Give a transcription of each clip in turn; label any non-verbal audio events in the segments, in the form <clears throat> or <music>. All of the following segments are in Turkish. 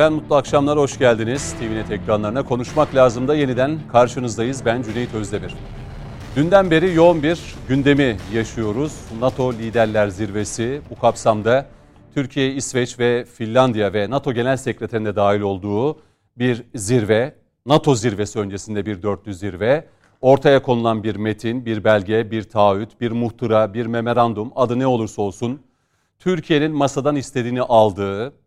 Efendim mutlu akşamlar, hoş geldiniz. TVNet ekranlarına konuşmak lazım da yeniden karşınızdayız. Ben Cüneyt Özdemir. Dünden beri yoğun bir gündemi yaşıyoruz. NATO Liderler Zirvesi bu kapsamda Türkiye, İsveç ve Finlandiya ve NATO Genel Sekreterinde dahil olduğu bir zirve. NATO zirvesi öncesinde bir dörtlü zirve. Ortaya konulan bir metin, bir belge, bir taahhüt, bir muhtıra, bir memorandum adı ne olursa olsun Türkiye'nin masadan istediğini aldığı,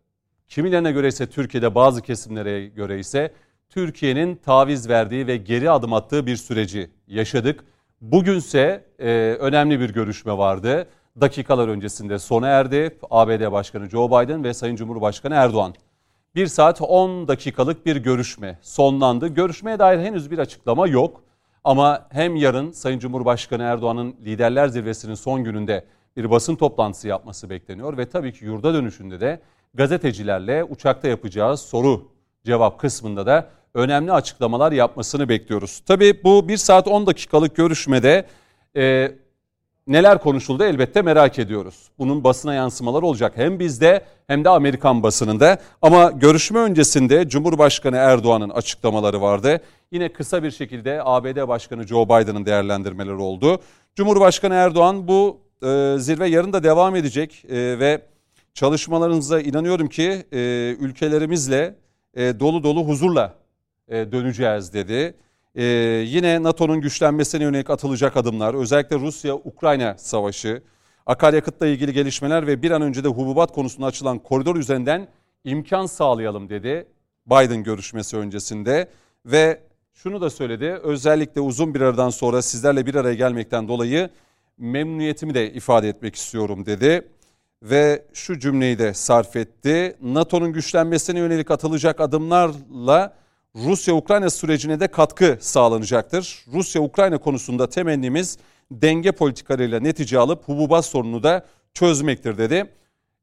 kimilerine göre ise Türkiye'de bazı kesimlere göre ise Türkiye'nin taviz verdiği ve geri adım attığı bir süreci yaşadık. Bugünse e, önemli bir görüşme vardı. Dakikalar öncesinde sona erdi. ABD Başkanı Joe Biden ve Sayın Cumhurbaşkanı Erdoğan. Bir saat 10 dakikalık bir görüşme sonlandı. Görüşmeye dair henüz bir açıklama yok. Ama hem yarın Sayın Cumhurbaşkanı Erdoğan'ın liderler zirvesinin son gününde bir basın toplantısı yapması bekleniyor ve tabii ki yurda dönüşünde de gazetecilerle uçakta yapacağı soru cevap kısmında da önemli açıklamalar yapmasını bekliyoruz. Tabii bu 1 saat 10 dakikalık görüşmede e, neler konuşuldu elbette merak ediyoruz. Bunun basına yansımaları olacak hem bizde hem de Amerikan basınında. Ama görüşme öncesinde Cumhurbaşkanı Erdoğan'ın açıklamaları vardı. Yine kısa bir şekilde ABD Başkanı Joe Biden'ın değerlendirmeleri oldu. Cumhurbaşkanı Erdoğan bu e, zirve yarın da devam edecek e, ve çalışmalarınıza inanıyorum ki e, ülkelerimizle e, dolu dolu huzurla e, döneceğiz dedi. E, yine NATO'nun güçlenmesine yönelik atılacak adımlar, özellikle Rusya-Ukrayna savaşı, akaryakıtla ilgili gelişmeler ve bir an önce de hububat konusunda açılan koridor üzerinden imkan sağlayalım dedi Biden görüşmesi öncesinde ve şunu da söyledi özellikle uzun bir aradan sonra sizlerle bir araya gelmekten dolayı memnuniyetimi de ifade etmek istiyorum dedi ve şu cümleyi de sarf etti. NATO'nun güçlenmesine yönelik atılacak adımlarla Rusya-Ukrayna sürecine de katkı sağlanacaktır. Rusya-Ukrayna konusunda temennimiz denge politikalarıyla netice alıp hububat sorununu da çözmektir dedi.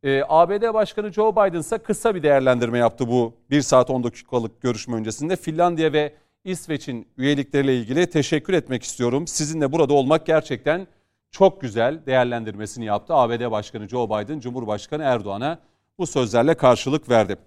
Ee, ABD Başkanı Joe Biden ise kısa bir değerlendirme yaptı bu 1 saat 10 dakikalık görüşme öncesinde. Finlandiya ve İsveç'in üyelikleriyle ilgili teşekkür etmek istiyorum. Sizinle burada olmak gerçekten çok güzel değerlendirmesini yaptı. ABD Başkanı Joe Biden, Cumhurbaşkanı Erdoğan'a bu sözlerle karşılık verdi.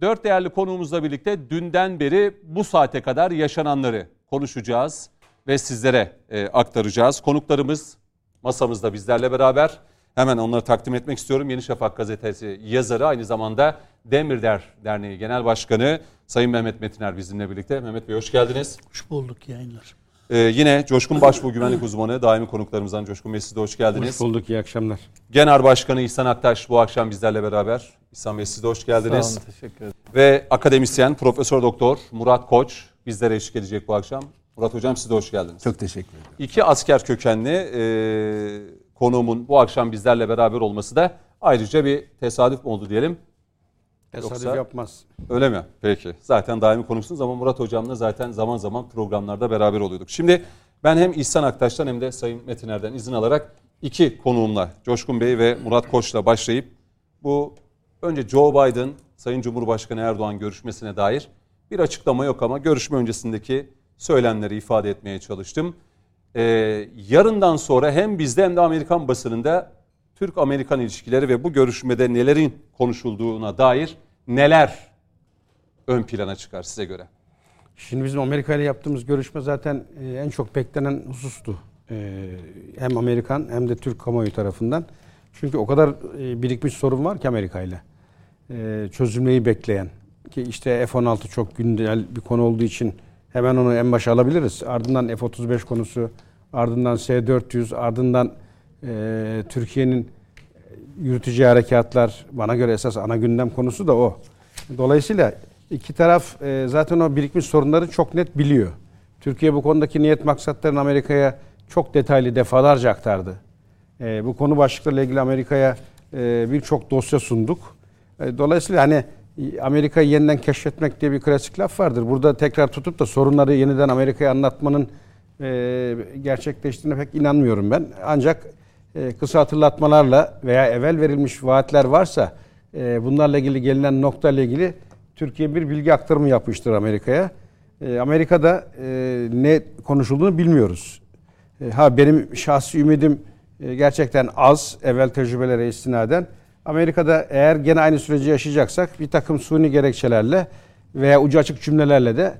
Dört değerli konuğumuzla birlikte dünden beri bu saate kadar yaşananları konuşacağız ve sizlere e, aktaracağız. Konuklarımız masamızda bizlerle beraber. Hemen onları takdim etmek istiyorum. Yeni Şafak gazetesi yazarı aynı zamanda Demirder Derneği Genel Başkanı Sayın Mehmet Metiner bizimle birlikte. Mehmet Bey hoş geldiniz. Hoş bulduk yayınlar. Ee, yine Coşkun Başbuğ Güvenlik Uzmanı, daimi konuklarımızdan Coşkun Bey siz de hoş geldiniz. Hoş bulduk, iyi akşamlar. Genel Başkanı İhsan Aktaş bu akşam bizlerle beraber. İhsan Bey siz de hoş geldiniz. Sağ olun, teşekkür ederim. Ve akademisyen Profesör Doktor Murat Koç bizlere eşlik edecek bu akşam. Murat Hocam siz de hoş geldiniz. Çok teşekkür ederim. İki asker kökenli e, konuğumun bu akşam bizlerle beraber olması da ayrıca bir tesadüf oldu diyelim. Tesadüf Yoksa- yapmaz. Öyle mi? Peki. Zaten daimi konuksunuz ama Murat Hocam'la zaten zaman zaman programlarda beraber oluyorduk. Şimdi ben hem İhsan Aktaş'tan hem de Sayın Metiner'den izin alarak iki konuğumla Coşkun Bey ve Murat Koç'la başlayıp bu önce Joe Biden, Sayın Cumhurbaşkanı Erdoğan görüşmesine dair bir açıklama yok ama görüşme öncesindeki söylemleri ifade etmeye çalıştım. Ee, yarından sonra hem bizde hem de Amerikan basınında Türk-Amerikan ilişkileri ve bu görüşmede nelerin konuşulduğuna dair neler ön plana çıkar size göre? Şimdi bizim Amerika ile yaptığımız görüşme zaten e, en çok beklenen husustu. E, Hem Amerikan hem de Türk kamuoyu tarafından. Çünkü o kadar e, birikmiş sorun var ki Amerika ile. Çözülmeyi bekleyen. Ki işte F-16 çok güncel bir konu olduğu için hemen onu en başa alabiliriz. Ardından F-35 konusu, ardından S-400, ardından Türkiye'nin yürütücü harekatlar bana göre esas ana gündem konusu da o. Dolayısıyla iki taraf e, zaten o birikmiş sorunları çok net biliyor. Türkiye bu konudaki niyet maksatlarını Amerika'ya çok detaylı defalarca aktardı. E, bu konu başlıklarıyla ilgili Amerika'ya e, birçok dosya sunduk. E, dolayısıyla hani e, Amerika'yı yeniden keşfetmek diye bir klasik laf vardır. Burada tekrar tutup da sorunları yeniden Amerika'ya anlatmanın e, gerçekleştiğine pek inanmıyorum ben. Ancak e, kısa hatırlatmalarla veya evvel verilmiş vaatler varsa e, bunlarla ilgili gelinen nokta ile ilgili Türkiye bir bilgi aktarımı yapmıştır Amerika'ya. E, Amerika'da ne konuşulduğunu bilmiyoruz. Ha benim şahsi ümidim gerçekten az evvel tecrübelere istinaden. Amerika'da eğer gene aynı süreci yaşayacaksak bir takım suni gerekçelerle veya ucu açık cümlelerle de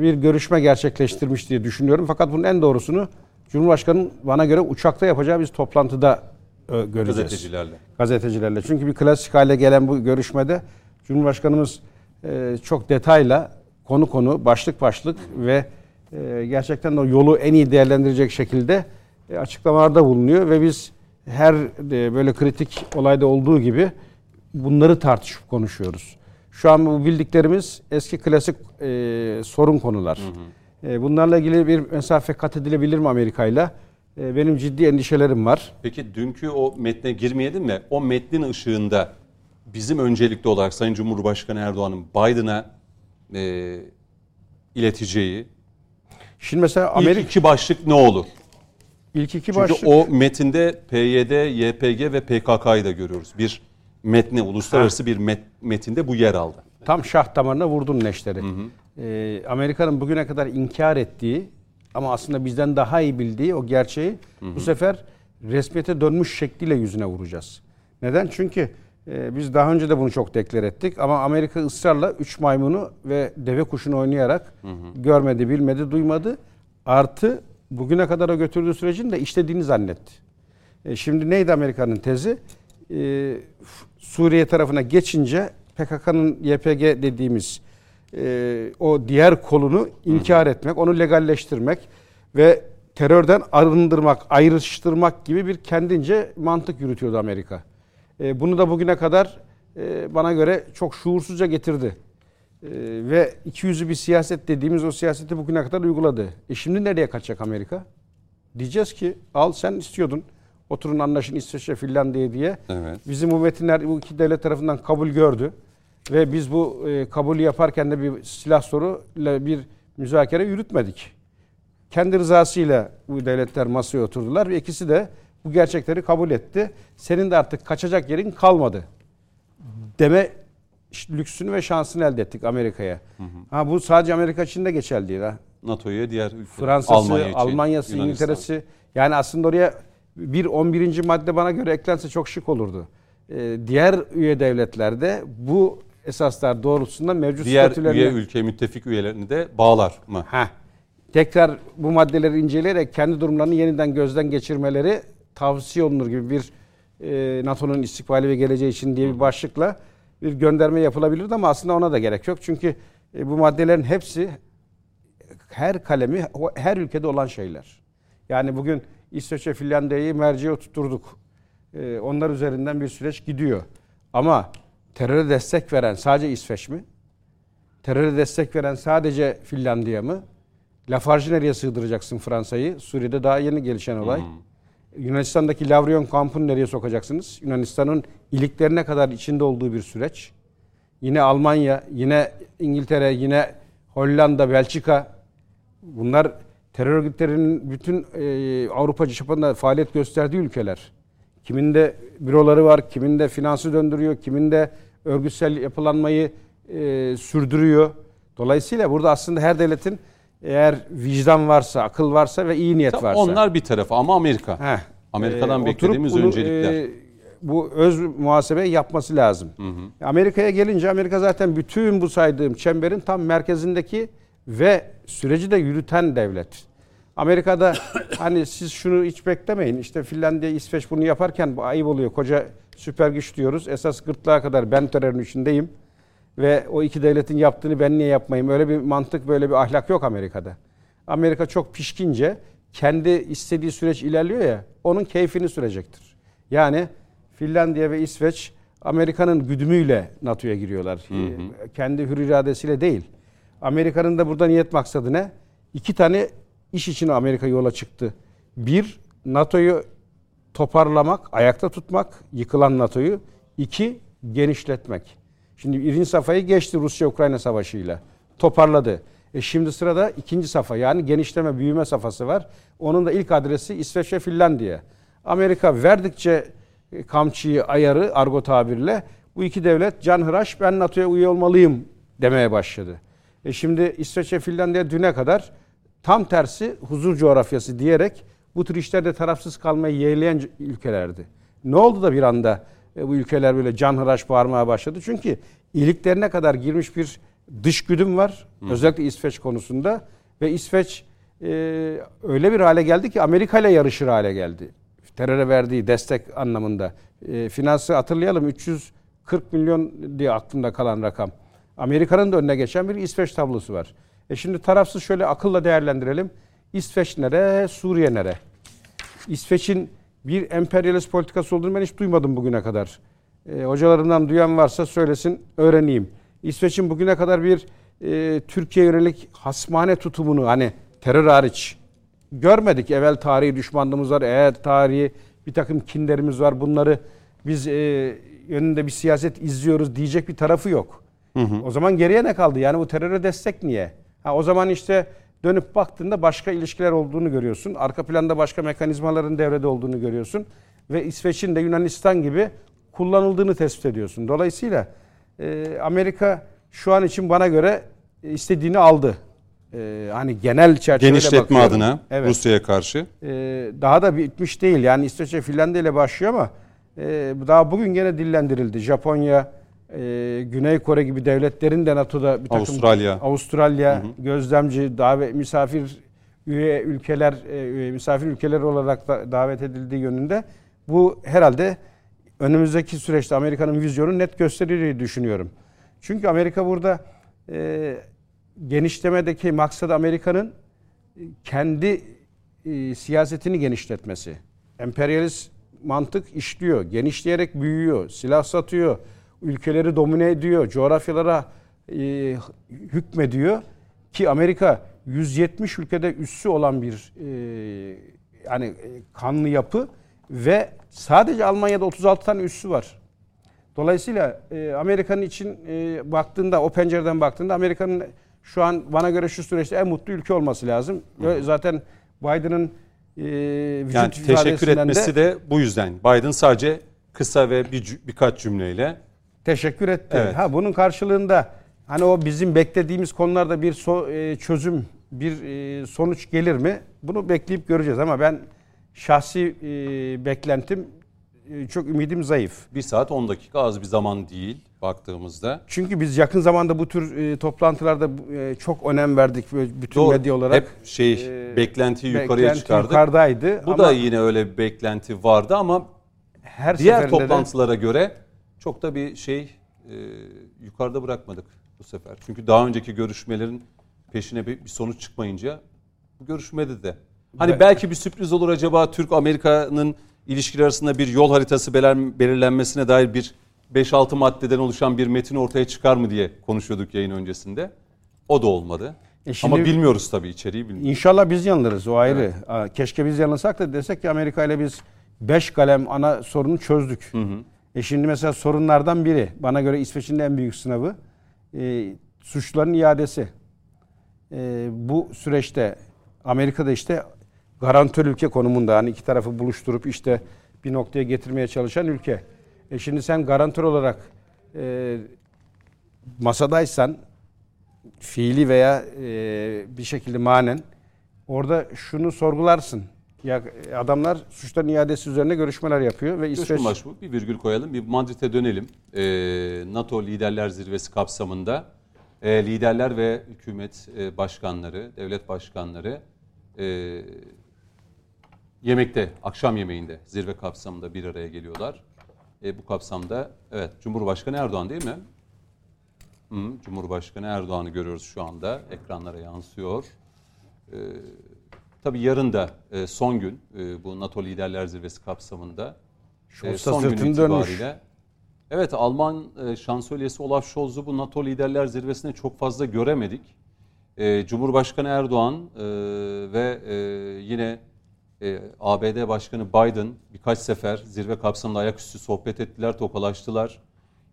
bir görüşme gerçekleştirmiş diye düşünüyorum. Fakat bunun en doğrusunu Cumhurbaşkanı'nın bana göre uçakta yapacağı bir toplantıda e, göreceğiz. Gazetecilerle. Gazetecilerle. Çünkü bir klasik hale gelen bu görüşmede Cumhurbaşkanımız e, çok detayla konu konu, başlık başlık ve e, gerçekten o yolu en iyi değerlendirecek şekilde açıklamalarda bulunuyor ve biz her böyle kritik olayda olduğu gibi bunları tartışıp konuşuyoruz. Şu an bu bildiklerimiz eski klasik sorun konular. E, bunlarla ilgili bir mesafe kat edilebilir mi Amerika ile? E, Benim ciddi endişelerim var. Peki dünkü o metne girmeyelim mi? O metnin ışığında bizim öncelikli olarak Sayın Cumhurbaşkanı Erdoğan'ın Biden'a e, ileteceği Şimdi mesela ilk Amerika iki başlık ne olur? ilk iki Çünkü başlık o metinde PYD, YPG ve PKK'yı da görüyoruz. Bir metne, uluslararası bir met, metinde bu yer aldı. tam şah damarına vurdun neşteri. Ee, Amerika'nın bugüne kadar inkar ettiği ama aslında bizden daha iyi bildiği o gerçeği bu sefer resmiyete dönmüş şekliyle yüzüne vuracağız. Neden? Çünkü e, biz daha önce de bunu çok deklar ettik ama Amerika ısrarla üç maymunu ve deve kuşunu oynayarak görmedi, bilmedi, duymadı. Artı bugüne kadar o götürdüğü sürecin de işlediğini zannetti. E, şimdi neydi Amerika'nın tezi? E, Suriye tarafına geçince PKK'nın YPG dediğimiz e, o diğer kolunu inkar etmek, onu legalleştirmek ve terörden arındırmak, ayrıştırmak gibi bir kendince mantık yürütüyordu Amerika. E, bunu da bugüne kadar e, bana göre çok şuursuzca getirdi. E, ve iki yüzlü bir siyaset dediğimiz o siyaseti bugüne kadar uyguladı. E şimdi nereye kaçacak Amerika? Diyeceğiz ki al sen istiyordun. Oturun anlaşın İsveç'e Finlandiya diye. Evet. Bizim bu metinler bu iki devlet tarafından kabul gördü. Ve biz bu e, kabulü yaparken de bir silah soruyla bir müzakere yürütmedik. Kendi rızasıyla bu devletler masaya oturdular ve ikisi de bu gerçekleri kabul etti. Senin de artık kaçacak yerin kalmadı deme lüksünü ve şansını elde ettik Amerika'ya. Ha bu sadece Amerika için de geçerli değil ha. NATO'ya diğer Fransa'sı, Almanya için, Almanya'sı, Yunanistan. İngiltere'si. Yani aslında oraya bir 11. madde bana göre eklense çok şık olurdu. Ee, diğer üye devletlerde bu esaslar doğrultusunda mevcut Diğer statülerini... üye ülke müttefik üyelerini de bağlar mı? Heh. Tekrar bu maddeleri inceleyerek kendi durumlarını yeniden gözden geçirmeleri tavsiye olunur gibi bir e, NATO'nun istikbali ve geleceği için diye bir başlıkla bir gönderme yapılabilirdi ama aslında ona da gerek yok. Çünkü e, bu maddelerin hepsi her kalemi her ülkede olan şeyler. Yani bugün İsveç'e Finlandiya'yı merceğe oturtturduk. E, onlar üzerinden bir süreç gidiyor. Ama teröre destek veren sadece İsveç mi? Teröre destek veren sadece Finlandiya mı? Lafarge'ı nereye sığdıracaksın Fransa'yı? Suriye'de daha yeni gelişen olay. Yunanistan'daki Lavrion kampını nereye sokacaksınız? Yunanistan'ın iliklerine kadar içinde olduğu bir süreç. Yine Almanya, yine İngiltere, yine Hollanda, Belçika. Bunlar terör örgütlerinin bütün e, Avrupa çapında faaliyet gösterdiği ülkeler. Kiminde büroları var, kiminde finansı döndürüyor, kiminde örgütsel yapılanmayı e, sürdürüyor. Dolayısıyla burada aslında her devletin eğer vicdan varsa, akıl varsa ve iyi niyet Tabii varsa. Onlar bir tarafa ama Amerika. Heh. Amerika'dan Ee, beklediğimiz bunu, öncelikler. e, bu öz muhasebeyi yapması lazım. Amerika'ya gelince Amerika zaten bütün bu saydığım çemberin tam merkezindeki ve süreci de yürüten devlet. Amerika'da <coughs> hani siz şunu hiç beklemeyin. İşte Finlandiya, İsveç bunu yaparken bu ayıp oluyor. Koca süper güç diyoruz. Esas gırtlağa kadar ben terörün içindeyim. Ve o iki devletin yaptığını ben niye yapmayayım? Öyle bir mantık, böyle bir ahlak yok Amerika'da. Amerika çok pişkince kendi istediği süreç ilerliyor ya, onun keyfini sürecektir. Yani Finlandiya ve İsveç Amerika'nın güdümüyle NATO'ya giriyorlar. Ee, Kendi hür iradesiyle değil. Amerika'nın da burada niyet maksadı ne? İki tane iş için Amerika yola çıktı. Bir, NATO'yu toparlamak, ayakta tutmak, yıkılan NATO'yu. İki, genişletmek. Şimdi birinci safhayı geçti Rusya-Ukrayna savaşıyla. Toparladı. E şimdi sırada ikinci safa yani genişleme, büyüme safhası var. Onun da ilk adresi İsveç ve Finlandiya. Amerika verdikçe e, kamçıyı, ayarı argo tabirle bu iki devlet canhıraş ben NATO'ya üye olmalıyım demeye başladı. E şimdi İsveç ve Finlandiya düne kadar tam tersi huzur coğrafyası diyerek bu tür işlerde tarafsız kalmayı yeğleyen ülkelerdi. Ne oldu da bir anda e, bu ülkeler böyle canhıraş bağırmaya başladı. Çünkü iyiliklerine kadar girmiş bir dış güdüm var. Özellikle İsveç konusunda. Ve İsveç e, öyle bir hale geldi ki Amerika ile yarışır hale geldi. Teröre verdiği destek anlamında. E, finansı hatırlayalım 340 milyon diye aklımda kalan rakam. Amerika'nın da önüne geçen bir İsveç tablosu var. E şimdi tarafsız şöyle akılla değerlendirelim. İsveç nere, Suriye nere? İsveç'in bir emperyalist politikası olduğunu ben hiç duymadım bugüne kadar. E, hocalarımdan duyan varsa söylesin, öğreneyim. İsveç'in bugüne kadar bir e, Türkiye yönelik hasmane tutumunu hani terör hariç görmedik. Evvel tarihi düşmanlığımız var, eğer tarihi bir takım kinlerimiz var. Bunları biz e, yönünde bir siyaset izliyoruz diyecek bir tarafı yok. Hı hı. O zaman geriye ne kaldı? Yani bu teröre destek niye? Ha, o zaman işte dönüp baktığında başka ilişkiler olduğunu görüyorsun. Arka planda başka mekanizmaların devrede olduğunu görüyorsun. Ve İsveç'in de Yunanistan gibi kullanıldığını tespit ediyorsun. Dolayısıyla e, Amerika şu an için bana göre istediğini aldı. E, hani genel çerçevede Genişletme bakıyorum. adına Evet. Rusya'ya karşı. E, daha da bitmiş değil. Yani İsveç'e Finlandiya ile başlıyor ama e, daha bugün gene dillendirildi. Japonya, e, Güney Kore gibi devletlerin de NATO'da bir takım Avustralya. Avustralya gözlemci davet misafir üye ülkeler e, misafir ülkeler olarak da davet edildiği yönünde bu herhalde önümüzdeki süreçte Amerika'nın vizyonu net gösterir düşünüyorum. Çünkü Amerika burada e, genişlemedeki maksadı Amerika'nın kendi e, siyasetini genişletmesi. Emperyalist mantık işliyor, genişleyerek büyüyor, silah satıyor, ülkeleri domine ediyor, coğrafyalara e, hükmediyor ki Amerika 170 ülkede üssü olan bir e, yani e, kanlı yapı ve sadece Almanya'da 36 tane üssü var. Dolayısıyla e, Amerika'nın için e, baktığında o pencereden baktığında Amerika'nın şu an bana göre şu süreçte en mutlu ülke olması lazım. Ve zaten Biden'ın e, vücut Yani teşekkür etmesi de bu yüzden. Biden sadece kısa ve bir, birkaç cümleyle teşekkür etti. Evet. Ha bunun karşılığında hani o bizim beklediğimiz konularda bir so- e, çözüm, bir e, sonuç gelir mi? Bunu bekleyip göreceğiz ama ben şahsi e, beklentim e, çok ümidim zayıf. 1 saat 10 dakika az bir zaman değil baktığımızda. Çünkü biz yakın zamanda bu tür e, toplantılarda e, çok önem verdik bütün Doğru. medya olarak. Hep şey e, beklentiyi yukarıya beklenti çıkardık. yukarıdaydı. Bu ama da yine öyle bir beklenti vardı ama her diğer seferinde de- toplantılara göre çok da bir şey e, yukarıda bırakmadık bu sefer. Çünkü daha önceki görüşmelerin peşine bir, bir sonuç çıkmayınca bu görüşmede de. Hani Ve- belki bir sürpriz olur acaba Türk Amerika'nın ilişkiler arasında bir yol haritası belirlenmesine dair bir 5-6 maddeden oluşan bir metin ortaya çıkar mı diye konuşuyorduk yayın öncesinde. O da olmadı. E şimdi- Ama bilmiyoruz tabii içeriği bilmiyoruz. İnşallah biz yanılırız o ayrı. Aa, Keşke biz yanılsak da desek ki Amerika ile biz 5 kalem ana sorunu çözdük. E şimdi mesela sorunlardan biri bana göre İsveç'in en büyük sınavı e, suçluların iadesi. E, bu süreçte Amerika'da işte garantör ülke konumunda hani iki tarafı buluşturup işte bir noktaya getirmeye çalışan ülke. E şimdi sen garantör olarak e, masadaysan fiili veya e, bir şekilde manen orada şunu sorgularsın. Ya adamlar suçların iadesi üzerine görüşmeler yapıyor ve İsveç Başbuğ bir virgül koyalım. Bir Madrid'e dönelim. Ee, NATO Liderler Zirvesi kapsamında e, liderler ve hükümet e, başkanları, devlet başkanları e, yemekte, akşam yemeğinde zirve kapsamında bir araya geliyorlar. E, bu kapsamda evet Cumhurbaşkanı Erdoğan değil mi? Hı, Cumhurbaşkanı Erdoğan'ı görüyoruz şu anda. Ekranlara yansıyor. Ee, tabii yarın da e, son gün e, bu NATO Liderler Zirvesi kapsamında e, son gün sırtını dönmüş. itibariyle Evet Alman e, şansölyesi Olaf Scholz'u bu NATO Liderler Zirvesi'ne çok fazla göremedik. E, Cumhurbaşkanı Erdoğan e, ve e, yine e, ABD Başkanı Biden birkaç sefer zirve kapsamında ayaküstü sohbet ettiler, tokalaştılar.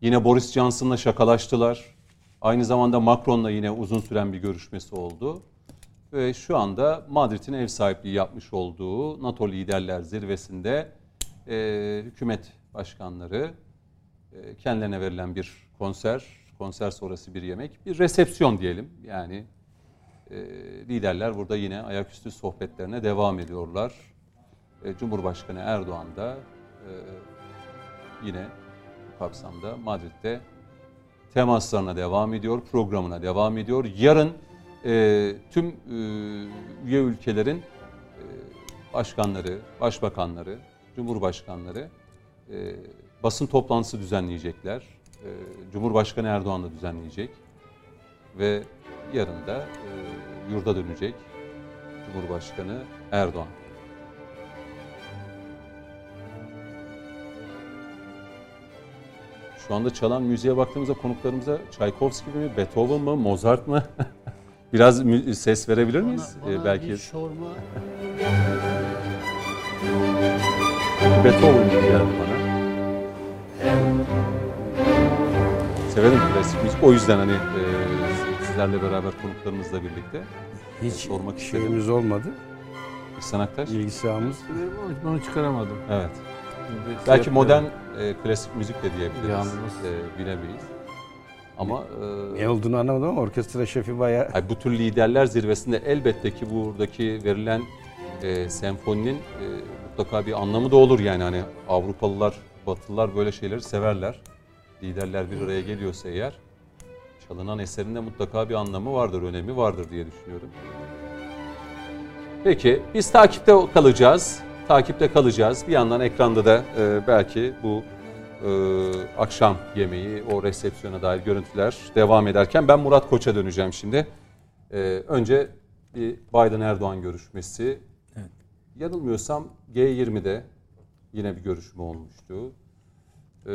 Yine Boris Johnson'la şakalaştılar. Aynı zamanda Macron'la yine uzun süren bir görüşmesi oldu. Ve şu anda Madrid'in ev sahipliği yapmış olduğu NATO Liderler Zirvesi'nde e, hükümet başkanları, e, kendilerine verilen bir konser, konser sonrası bir yemek, bir resepsiyon diyelim. Yani e, liderler burada yine ayaküstü sohbetlerine devam ediyorlar. E, Cumhurbaşkanı Erdoğan da e, yine kapsamda Madrid'de temaslarına devam ediyor, programına devam ediyor. Yarın e, tüm e, üye ülkelerin e, başkanları, başbakanları, cumhurbaşkanları e, basın toplantısı düzenleyecekler. E, Cumhurbaşkanı Erdoğan da düzenleyecek ve yarın da e, yurda dönecek Cumhurbaşkanı Erdoğan. Şu anda çalan müziğe baktığımızda konuklarımıza Tchaikovsky mi, Beethoven mı, Mozart mı? <laughs> Biraz mü- ses verebilir miyiz? Bana, Ee, bana belki bir sorma. Beethoven gibi geldi bana. Severim klasik müzik. O yüzden hani e, sizlerle beraber konuklarımızla birlikte Hiç sormak istedim. şeyimiz olmadı. İhsan Aktaş. İlgi sahamız. Severim ama Bunu çıkaramadım. Evet. Şey Belki modern e, klasik müzik de diyebiliriz. Yalnız. E, bilemeyiz. Ama e, Ne olduğunu anlamadım ama orkestra şefi bayağı Ay, bu tür liderler zirvesinde elbette ki buradaki verilen e, senfoninin e, mutlaka bir anlamı da olur yani hani Avrupalılar, Batılılar böyle şeyleri severler. Liderler bir araya geliyorsa eğer çalınan eserinde mutlaka bir anlamı vardır, önemi vardır diye düşünüyorum. Peki biz takipte kalacağız. Takipte kalacağız. Bir yandan ekranda da e, belki bu e, akşam yemeği, o resepsiyona dair görüntüler devam ederken ben Murat Koç'a döneceğim şimdi. E, önce bir Biden-Erdoğan görüşmesi. Yanılmıyorsam G20'de yine bir görüşme olmuştu. E,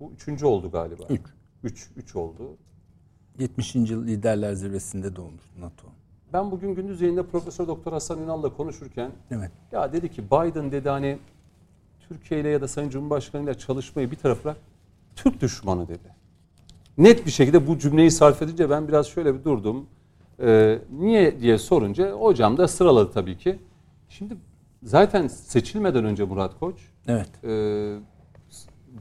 bu üçüncü oldu galiba. Üç. Üç, üç oldu. 70. yıl liderler zirvesinde doğmuştu NATO. Ben bugün gündüz yayında Profesör Doktor Hasan Ünal'la konuşurken Evet. ya dedi ki Biden dedi hani Türkiye ile ya da Sayın Cumhurbaşkanı ile çalışmayı bir taraf bırak Türk düşmanı dedi. Net bir şekilde bu cümleyi sarf edince ben biraz şöyle bir durdum. Ee, niye diye sorunca hocam da sıraladı tabii ki. Şimdi zaten seçilmeden önce Murat Koç Evet. e,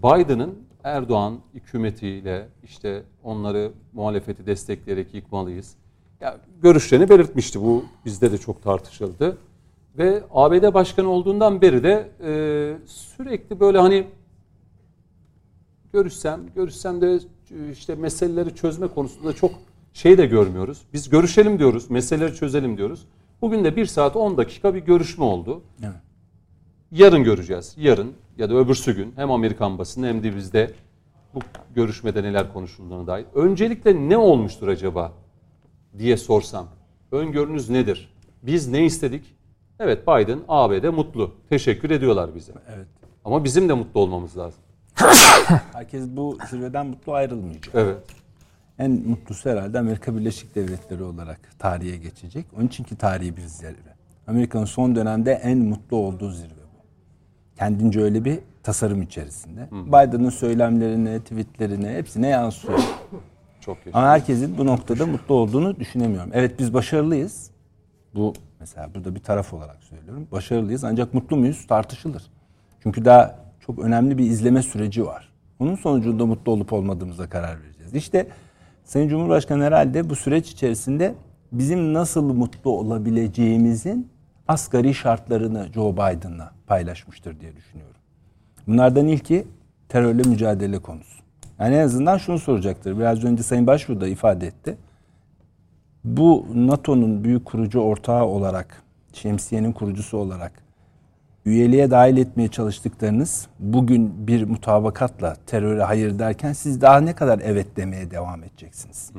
Biden'ın Erdoğan hükümetiyle işte onları muhalefeti destekleyerek yıkmalıyız. Ya görüşlerini belirtmişti. Bu bizde de çok tartışıldı. Ve ABD başkanı olduğundan beri de e, sürekli böyle hani görüşsem, görüşsem de e, işte meseleleri çözme konusunda çok şey de görmüyoruz. Biz görüşelim diyoruz, meseleleri çözelim diyoruz. Bugün de 1 saat 10 dakika bir görüşme oldu. Evet. Yarın göreceğiz. Yarın ya da öbürsü gün hem Amerikan basını hem de bizde bu görüşmede neler konuşulduğuna dair. Öncelikle ne olmuştur acaba diye sorsam. Öngörünüz nedir? Biz ne istedik? Evet Biden ABD mutlu. Teşekkür ediyorlar bize. Evet. Ama bizim de mutlu olmamız lazım. <coughs> Herkes bu zirveden mutlu ayrılmayacak. Evet. En mutlusu herhalde Amerika Birleşik Devletleri olarak tarihe geçecek. Onun için ki tarihi bir zirve. Amerika'nın son dönemde en mutlu olduğu zirve bu. Kendince öyle bir tasarım içerisinde. Biden'ın söylemlerine, tweetlerine hepsine yansıyor. Çok yaşa. Ama herkesin bu noktada mutlu olduğunu düşünemiyorum. Evet biz başarılıyız. Bu mesela burada bir taraf olarak söylüyorum. Başarılıyız ancak mutlu muyuz tartışılır. Çünkü daha çok önemli bir izleme süreci var. Onun sonucunda mutlu olup olmadığımıza karar vereceğiz. İşte Sayın Cumhurbaşkanı herhalde bu süreç içerisinde bizim nasıl mutlu olabileceğimizin asgari şartlarını Joe Biden'la paylaşmıştır diye düşünüyorum. Bunlardan ilki terörle mücadele konusu. Yani en azından şunu soracaktır. Biraz önce Sayın Başbuğ da ifade etti. Bu NATO'nun büyük kurucu ortağı olarak, şemsiyenin kurucusu olarak üyeliğe dahil etmeye çalıştıklarınız bugün bir mutabakatla teröre hayır derken siz daha ne kadar evet demeye devam edeceksiniz?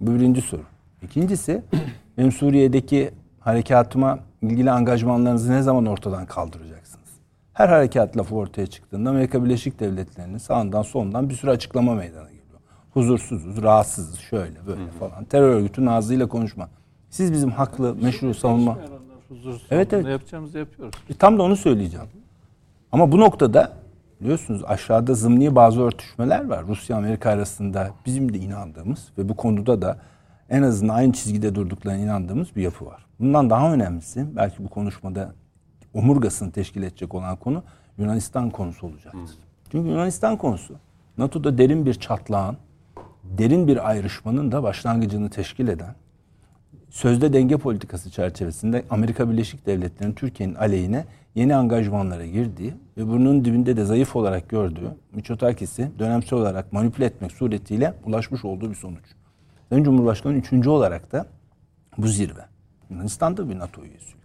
Bu birinci soru. İkincisi <clears throat> benim Suriye'deki harekatıma ilgili angajmanlarınızı ne zaman ortadan kaldıracaksınız? Her harekat lafı ortaya çıktığında Amerika Birleşik Devletleri'nin sağından solundan bir sürü açıklama meydana geliyor. Huzursuzuz, rahatsızız, şöyle böyle falan. Terör örgütünün ağzıyla konuşma. Siz bizim haklı, meşru savunma... Evet, evet. yapacağımızı yapıyoruz. E, Tam da onu söyleyeceğim. Ama bu noktada biliyorsunuz aşağıda zımni bazı örtüşmeler var. Rusya Amerika arasında bizim de inandığımız ve bu konuda da en azından aynı çizgide durduklarına inandığımız bir yapı var. Bundan daha önemlisi belki bu konuşmada omurgasını teşkil edecek olan konu Yunanistan konusu olacaktır. Çünkü Yunanistan konusu NATO'da derin bir çatlağın, derin bir ayrışmanın da başlangıcını teşkil eden sözde denge politikası çerçevesinde Amerika Birleşik Devletleri'nin Türkiye'nin aleyhine yeni angajmanlara girdiği ve bunun dibinde de zayıf olarak gördüğü Mitsotakis'i dönemsel olarak manipüle etmek suretiyle ulaşmış olduğu bir sonuç. Sayın Cumhurbaşkanı üçüncü olarak da bu zirve. Yunanistan da bir NATO üyesi.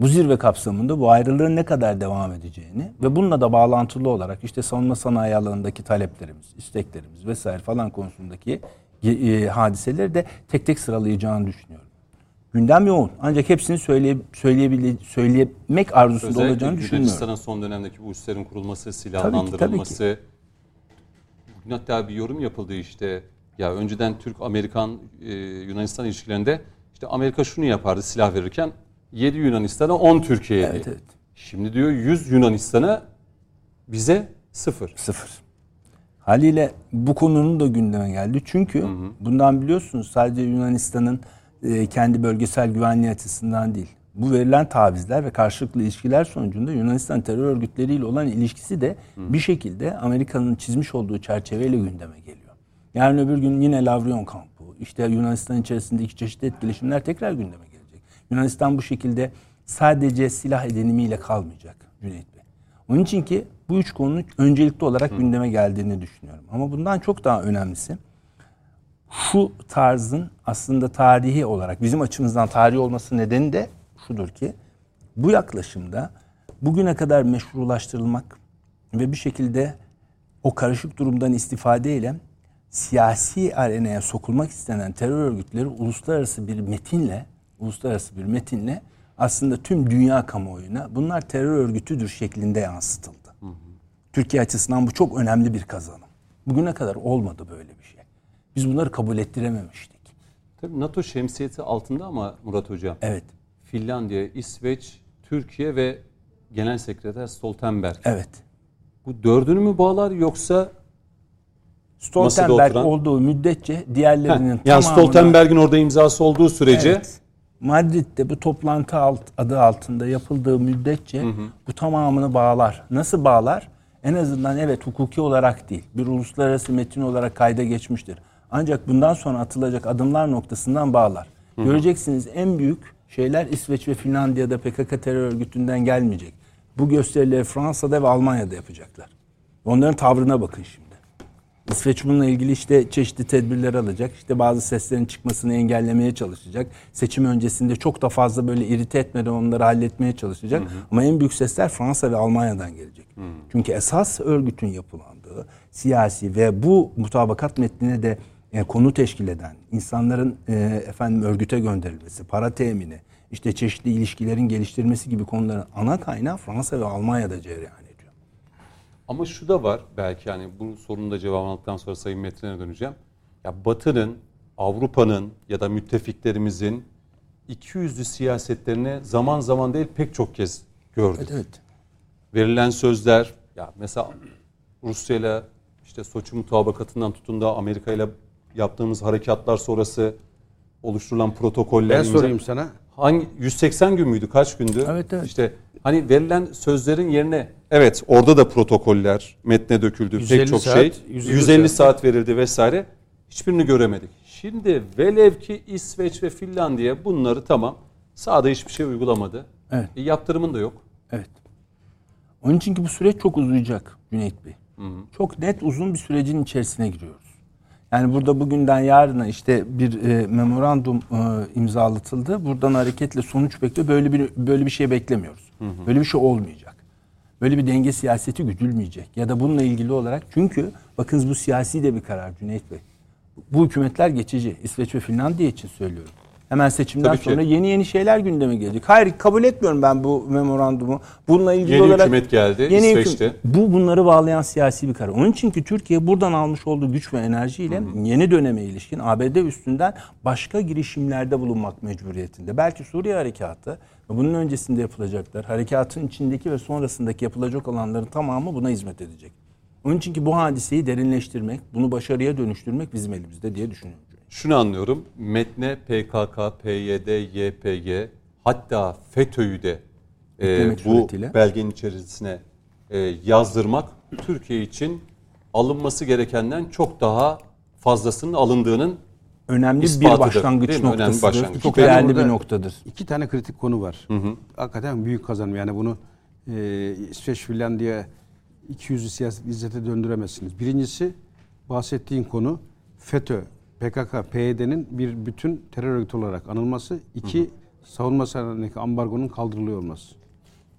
Bu zirve kapsamında bu ayrılığın ne kadar devam edeceğini ve bununla da bağlantılı olarak işte savunma sanayi alanındaki taleplerimiz, isteklerimiz vesaire falan konusundaki e, hadiseleri de tek tek sıralayacağını düşünüyorum. Gündem yoğun. Ancak hepsini söyleye, söyleyebile, söylemek arzusunda Özellikle olacağını düşünmüyorum. Yunanistan'ın son dönemdeki bu üslerin kurulması, silahlandırılması. Bugün hatta bir yorum yapıldı işte. Ya önceden Türk-Amerikan e, Yunanistan ilişkilerinde işte Amerika şunu yapardı silah verirken 7 Yunanistan'a 10 Türkiye'ye. Evet, evet. Şimdi diyor 100 Yunanistan'a bize sıfır. Sıfır. Haliyle bu konunun da gündeme geldi. Çünkü hı hı. bundan biliyorsunuz sadece Yunanistan'ın e, kendi bölgesel güvenliği açısından değil. Bu verilen tavizler ve karşılıklı ilişkiler sonucunda Yunanistan terör örgütleriyle olan ilişkisi de hı. bir şekilde Amerika'nın çizmiş olduğu çerçeveyle gündeme geliyor. Yarın öbür gün yine Lavrion kampı, işte Yunanistan içerisindeki çeşitli etkileşimler tekrar gündeme. Yunanistan bu şekilde sadece silah edinimiyle kalmayacak Cüneyt Bey. Onun için ki bu üç konunun öncelikli olarak Hı. gündeme geldiğini düşünüyorum. Ama bundan çok daha önemlisi şu tarzın aslında tarihi olarak bizim açımızdan tarihi olması nedeni de şudur ki bu yaklaşımda bugüne kadar meşrulaştırılmak ve bir şekilde o karışık durumdan istifadeyle siyasi arenaya sokulmak istenen terör örgütleri uluslararası bir metinle uluslararası bir metinle aslında tüm dünya kamuoyuna bunlar terör örgütüdür şeklinde yansıtıldı. Hı hı. Türkiye açısından bu çok önemli bir kazanım. Bugüne kadar olmadı böyle bir şey. Biz bunları kabul ettirememiştik. Tabii NATO şemsiyeti altında ama Murat Hocam. Evet. Finlandiya, İsveç, Türkiye ve Genel Sekreter Stoltenberg. Evet. Bu dördünü mü bağlar yoksa Stoltenberg olduğu müddetçe diğerlerinin Heh, yani Stoltenberg'in orada imzası olduğu sürece evet, Madrid'de bu toplantı alt, adı altında yapıldığı müddetçe hı hı. bu tamamını bağlar. Nasıl bağlar? En azından evet hukuki olarak değil, bir uluslararası metin olarak kayda geçmiştir. Ancak bundan sonra atılacak adımlar noktasından bağlar. Hı hı. Göreceksiniz en büyük şeyler İsveç ve Finlandiya'da PKK terör örgütünden gelmeyecek. Bu gösterileri Fransa'da ve Almanya'da yapacaklar. Onların tavrına bakın şimdi. İsveç bununla ilgili işte çeşitli tedbirler alacak. İşte bazı seslerin çıkmasını engellemeye çalışacak. Seçim öncesinde çok da fazla böyle irite etmeden onları halletmeye çalışacak. Hı hı. Ama en büyük sesler Fransa ve Almanya'dan gelecek. Hı. Çünkü esas örgütün yapılandığı siyasi ve bu mutabakat metnine de e, konu teşkil eden insanların e, efendim örgüte gönderilmesi, para temini, işte çeşitli ilişkilerin geliştirilmesi gibi konuların ana kaynağı Fransa ve Almanya'da cereyan ama şu da var belki hani bu sorunun da cevabını aldıktan sonra Sayın Metin'e döneceğim. Ya Batı'nın, Avrupa'nın ya da müttefiklerimizin iki yüzlü siyasetlerini zaman zaman değil pek çok kez gördük. Evet, evet. Verilen sözler ya mesela Rusya ile işte Soçi mutabakatından tutun da Amerika ile yaptığımız harekatlar sonrası oluşturulan protokoller. Ben sorayım sana. Hangi 180 gün müydü? Kaç gündü? Evet evet. İşte hani verilen sözlerin yerine evet orada da protokoller metne döküldü pek çok saat, şey. 150, 150 saat. saat verildi vesaire. Hiçbirini göremedik. Şimdi velev ki İsveç ve Finlandiya bunları tamam sahada hiçbir şey uygulamadı. Evet. E, yaptırımın da yok. Evet. Onun için ki bu süreç çok uzayacak Cüneyt Bey. Hı hı. Çok net uzun bir sürecin içerisine giriyoruz. Yani burada bugünden yarına işte bir e, memorandum e, imzalatıldı. Buradan hareketle sonuç bekliyor. Böyle bir böyle bir şey beklemiyoruz. Hı hı. Böyle bir şey olmayacak. Böyle bir denge siyaseti güdülmeyecek. Ya da bununla ilgili olarak çünkü bakınız bu siyasi de bir karar Cüneyt Bey. Bu hükümetler geçici. İsveç ve Finlandiya için söylüyorum. Hemen seçimden Tabii sonra ki. yeni yeni şeyler gündeme gelecek. Hayır kabul etmiyorum ben bu memorandumu. Bununla ilgili yeni olarak hükümet geldi yeni İsveç'te. Hüküm, bu bunları bağlayan siyasi bir karar. Onun için ki Türkiye buradan almış olduğu güç ve enerjiyle Hı-hı. yeni döneme ilişkin ABD üstünden başka girişimlerde bulunmak mecburiyetinde. Belki Suriye harekatı ve bunun öncesinde yapılacaklar. Harekatın içindeki ve sonrasındaki yapılacak olanların tamamı buna hizmet edecek. Onun için ki bu hadiseyi derinleştirmek, bunu başarıya dönüştürmek bizim elimizde diye düşünüyorum şunu anlıyorum. Metne PKK, PYD, YPG hatta FETÖ'yü de e, bu suretiyle. belgenin içerisine e, yazdırmak Türkiye için alınması gerekenden çok daha fazlasının alındığının önemli İspatıdır, bir başlangıç noktasıdır. başlangıç. Çok değerli bir noktadır. İki tane kritik konu var. Hakikaten büyük kazanım. Yani bunu e, İsveç, Finlandiya 200'lü siyaset izzete döndüremezsiniz. Birincisi bahsettiğin konu FETÖ, PKK, PYD'nin bir bütün terör örgütü olarak anılması. İki, savunma sanayindeki ambargonun kaldırılıyor olması.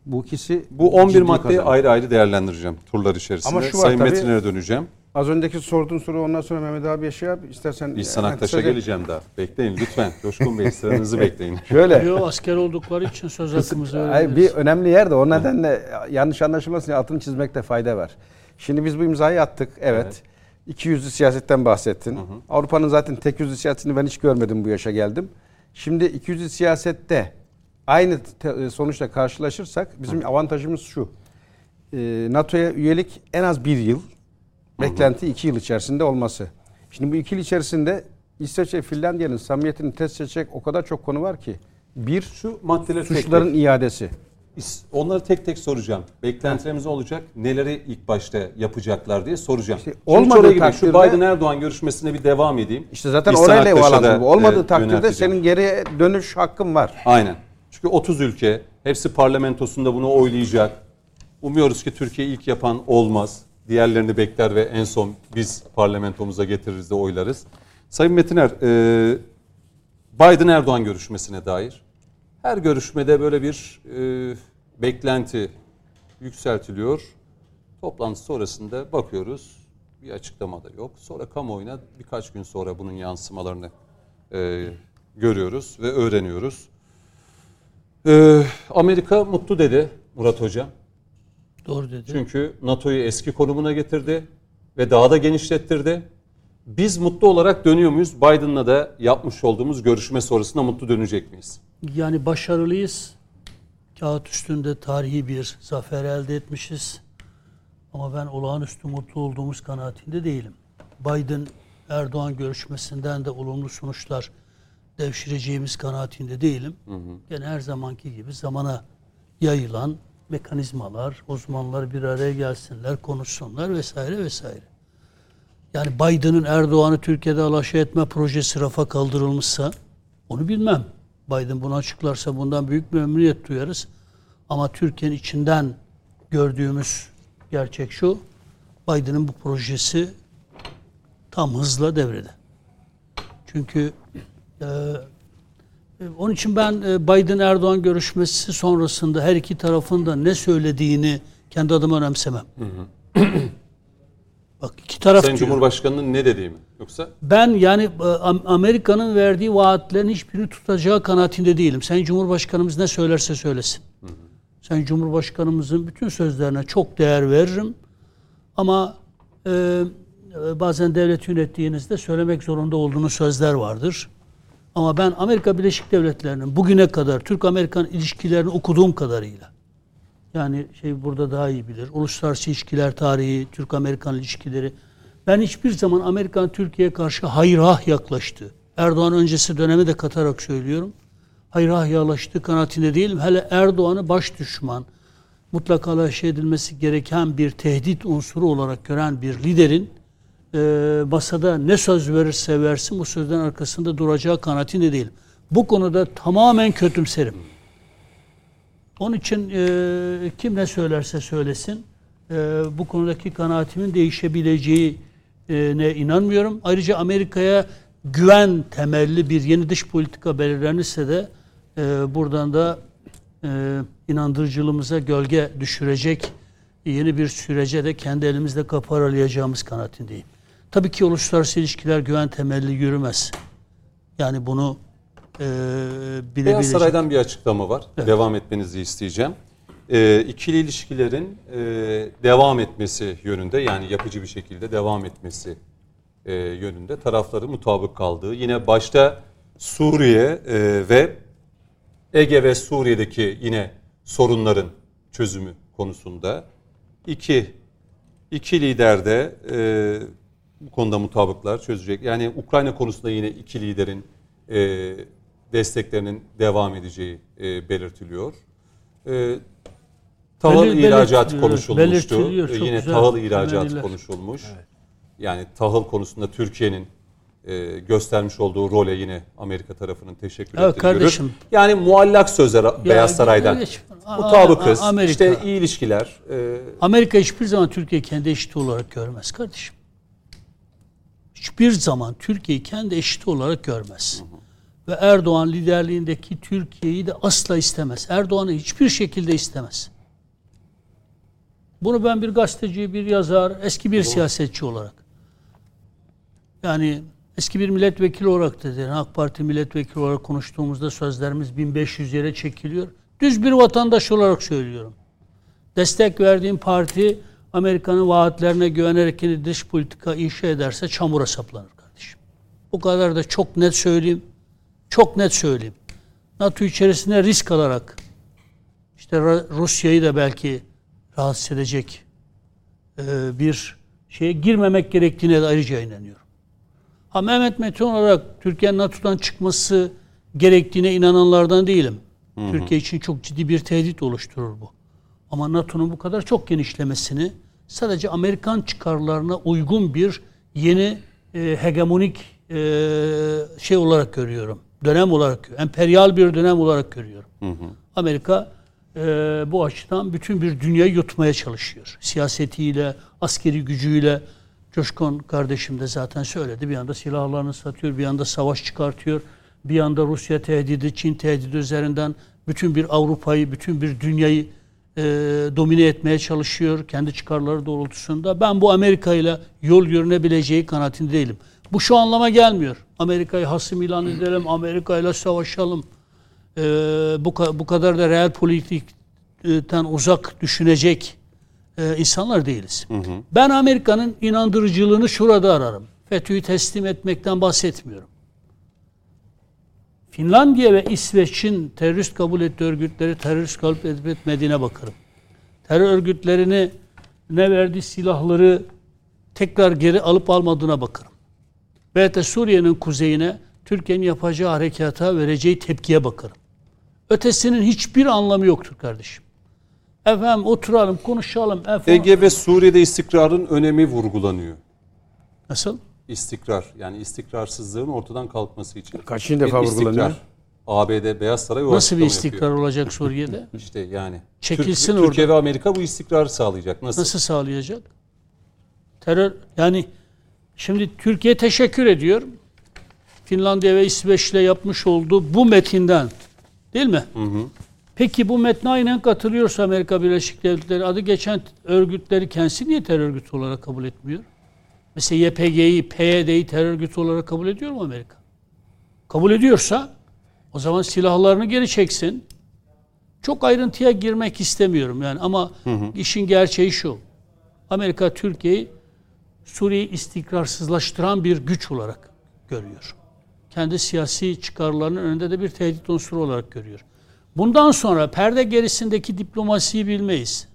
Bu ikisi Bu 11 ciddi maddeyi kazanım. ayrı ayrı değerlendireceğim turlar içerisinde. Ama şu var Sayın tabii- Metin'e döneceğim. Az önceki sorduğun soru ondan sonra Mehmet abiye şey yap. İstersen İhsan Aktaş'a kısaca- geleceğim daha. Bekleyin lütfen. <laughs> Coşkun Bey sıranızı bekleyin. <laughs> Şöyle. Yo, asker oldukları için söz hakkımızı Hayır, bir önemli yer de o nedenle yanlış anlaşılmasın altını çizmekte fayda var. Şimdi biz bu imzayı attık. Evet. İki yüzlü siyasetten bahsettin. Avrupa'nın zaten tek yüzlü siyasetini ben hiç görmedim bu yaşa geldim. Şimdi iki yüzlü siyasette aynı te- sonuçla karşılaşırsak bizim avantajımız şu. Ee, NATO'ya üyelik en az bir yıl. Beklenti iki yıl içerisinde olması. Şimdi bu iki yıl içerisinde İsveç ve Finlandiya'nın samimiyetini test edecek o kadar çok konu var ki. Bir, Şu maddeleri tek suçların tek, iadesi. Onları tek tek soracağım. Beklentilerimiz olacak. Neleri ilk başta yapacaklar diye soracağım. İşte olmadığı gireyim. Şu takdirde- Biden-Erdoğan görüşmesine bir devam edeyim. İşte zaten İhsan orayla bu. Olmadığı e, takdirde senin geriye dönüş hakkın var. Aynen. Çünkü 30 ülke hepsi parlamentosunda bunu oylayacak. Umuyoruz ki Türkiye ilk yapan olmaz. Diğerlerini bekler ve en son biz parlamentomuza getiririz de oylarız. Sayın Metiner, e, Biden-Erdoğan görüşmesine dair her görüşmede böyle bir e, beklenti yükseltiliyor. Toplantı sonrasında bakıyoruz bir açıklama da yok. Sonra kamuoyuna birkaç gün sonra bunun yansımalarını e, görüyoruz ve öğreniyoruz. Ee, Amerika mutlu dedi Murat Hocam. Doğru dedi. Çünkü NATO'yu eski konumuna getirdi ve daha da genişlettirdi. Biz mutlu olarak dönüyor muyuz? Biden'la da yapmış olduğumuz görüşme sonrasında mutlu dönecek miyiz? Yani başarılıyız. Kağıt üstünde tarihi bir zafer elde etmişiz. Ama ben olağanüstü mutlu olduğumuz kanaatinde değilim. Biden Erdoğan görüşmesinden de olumlu sonuçlar devşireceğimiz kanaatinde değilim. Gene her zamanki gibi zamana yayılan mekanizmalar, uzmanlar bir araya gelsinler, konuşsunlar vesaire vesaire. Yani Biden'ın Erdoğan'ı Türkiye'de alaşağı etme projesi rafa kaldırılmışsa onu bilmem. Biden bunu açıklarsa bundan büyük bir memnuniyet duyarız. Ama Türkiye'nin içinden gördüğümüz gerçek şu. Biden'ın bu projesi tam hızla devrede. Çünkü e, e, onun için ben e, Biden-Erdoğan görüşmesi sonrasında her iki tarafın da ne söylediğini kendi adıma önemsemem. <clears throat> Bak iki taraf Sayın diyor. Cumhurbaşkanı'nın ne dediği mi? Yoksa Ben yani e, Am- Amerika'nın verdiği vaatlerin hiçbirini tutacağı kanaatinde değilim. Sayın Cumhurbaşkanımız ne söylerse söylesin. Sayın Cumhurbaşkanımızın bütün sözlerine çok değer veririm. Ama e, e, bazen devlet yönettiğinizde söylemek zorunda olduğunuz sözler vardır. Ama ben Amerika Birleşik Devletleri'nin bugüne kadar Türk-Amerikan ilişkilerini okuduğum kadarıyla yani şey burada daha iyi bilir. Uluslararası ilişkiler tarihi, Türk-Amerikan ilişkileri. Ben hiçbir zaman Amerikan Türkiye'ye karşı hayır yaklaştı. Erdoğan öncesi dönemi de katarak söylüyorum. Hayır hah yaklaştığı kanaatinde değilim. Hele Erdoğan'ı baş düşman, mutlaka alaşağı edilmesi gereken bir tehdit unsuru olarak gören bir liderin e, masada ne söz verirse versin bu sözden arkasında duracağı kanaatinde değilim. Bu konuda tamamen kötümserim. Onun için e, kim ne söylerse söylesin e, bu konudaki kanaatimin değişebileceğine inanmıyorum. Ayrıca Amerika'ya güven temelli bir yeni dış politika belirlenirse de e, buradan da e, inandırıcılığımıza gölge düşürecek yeni bir sürece de kendi elimizle kapı aralayacağımız kanaatindeyim. Tabii ki uluslararası ilişkiler güven temelli yürümez. Yani bunu e, bilebilecek. Beyaz Saray'dan bir açıklama var. Devam etmenizi isteyeceğim. Ee, ikili ilişkilerin e, devam etmesi yönünde yani yapıcı bir şekilde devam etmesi e, yönünde tarafları mutabık kaldığı. Yine başta Suriye e, ve Ege ve Suriye'deki yine sorunların çözümü konusunda iki iki lider de e, bu konuda mutabıklar çözecek. Yani Ukrayna konusunda yine iki liderin e, desteklerinin devam edeceği e, belirtiliyor. E, tahıl Belir- ihracatı belirtiliyor, konuşulmuştu. E, yine güzel tahıl ihracatı temenniler. konuşulmuş. Yani tahıl konusunda Türkiye'nin e, göstermiş olduğu role yine Amerika tarafının teşekkür Evet ettiğini görüyoruz. Yani muallak sözler Beyaz Saray'dan. kardeşim, Mutabıkız, Amerika. işte iyi ilişkiler. e, Amerika hiçbir zaman Türkiye kendi eşiti olarak görmez kardeşim. Hiçbir zaman Türkiye'yi kendi eşiti olarak görmez. Ve Erdoğan liderliğindeki Türkiye'yi de asla istemez. Erdoğan'ı hiçbir şekilde istemez. Bunu ben bir gazeteci, bir yazar, eski bir siyasetçi olarak yani eski bir milletvekili olarak da yani AK Parti milletvekili olarak konuştuğumuzda sözlerimiz 1500 yere çekiliyor. Düz bir vatandaş olarak söylüyorum. Destek verdiğim parti Amerika'nın vaatlerine güvenerek yine dış politika inşa ederse çamura saplanır kardeşim. Bu kadar da çok net söyleyeyim. Çok net söyleyeyim. NATO içerisinde risk alarak işte Rusya'yı da belki rahatsız edecek e, bir şeye girmemek gerektiğine de ayrıca inanıyorum. Ha Mehmet Metin olarak Türkiye'nin NATO'dan çıkması gerektiğine inananlardan değilim. Türkiye için çok ciddi bir tehdit oluşturur bu. Ama NATO'nun bu kadar çok genişlemesini sadece Amerikan çıkarlarına uygun bir yeni e, hegemonik e, şey olarak görüyorum. Dönem olarak, emperyal bir dönem olarak görüyorum. Amerika e, bu açıdan bütün bir dünyayı yutmaya çalışıyor. Siyasetiyle, askeri gücüyle. Coşkun kardeşim de zaten söyledi. Bir anda silahlarını satıyor, bir anda savaş çıkartıyor. Bir anda Rusya tehdidi, Çin tehdidi üzerinden bütün bir Avrupa'yı, bütün bir dünyayı e, domine etmeye çalışıyor kendi çıkarları doğrultusunda. Ben bu Amerika ile yol yürünebileceği kanaatinde değilim. Bu şu anlama gelmiyor. Amerika'yı hasım ilan edelim, Amerika ile savaşalım. E, bu, bu kadar da real politikten uzak düşünecek e, insanlar değiliz. Ben Amerika'nın inandırıcılığını şurada ararım. FETÖ'yü teslim etmekten bahsetmiyorum. Finlandiya ve İsveç'in terörist kabul ettiği örgütleri terörist kabul etmediğine bakarım. Terör örgütlerini ne verdiği silahları tekrar geri alıp almadığına bakarım. Ve de Suriye'nin kuzeyine Türkiye'nin yapacağı harekata vereceği tepkiye bakarım. Ötesinin hiçbir anlamı yoktur kardeşim. Efendim oturalım, konuşalım. Efendim, Ege ve Suriye'de istikrarın önemi vurgulanıyor. Nasıl? İstikrar yani istikrarsızlığın ortadan kalkması için. Kaçıncı defa istikrar. vurgulanıyor? ABD Beyaz Saray o Nasıl bir istikrar yapıyor. olacak Suriye'de? <laughs> İşte yani. Çekilsin Türk- Türkiye orada. ve Amerika bu istikrarı sağlayacak. Nasıl? Nasıl sağlayacak? Terör yani şimdi Türkiye teşekkür ediyor. Finlandiya ve İsveç'le yapmış olduğu bu metinden değil mi? Peki bu metne aynen katılıyorsa Amerika Birleşik Devletleri adı geçen örgütleri kendisi niye terör örgütü olarak kabul etmiyor? Mesela YPG'yi, PYD'yi terör örgütü olarak kabul ediyor mu Amerika? Kabul ediyorsa o zaman silahlarını geri çeksin. Çok ayrıntıya girmek istemiyorum yani ama işin gerçeği şu. Amerika Türkiye'yi Suriye'yi istikrarsızlaştıran bir güç olarak görüyor. Kendi siyasi çıkarlarının önünde de bir tehdit unsuru olarak görüyor. Bundan sonra perde gerisindeki diplomasiyi bilmeyiz.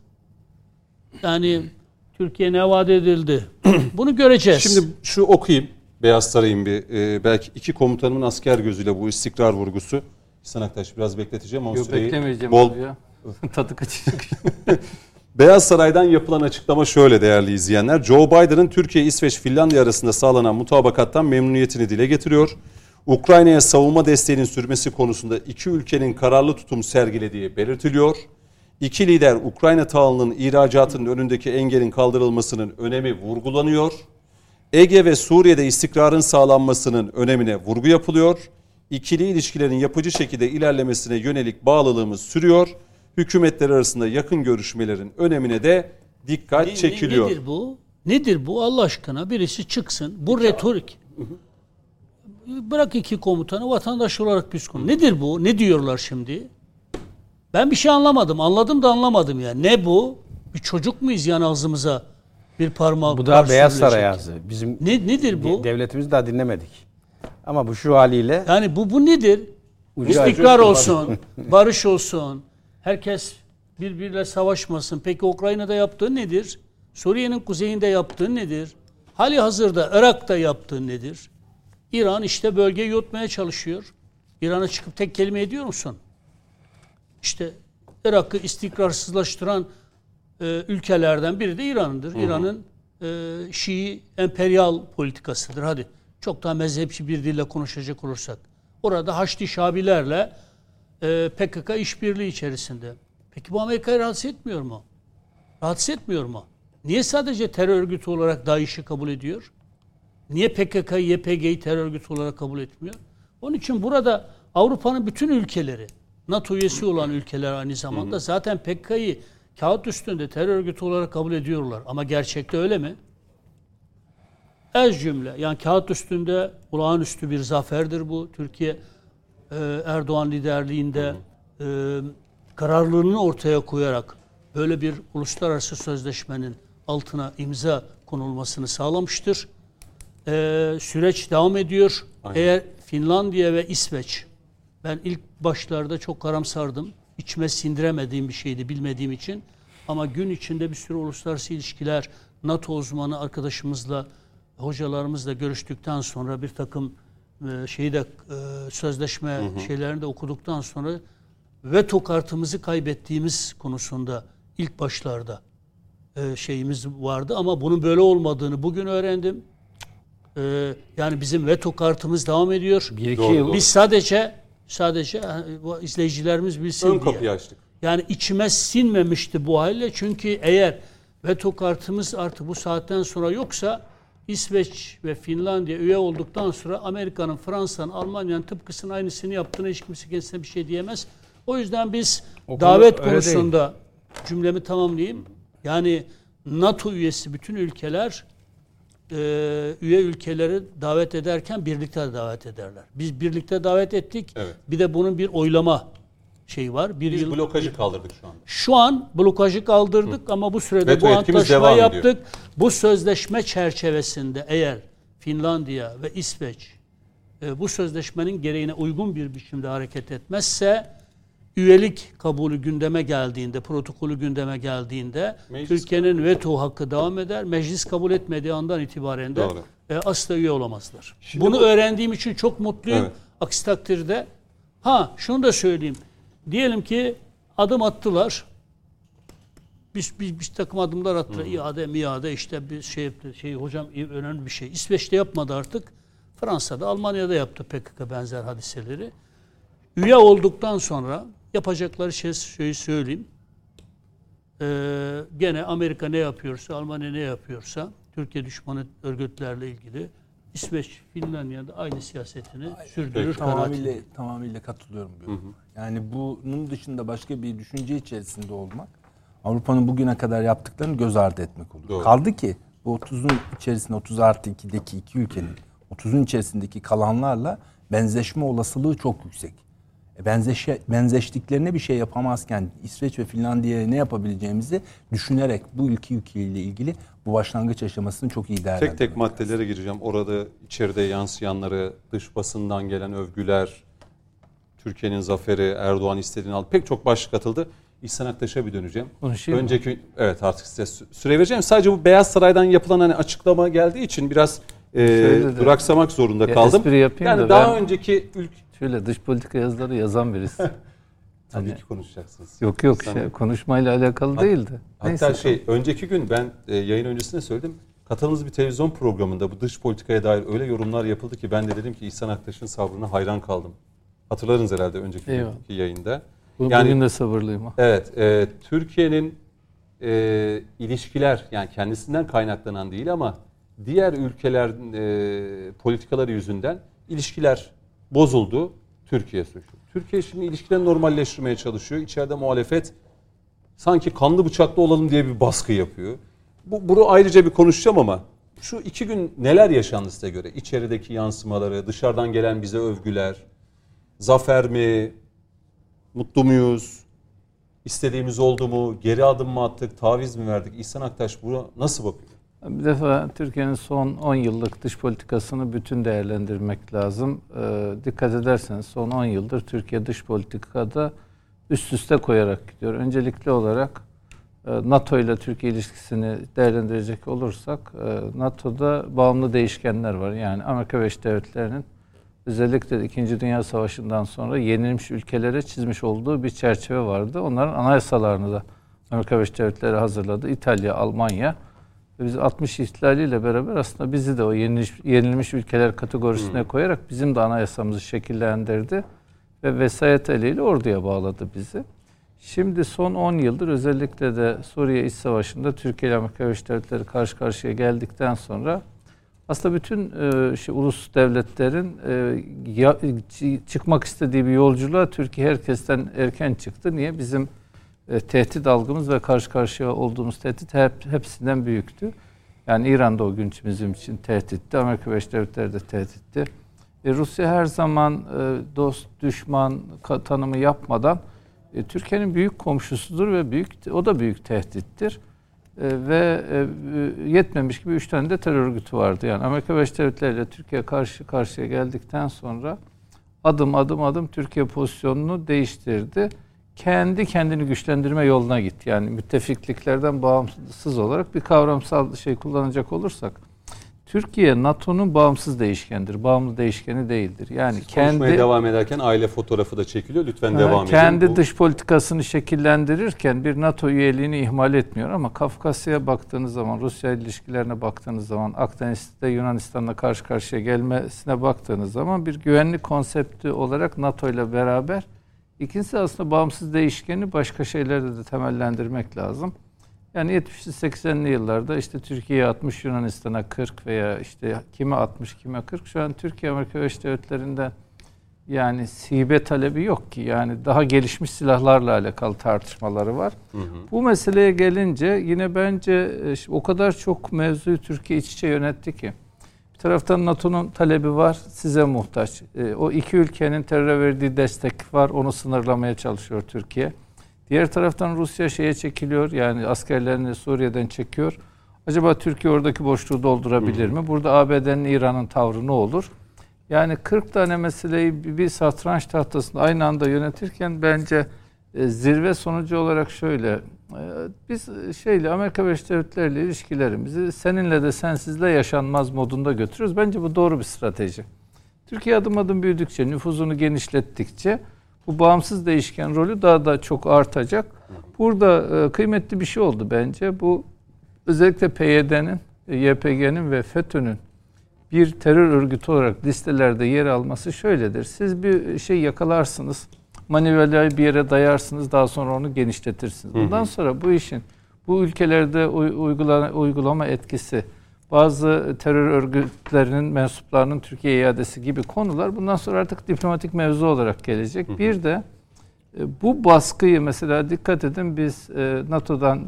Yani Türkiye ne vaat edildi? <clears throat> Bunu göreceğiz. Şimdi şu okuyayım. Beyaz Saray'ın bir e, belki iki komutanımın asker gözüyle bu istikrar vurgusu. İhsan Aktaş biraz bekleteceğim ama Yok süreyi beklemeyeceğim bol abi ya. <laughs> Tadı kaçacak. <laughs> Beyaz Saray'dan yapılan açıklama şöyle değerli izleyenler. Joe Biden'ın Türkiye, İsveç, Finlandiya arasında sağlanan mutabakattan memnuniyetini dile getiriyor. Ukrayna'ya savunma desteğinin sürmesi konusunda iki ülkenin kararlı tutum sergilediği belirtiliyor. İki lider Ukrayna tahılının ihracatının önündeki engelin kaldırılmasının önemi vurgulanıyor. Ege ve Suriye'de istikrarın sağlanmasının önemine vurgu yapılıyor. İkili ilişkilerin yapıcı şekilde ilerlemesine yönelik bağlılığımız sürüyor. Hükümetler arasında yakın görüşmelerin önemine de dikkat Ne- çekiliyor. Nedir bu? Nedir bu Allah aşkına? Birisi çıksın. Bu retorik. Bırak iki komutanı vatandaş olarak biz konu. Nedir bu? Ne diyorlar şimdi? Ben bir şey anlamadım. Anladım da anlamadım ya. Ne bu? Bir çocuk muyuz yani ağzımıza bir parmak Bu kar Beyaz? Saray ağzı. Bizim Ne, nedir bu? devletimizi daha dinlemedik. Ama bu şu haliyle Yani bu bu nedir? Ucu İstikrar olsun, <laughs> barış olsun. Herkes birbiriyle savaşmasın. Peki Ukrayna'da yaptığı nedir? Suriye'nin kuzeyinde yaptığı nedir? Hali hazırda Irak'ta yaptığı nedir? İran işte bölgeyi yutmaya çalışıyor. İran'a çıkıp tek kelime ediyor musun? İşte Irak'ı istikrarsızlaştıran e, ülkelerden biri de İran'dır. İran'ın e, Şii emperyal politikasıdır. Hadi Çok daha mezhepçi bir dille konuşacak olursak. Orada Haçlı Şabilerle e, PKK işbirliği içerisinde. Peki bu Amerika'yı rahatsız etmiyor mu? Rahatsız etmiyor mu? Niye sadece terör örgütü olarak DAEŞ'i kabul ediyor? Niye PKK'yı, YPG'yi terör örgütü olarak kabul etmiyor? Onun için burada Avrupa'nın bütün ülkeleri, NATO üyesi olan ülkeler aynı zamanda zaten PKK'yı kağıt üstünde terör örgütü olarak kabul ediyorlar. Ama gerçekte öyle mi? Ez cümle yani kağıt üstünde olağanüstü bir zaferdir bu. Türkiye e, Erdoğan liderliğinde e, kararlılığını ortaya koyarak böyle bir uluslararası sözleşmenin altına imza konulmasını sağlamıştır. E, süreç devam ediyor. Aynen. Eğer Finlandiya ve İsveç ben ilk başlarda çok karamsardım. İçime sindiremediğim bir şeydi bilmediğim için. Ama gün içinde bir sürü uluslararası ilişkiler, NATO uzmanı arkadaşımızla, hocalarımızla görüştükten sonra bir takım şeyi de e, sözleşme şeylerini de okuduktan sonra veto kartımızı kaybettiğimiz konusunda ilk başlarda e, şeyimiz vardı ama bunun böyle olmadığını bugün öğrendim. E, yani bizim veto kartımız devam ediyor. Bir iki Doğru. Biz sadece sadece e, bu izleyicilerimiz bilsin Ön diye. kapıyı açtık. Yani içime sinmemişti bu halle. Çünkü eğer veto kartımız artık bu saatten sonra yoksa İsveç ve Finlandiya üye olduktan sonra Amerika'nın, Fransa'nın, Almanya'nın tıpkısının aynısını yaptığına hiç kimse kendisine bir şey diyemez. O yüzden biz O davet konusunda cümlemi tamamlayayım. Yani NATO üyesi bütün ülkeler e, üye ülkeleri davet ederken birlikte davet ederler. Biz birlikte davet ettik. Evet. Bir de bunun bir oylama şeyi var. Bir Biz yıl blokajı kaldırdık şu anda. şu an blokajı kaldırdık ama bu sürede Veto bu antlaşma yaptık. ediyor. Bu sözleşme çerçevesinde eğer Finlandiya ve İsveç e, bu sözleşmenin gereğine uygun bir biçimde hareket etmezse üyelik kabulü gündeme geldiğinde, protokolü gündeme geldiğinde Türkiye'nin veto hakkı devam eder. Meclis kabul etmediği andan itibaren de Doğru. e, asla üye olamazlar. Şimdi Bunu bu- öğrendiğim için çok mutluyum. Evet. Aksi takdirde ha şunu da söyleyeyim. Diyelim ki adım attılar. Biz bir, bir takım adımlar attılar. İade, miade işte bir şey. Şey hocam önemli bir şey. İsveç'te yapmadı artık. Fransa'da, Almanya'da yaptı PKK benzer hadiseleri. Üye olduktan sonra yapacakları şey şeyi söyleyeyim. Ee, gene Amerika ne yapıyorsa, Almanya ne yapıyorsa Türkiye düşmanı örgütlerle ilgili İsveç, Finlandiya'da aynı siyasetini sürdürür Tamamıyla, tamamıyla katılıyorum bu yoruma. Yani bunun dışında başka bir düşünce içerisinde olmak Avrupa'nın bugüne kadar yaptıklarını göz ardı etmek olur. Doğru. Kaldı ki bu 30'un içerisinde 30 artı 2'deki iki ülkenin 30'un içerisindeki kalanlarla benzeşme olasılığı çok yüksek. E, benzeşe, benzeştiklerine bir şey yapamazken İsveç ve Finlandiya'ya ne yapabileceğimizi düşünerek bu ülke ülkeyle ilgili bu başlangıç aşamasını çok iyi Tek değerlendirmek tek maddelere gireceğim. Orada içeride yansıyanları, dış basından gelen övgüler, Türkiye'nin zaferi, Erdoğan istediğini aldı. Pek çok başlık atıldı. İhsan Aktaş'a bir döneceğim. Konuşayım mı? Önceki evet artık size sü- süre vereceğim. Sadece bu Beyaz Saray'dan yapılan hani açıklama geldiği için biraz e, Şöyle de- duraksamak zorunda Ya kaldım. espri yapayım yani da daha ben- önceki ülke Şöyle dış politika yazıları yazan birisi. <laughs> tabii Hani- ki konuşacaksınız. yok yok Sen- şey, konuşmayla alakalı Hat- değildi. Hatta şey önceki gün ben e, yayın öncesinde söyledim. Katıldığımız bir televizyon programında bu dış politikaya dair öyle yorumlar yapıldı ki ben de dedim ki İhsan Aktaş'ın sabrına hayran kaldım. Hatırlarınız herhalde önceki Eyvallah. yayında. Bu, yani- bugün de sabırlıyım. Evet, e, Türkiye'nin e, ilişkiler yani kendisinden kaynaklanan değil ama diğer ülkelerin e, politikaları yüzünden ilişkiler bozuldu. Türkiye suçlu. Türkiye şimdi ilişkileri normalleştirmeye çalışıyor. İçeride muhalefet sanki kanlı bıçaklı olalım diye bir baskı yapıyor. Bu, bunu ayrıca bir konuşacağım ama şu iki gün neler yaşandı size göre? İçerideki yansımaları, dışarıdan gelen bize övgüler, zafer mi, mutlu muyuz, istediğimiz oldu mu, geri adım mı attık, taviz mi verdik? İhsan Aktaş buna nasıl bakıyor? Bir defa Türkiye'nin son 10 yıllık dış politikasını bütün değerlendirmek lazım. Ee, dikkat ederseniz son 10 yıldır Türkiye dış politikada üst üste koyarak gidiyor. Öncelikli olarak e, NATO ile Türkiye ilişkisini değerlendirecek olursak e, NATO'da bağımlı değişkenler var. Yani Amerika Birleşik Devletleri'nin özellikle de İkinci Dünya Savaşı'ndan sonra yenilmiş ülkelere çizmiş olduğu bir çerçeve vardı. Onların anayasalarını da Amerika Birleşik Devletleri hazırladı. İtalya, Almanya Biz 60 ihtilaliyle beraber aslında bizi de o yenilmiş, yenilmiş ülkeler kategorisine koyarak bizim de anayasamızı şekillendirdi ve vesayet eliyle orduya bağladı bizi. Şimdi son 10 yıldır özellikle de Suriye İç Savaşı'nda Türkiye ile Amerika Birleşik Devletleri karşı karşıya geldikten sonra aslında bütün e, şey, ulus devletlerin e, ya, çı- çıkmak istediği bir yolculuğa Türkiye herkesten erken çıktı. Niye? Bizim e, tehdit algımız ve karşı karşıya olduğumuz tehdit hep, hepsinden büyüktü. Yani İran'da o gün bizim için tehditti. Amerika Birleşik Devletleri de tehditti. E, Rusya her zaman e, dost, düşman tanımı yapmadan e, Türkiye'nin büyük komşusudur ve büyük o da büyük tehdittir. E, ve e, e, yetmemiş gibi üç tane de terör örgütü vardı. Yani Amerika Birleşik Devletleri ile Türkiye karşı karşıya geldikten sonra adım adım adım Türkiye pozisyonunu değiştirdi. Kendi kendini güçlendirme yoluna gitti. Yani müttefikliklerden bağımsız olarak bir kavramsal şey kullanacak olursak Türkiye NATO'nun bağımsız değişkendir. Bağımlı değişkeni değildir. Yani Konuşmaya kendi devam ederken aile fotoğrafı da çekiliyor. Lütfen Ha, devam edin. Kendi dış politikasını şekillendirirken bir NATO üyeliğini ihmal etmiyor ama Kafkasya'ya baktığınız zaman, Rusya ilişkilerine baktığınız zaman, Akdeniz'de Yunanistan'la karşı karşıya gelmesine baktığınız zaman bir güvenlik konsepti olarak NATO ile beraber ikincisi aslında bağımsız değişkeni başka şeylerde de temellendirmek lazım. Yani 70'li 80'li yıllarda işte Türkiye 60, Yunanistan'a 40 veya işte kime 60, kime 40. Şu an Türkiye Amerika Birleşik Devletleri'nde yani sibe talebi yok ki. Yani daha gelişmiş silahlarla alakalı tartışmaları var. Bu meseleye gelince yine bence e, o kadar çok mevzuyu Türkiye iç içe yönetti ki. Taraftan NATO'nun talebi var, size muhtaç. E, o iki ülkenin teröre verdiği destek var, onu sınırlamaya çalışıyor Türkiye. Diğer taraftan Rusya şeye çekiliyor, yani askerlerini Suriye'den çekiyor. Acaba Türkiye oradaki boşluğu doldurabilir mi? Burada ABD'nin, İran'ın tavrı ne olur? Yani 40 tane meseleyi bir- satranç tahtasında aynı anda yönetirken bence e, zirve sonucu olarak şöyle biz e, şeyle Amerika Birleşik Devletleri ile ilişkilerimizi seninle de sensizle yaşanmaz modunda götürüyoruz. Bence bu doğru bir strateji. Türkiye adım adım büyüdükçe, nüfuzunu genişlettikçe bu bağımsız değişken rolü daha da çok artacak. Burada e, kıymetli bir şey oldu bence. Bu özellikle PYD'nin, e, YPG'nin ve FETÖ'nün bir terör örgütü olarak listelerde yer alması şöyledir. Siz bir şey yakalarsınız, manivelayı bir yere dayarsınız, daha sonra onu genişletirsiniz. Bundan sonra bu işin bu ülkelerde uy- uygula- uygulama etkisi, bazı terör örgütlerinin mensuplarının Türkiye iadesi gibi konular bundan sonra artık diplomatik mevzu olarak gelecek. Bir de e, bu baskıyı mesela dikkat edin biz e, NATO'dan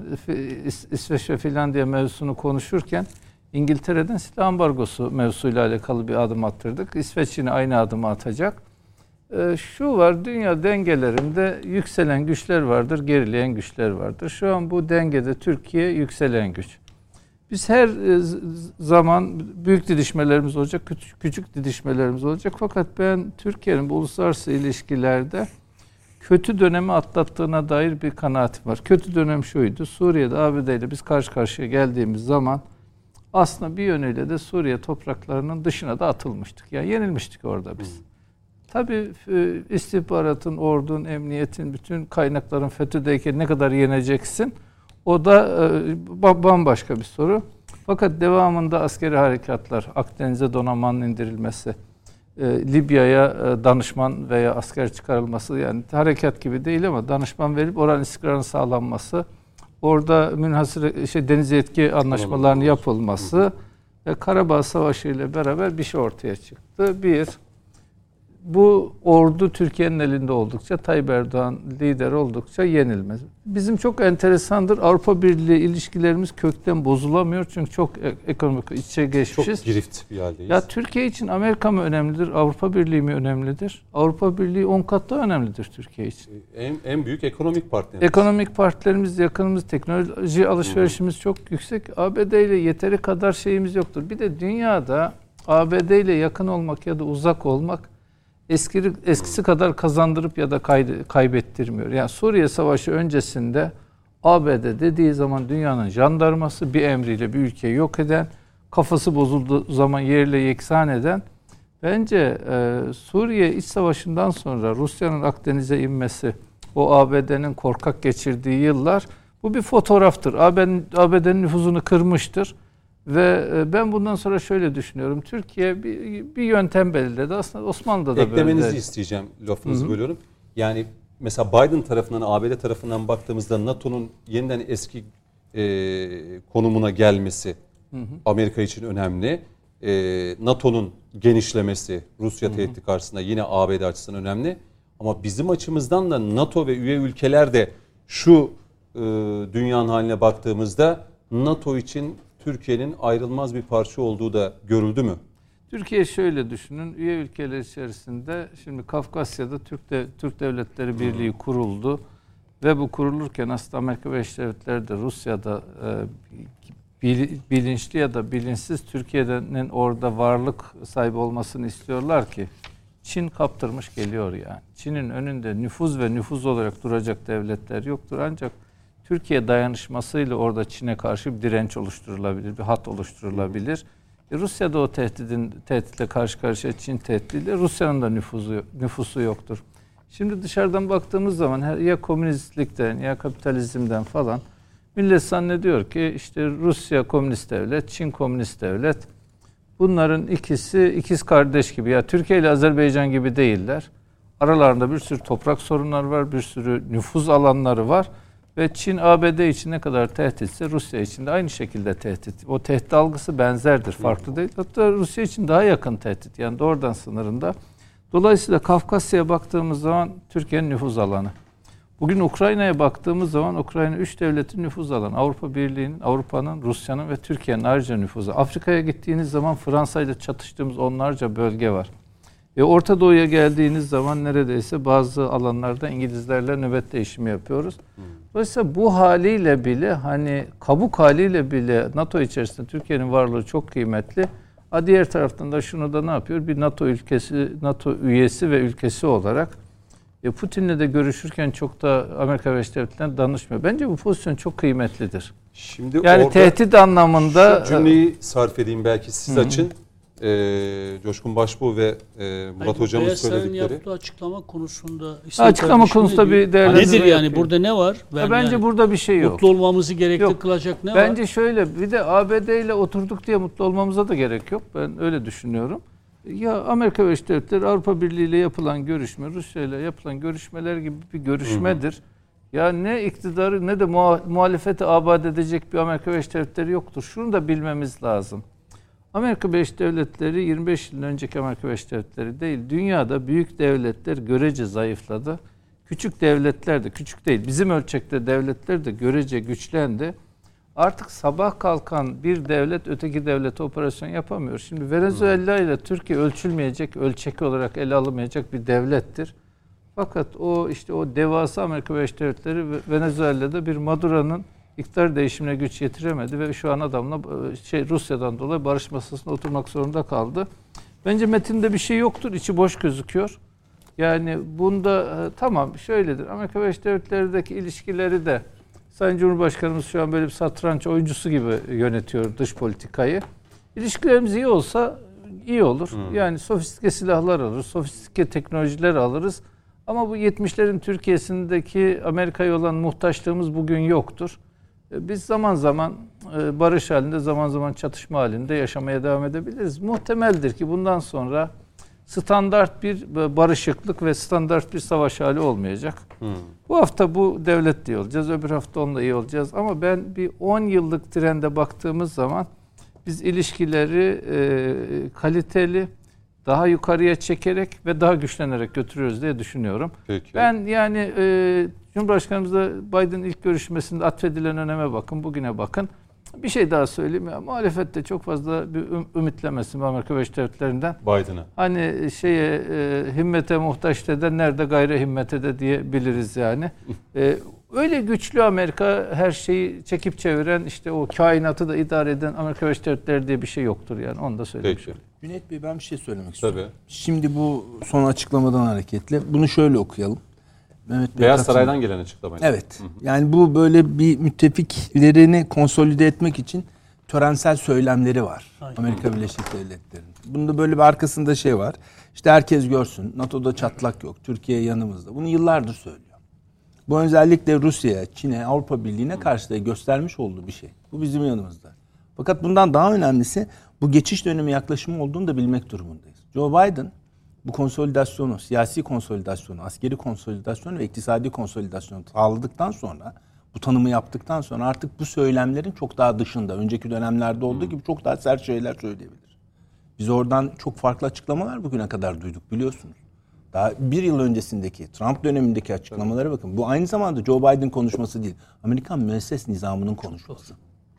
İsveç ve Finlandiya mevzusunu konuşurken İngiltere'den silah ambargosu mevzusuyla alakalı bir adım attırdık. İsveç yine aynı adımı atacak. E, Şu var dünya dengelerinde yükselen güçler vardır, gerileyen güçler vardır. Şu an bu dengede Türkiye yükselen güç. Biz her e, zaman büyük didişmelerimiz olacak, küçük, küçük didişmelerimiz olacak. Fakat ben Türkiye'nin bu uluslararası ilişkilerde kötü dönemi atlattığına dair bir kanaatim var. Kötü dönem şuydu. Suriye'de ABD ile biz karşı karşıya geldiğimiz zaman aslında bir yönüyle de Suriye topraklarının dışına da atılmıştık. Yani yenilmiştik orada biz. Tabii e, istihbaratın, ordunun, emniyetin, bütün kaynakların FETÖ'deyken ne kadar yeneceksin? O da e, ba- bambaşka bir soru. Fakat devamında askeri harekatlar, Akdeniz'e donanmanın indirilmesi, e, Libya'ya danışman veya asker çıkarılması yani harekat gibi değil ama danışman verip oranın istikrarının sağlanması, orada münhasır şey deniz yetki anlaşmalarının yapılması ve Karabağ Savaşı ile beraber bir şey ortaya çıktı. Bir, bu ordu Türkiye'nin elinde oldukça, Tayyip Erdoğan lider oldukça yenilmez. Bizim çok enteresandır. Avrupa Birliği ilişkilerimiz kökten bozulamıyor. Çünkü çok e- ekonomik iç içe Çok geçmişiz. girift bir haldeyiz. Ya Türkiye için Amerika mı önemlidir, Avrupa Birliği mi önemlidir? Avrupa Birliği 10 kat daha önemlidir Türkiye için. en, en büyük ekonomik partner. Ekonomik partilerimiz yakınımız, teknoloji alışverişimiz çok yüksek. ABD ile yeteri kadar şeyimiz yoktur. Bir de dünyada ABD ile yakın olmak ya da uzak olmak eski, eskisi kadar kazandırıp ya da kay- kaybettirmiyor. Yani Suriye Savaşı öncesinde ABD dediği zaman dünyanın jandarması bir emriyle bir ülkeyi yok eden, kafası bozulduğu zaman yerle yeksan eden Bence e, Suriye iç savaşından sonra Rusya'nın Akdeniz'e inmesi, o ABD'nin korkak geçirdiği yıllar bu bir fotoğraftır. ABD'nin nüfuzunu kırmıştır. Ve e, ben bundan sonra şöyle düşünüyorum. Türkiye bir, bir yöntem belirledi. Aslında Osmanlı'da da Eklemenizi böyle. isteyeceğim lafınızı bölüyorum. Yani mesela Biden tarafından, ABD tarafından baktığımızda NATO'nun yeniden eski e, konumuna gelmesi Amerika için önemli. E, NATO'nun genişlemesi Rusya tehdidi karşısında yine ABD açısından önemli. Ama bizim açımızdan da NATO ve üye ülkeler de şu e, dünyanın haline baktığımızda NATO için Türkiye'nin ayrılmaz bir parça olduğu da görüldü mü? Türkiye şöyle düşünün. Üye ülkeler içerisinde şimdi Kafkasya'da Türk de, Türk Devletleri Birliği kuruldu ve bu kurulurken aslında Amerika Birleşik Devletleri de Rusya'da e, bil- bilinçli ya da bilinçsiz Türkiye'nin orada varlık sahibi olmasını istiyorlar ki Çin kaptırmış geliyor yani. Çin'in önünde nüfuz ve nüfuz olarak duracak devletler yoktur ancak Türkiye dayanışmasıyla orada Çin'e karşı bir direnç oluşturulabilir, bir hat oluşturulabilir. E, Rusya da o tehdidin tehditle karşı karşıya Çin tehdidiyle Rusya'nın da nüfuzu nüfusu yoktur. Şimdi dışarıdan baktığımız zaman ya komünistlikten ya kapitalizmden falan millet zannediyor ki işte Rusya komünist devlet, Çin komünist devlet. Bunların ikisi ikiz kardeş gibi. Ya Türkiye ile Azerbaycan gibi değiller. Aralarında bir sürü toprak sorunları var, bir sürü nüfuz alanları var. Ve Çin ABD için ne kadar tehditse Rusya için de aynı şekilde tehdit. O tehdit algısı benzerdir, farklı değil. Hatta Rusya için daha yakın tehdit. Yani doğrudan sınırında. Dolayısıyla Kafkasya'ya baktığımız zaman Türkiye'nin nüfuz alanı. Bugün Ukrayna'ya baktığımız zaman Ukrayna üç devletin nüfuz alanı. Avrupa Birliği'nin, Avrupa'nın, Rusya'nın ve Türkiye'nin ayrıca nüfuzu. Afrika'ya gittiğiniz zaman Fransa ile çatıştığımız onlarca bölge var. E Orta Doğu'ya geldiğiniz zaman neredeyse bazı alanlarda İngilizlerle nöbet değişimi yapıyoruz. Dolayısıyla bu haliyle bile hani kabuk haliyle bile NATO içerisinde Türkiye'nin varlığı çok kıymetli. Ha diğer taraftan da şunu da ne yapıyor? Bir NATO ülkesi, NATO üyesi ve ülkesi olarak e, Putin'le de görüşürken çok da Amerika Birleşik Devletleri'ne danışmıyor. Bence bu pozisyon çok kıymetlidir. Şimdi Yani tehdit anlamında şu cümleyi sarf edeyim belki siz açın. Ee, Coşkun Başbuğ ve e, Murat Hayır, Saray'ın söyledikleri. yaptığı açıklama konusunda Açıklama konusunda bir değerlendirme Nedir yani yapayım. burada ne var? Ya bence yani burada bir şey yok. mutlu olmamızı gerekli Yok. kılacak ne Bence var? şöyle bir de ABD ile oturduk diye mutlu olmamıza da gerek yok. Ben öyle düşünüyorum. Ya Amerika Birleşik Devletleri Avrupa Birliği ile yapılan görüşme, Rusya ile yapılan görüşmeler gibi bir görüşmedir. Ya ne iktidarı ne de muha- muhalefeti abad edecek bir Amerika Birleşik Devletleri yoktur. Şunu da bilmemiz lazım. Amerika Birleşik Devletleri 25 yıl önceki Amerika Birleşik Devletleri değil. Dünyada büyük devletler görece zayıfladı. Küçük devletler de küçük değil. Bizim ölçekte devletler de görece güçlendi. Artık sabah kalkan bir devlet öteki devlete operasyon yapamıyor. Şimdi Venezuela ile Türkiye ölçülmeyecek, ölçek olarak ele alınmayacak bir devlettir. Fakat o işte o devasa Amerika Birleşik Devletleri ve Venezuela'da bir Maduro'nun iktidar değişimine güç yetiremedi ve şu an adamla e, şey Rusya'dan dolayı barış masasında oturmak zorunda kaldı. Bence metinde bir şey yoktur, içi boş gözüküyor. Yani bunda e, tamam şöyledir. Amerika Birleşik Devletleri'deki ilişkileri de Sayın Cumhurbaşkanımız şu an böyle bir satranç oyuncusu gibi yönetiyor dış politikayı. İlişkilerimiz iyi olsa iyi olur. Yani sofistike silahlar alırız, sofistike teknolojiler alırız. Ama bu 70'lerin Türkiye'sindeki Amerika'ya olan muhtaçlığımız bugün yoktur. E, Biz zaman zaman e, barış halinde, zaman zaman çatışma halinde yaşamaya devam edebiliriz. Muhtemeldir ki bundan sonra standart bir barışıklık ve standart bir savaş hali olmayacak. Bu hafta bu devlet iyi olacağız, öbür hafta onunla iyi olacağız. Ama ben bir 10 yıllık trende baktığımız zaman biz ilişkileri e, kaliteli, daha yukarıya çekerek ve daha güçlenerek götürüyoruz diye düşünüyorum. Peki. Ben yani e, Cumhurbaşkanımızla Biden ilk görüşmesinde atfedilen öneme bakın, bugüne bakın. Bir şey daha söyleyeyim ya muhalefette çok fazla bir üm- ümitlemesin Amerika Birleşik Devletleri'nden. Biden'a. Hani şeye e, himmete muhtaç de nerede gayri himmete de diyebiliriz yani. E, <laughs> öyle güçlü Amerika her şeyi çekip çeviren işte o kainatı da idare eden Amerika Birleşik Devletleri diye bir şey yoktur yani onu da söylemiş Peki. olayım. Cüneyt Bey ben bir şey söylemek istiyorum. Tabii. Şimdi bu son açıklamadan hareketle bunu şöyle okuyalım. Mehmet Bey Beyaz katılın. Saray'dan gelen açıklamayla. Evet. Yani bu böyle bir müttefiklerini konsolide etmek için törensel söylemleri var. Aynen. Amerika Birleşik Devletleri'nin. Bunda böyle bir arkasında şey var. İşte herkes görsün. NATO'da çatlak yok. Türkiye yanımızda. Bunu yıllardır söylüyor. Bu özellikle Rusya'ya, Çin'e, Avrupa Birliği'ne karşı da göstermiş olduğu bir şey. Bu bizim yanımızda. Fakat bundan daha önemlisi bu geçiş dönemi yaklaşımı olduğunu da bilmek durumundayız. Joe Biden bu konsolidasyonu, siyasi konsolidasyonu, askeri konsolidasyonu ve iktisadi konsolidasyonu sağladıktan sonra bu tanımı yaptıktan sonra artık bu söylemlerin çok daha dışında, önceki dönemlerde olduğu gibi çok daha sert şeyler söyleyebilir. Biz oradan çok farklı açıklamalar bugüne kadar duyduk biliyorsunuz. Daha bir yıl öncesindeki Trump dönemindeki açıklamalara bakın. Bu aynı zamanda Joe Biden konuşması değil. Amerikan müesses nizamının konuşması.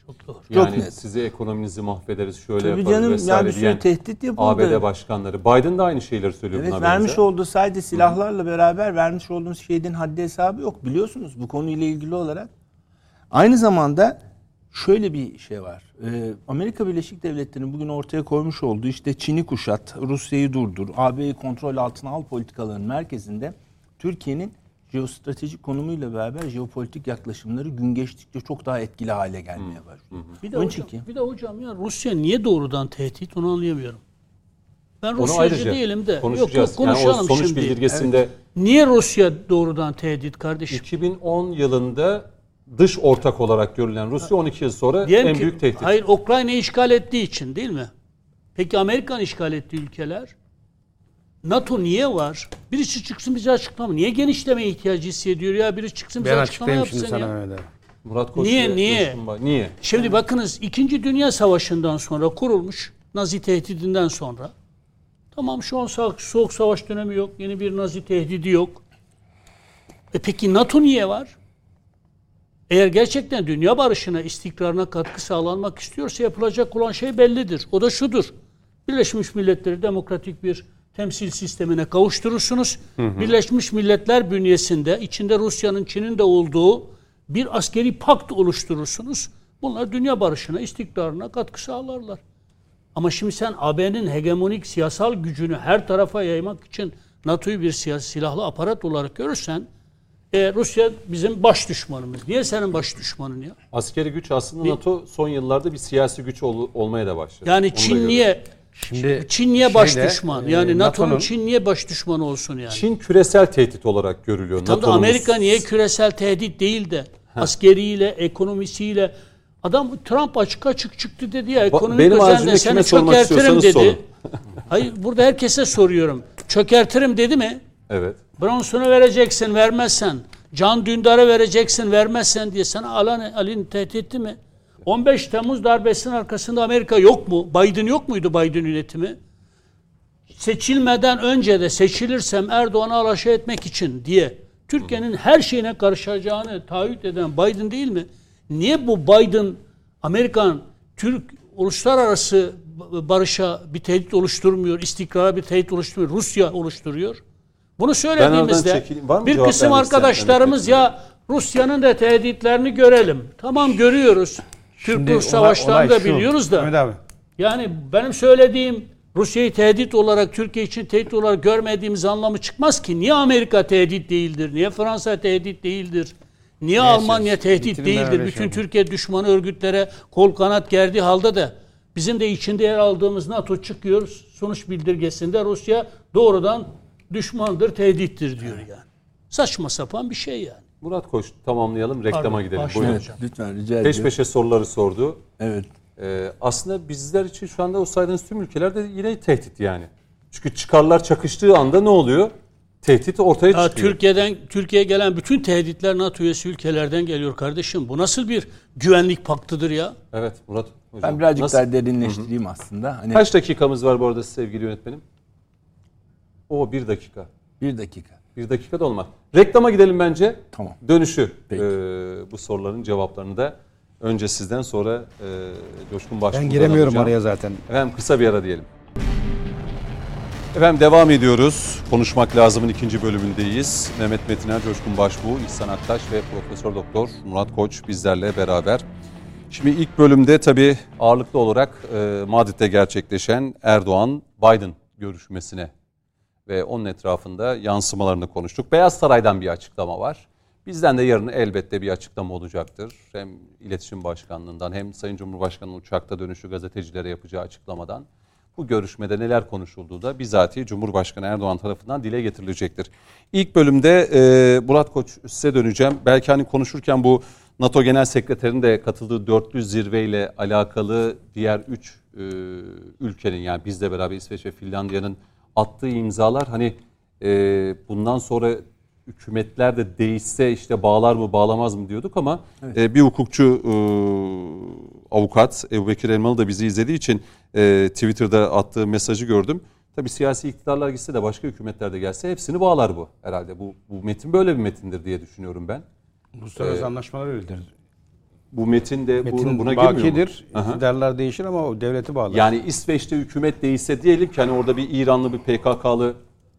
Çok doğru. Yani net. size ekonominizi mahvederiz, şöyle Tabii yaparız canım, vesaire yani bir sürü diyen tehdit yapıldı. ABD başkanları. Biden da aynı şeyleri söylüyor Evet vermiş haberinize. olduğu sadece silahlarla beraber vermiş olduğumuz şeyin haddi hesabı yok biliyorsunuz bu konuyla ilgili olarak. Aynı zamanda şöyle bir şey var. Ee, Amerika Birleşik Devletleri'nin bugün ortaya koymuş olduğu işte Çin'i kuşat, Rusya'yı durdur, AB'yi kontrol altına al politikalarının merkezinde Türkiye'nin jeostratejik konumuyla beraber jeopolitik yaklaşımları gün geçtikçe çok daha etkili hale gelmeye başlıyor. Bir de, Onun hocam, için ki- bir de hocam ya Rusya niye doğrudan tehdit onu anlayamıyorum. Ben Onu Rusyacı ayrıca değilim de. Yok konuşacağız. yok konuşalım yani o sonuç şimdi. bildirgesinde Niye Rusya doğrudan tehdit kardeşim? 2010 yılında dış ortak olarak görülen Rusya 12 yıl sonra Diyelim en ki- büyük tehdit. Hayır Ukrayna'yı işgal ettiği için değil mi? Peki Amerikan işgal ettiği ülkeler? NATO niye var? Birisi çıksın bize açıklama. Niye genişleme ihtiyacı hissediyor ya? Birisi çıksın bize Ben açıklama şimdi yapsın sana ya. Mehmet abi. Murat Koç Niye, niye? Niye? Şimdi bakınız 2. Dünya Savaşı'ndan sonra kurulmuş Nazi tehdidinden sonra tamam şu an soğuk, soğuk savaş dönemi yok. Yeni bir Nazi tehdidi yok. E peki NATO niye var? Eğer gerçekten dünya barışına, istikrarına katkı sağlanmak istiyorsa yapılacak olan şey bellidir. O da şudur. Birleşmiş Milletleri demokratik bir temsil sistemine kavuşturursunuz. Birleşmiş Milletler bünyesinde içinde Rusya'nın, Çin'in de olduğu bir askeri pakt oluşturursunuz. Bunlar dünya barışına, istikrarına katkı sağlarlar. Ama şimdi sen AB'nin hegemonik siyasal gücünü her tarafa yaymak için NATO'yu bir siyasi silahlı aparat olarak görürsen e, Rusya bizim baş düşmanımız. Niye senin baş düşmanın ya? Askeri güç aslında NATO son yıllarda bir siyasi güç ol- olmaya da başladı. Yani Onu Çin niye Şimdi Çin niye baş şeyde, düşman? e, Yani NATO'nun NATO'nun Çin niye baş düşmanı olsun yani? Çin küresel tehdit olarak görülüyor. Tam da NATO'nun Amerika niye küresel tehdit değil de askeriyle, ekonomisiyle Adam Trump açık açık çıktı dedi ya ekonomik benim özenle seni çökertirim dedi. Hayır burada herkese soruyorum. Çökertirim dedi mi? Evet. Bronson'u vereceksin vermezsen. Can Dündar'ı vereceksin vermezsen diye sana Alan, Ali'ni tehdit etti mi? 15 Temmuz darbesinin arkasında Amerika yok mu? Biden yok muydu Biden yönetimi? Seçilmeden önce de seçilirsem Erdoğan'ı alaşağı etmek için diye Türkiye'nin her şeyine karışacağını taahhüt eden Biden değil mi? Niye bu Biden Amerikan Türk uluslararası barışa bir tehdit oluşturmuyor, istikrara bir tehdit oluşturmuyor, Rusya oluşturuyor? Bunu söylediğimizde bir kısım arkadaşlarımız ya Rusya'nın da tehditlerini görelim. Tamam görüyoruz. Türk-Rus savaşlarını da biliyoruz da. Mehmet abi. Yani benim söylediğim Rusya'yı tehdit olarak, Türkiye için tehdit olarak görmediğimiz anlamı çıkmaz ki. Niye Amerika tehdit değildir? Niye Fransa tehdit değildir? Niye Almanya tehdit değildir? öyle Bütün şey. Türkiye düşmanı örgütlere kol kanat gerdiği halde de bizim de içinde yer aldığımız NATO çıkıyor. Sonuç bildirgesinde Rusya doğrudan düşmandır, tehdittir diyor yani. Saçma sapan bir şey yani. Murat Koç tamamlayalım reklama Pardon, gidelim. Buyurun. hocam. Lütfen rica Peş ediyorum. peşe soruları sordu. Evet. Ee, aslında bizler için şu anda o saydığınız tüm ülkelerde yine tehdit yani. Çünkü çıkarlar çakıştığı anda ne oluyor? Tehdit ortaya Ya çıkıyor. Türkiye'den Türkiye'ye gelen bütün tehditler NATO üyesi ülkelerden geliyor kardeşim. Bu nasıl bir güvenlik paktıdır ya? Evet Murat hocam. Ben birazcık Nasıl? daha derinleştireyim aslında. Hani Kaç dakikamız var bu arada sevgili yönetmenim? O bir dakika. bir dakika. Bir dakika da olmaz. Reklama gidelim bence. Tamam. Dönüşü Peki. e, bu soruların cevaplarını da önce sizden sonra e, Coşkun Başbuğ'dan Ben giremiyorum alacağım. araya zaten. Efendim kısa bir ara diyelim. Efendim devam ediyoruz. Konuşmak lazımın ikinci bölümündeyiz. Mehmet Metiner, Coşkun Başbuğ, İhsan Aktaş ve Profesör Doktor Murat Koç bizlerle beraber. Şimdi ilk bölümde tabii ağırlıklı olarak e, Madrid'de gerçekleşen Erdoğan-Biden görüşmesine ve onun etrafında yansımalarını konuştuk. Beyaz Saray'dan bir açıklama var. Bizden de yarın elbette bir açıklama olacaktır. Hem İletişim Başkanlığından hem Sayın Cumhurbaşkanı'nın uçakta dönüşü gazetecilere yapacağı açıklamadan bu görüşmede neler konuşulduğu da bizatihi Cumhurbaşkanı Erdoğan tarafından dile getirilecektir. İlk bölümde e, Murat Koç size döneceğim. Belki hani konuşurken bu NATO Genel Sekreterinin de katıldığı dörtlü zirveyle alakalı diğer üç e, ülkenin yani bizle beraber İsveç ve Finlandiya'nın attığı imzalar hani e, bundan sonra hükümetler de değişse işte bağlar mı bağlamaz mı diyorduk ama e, bir hukukçu e, avukat Ebu Bekir Elmalı da bizi izlediği için e, Twitter'da attığı mesajı gördüm. Tabii siyasi iktidarlar gitse de başka hükümetler de gelse hepsini bağlar bu herhalde. Bu, bu metin böyle bir metindir diye düşünüyorum ben. Uluslararası anlaşmalar öyledir. Bu metin de Metin buna girmiyor mu? bakidir. İktidarlar değişir ama o devleti bağlar. Yani İsveç'te hükümet değişse diyelim ki hani orada bir İranlı bir PKK'lı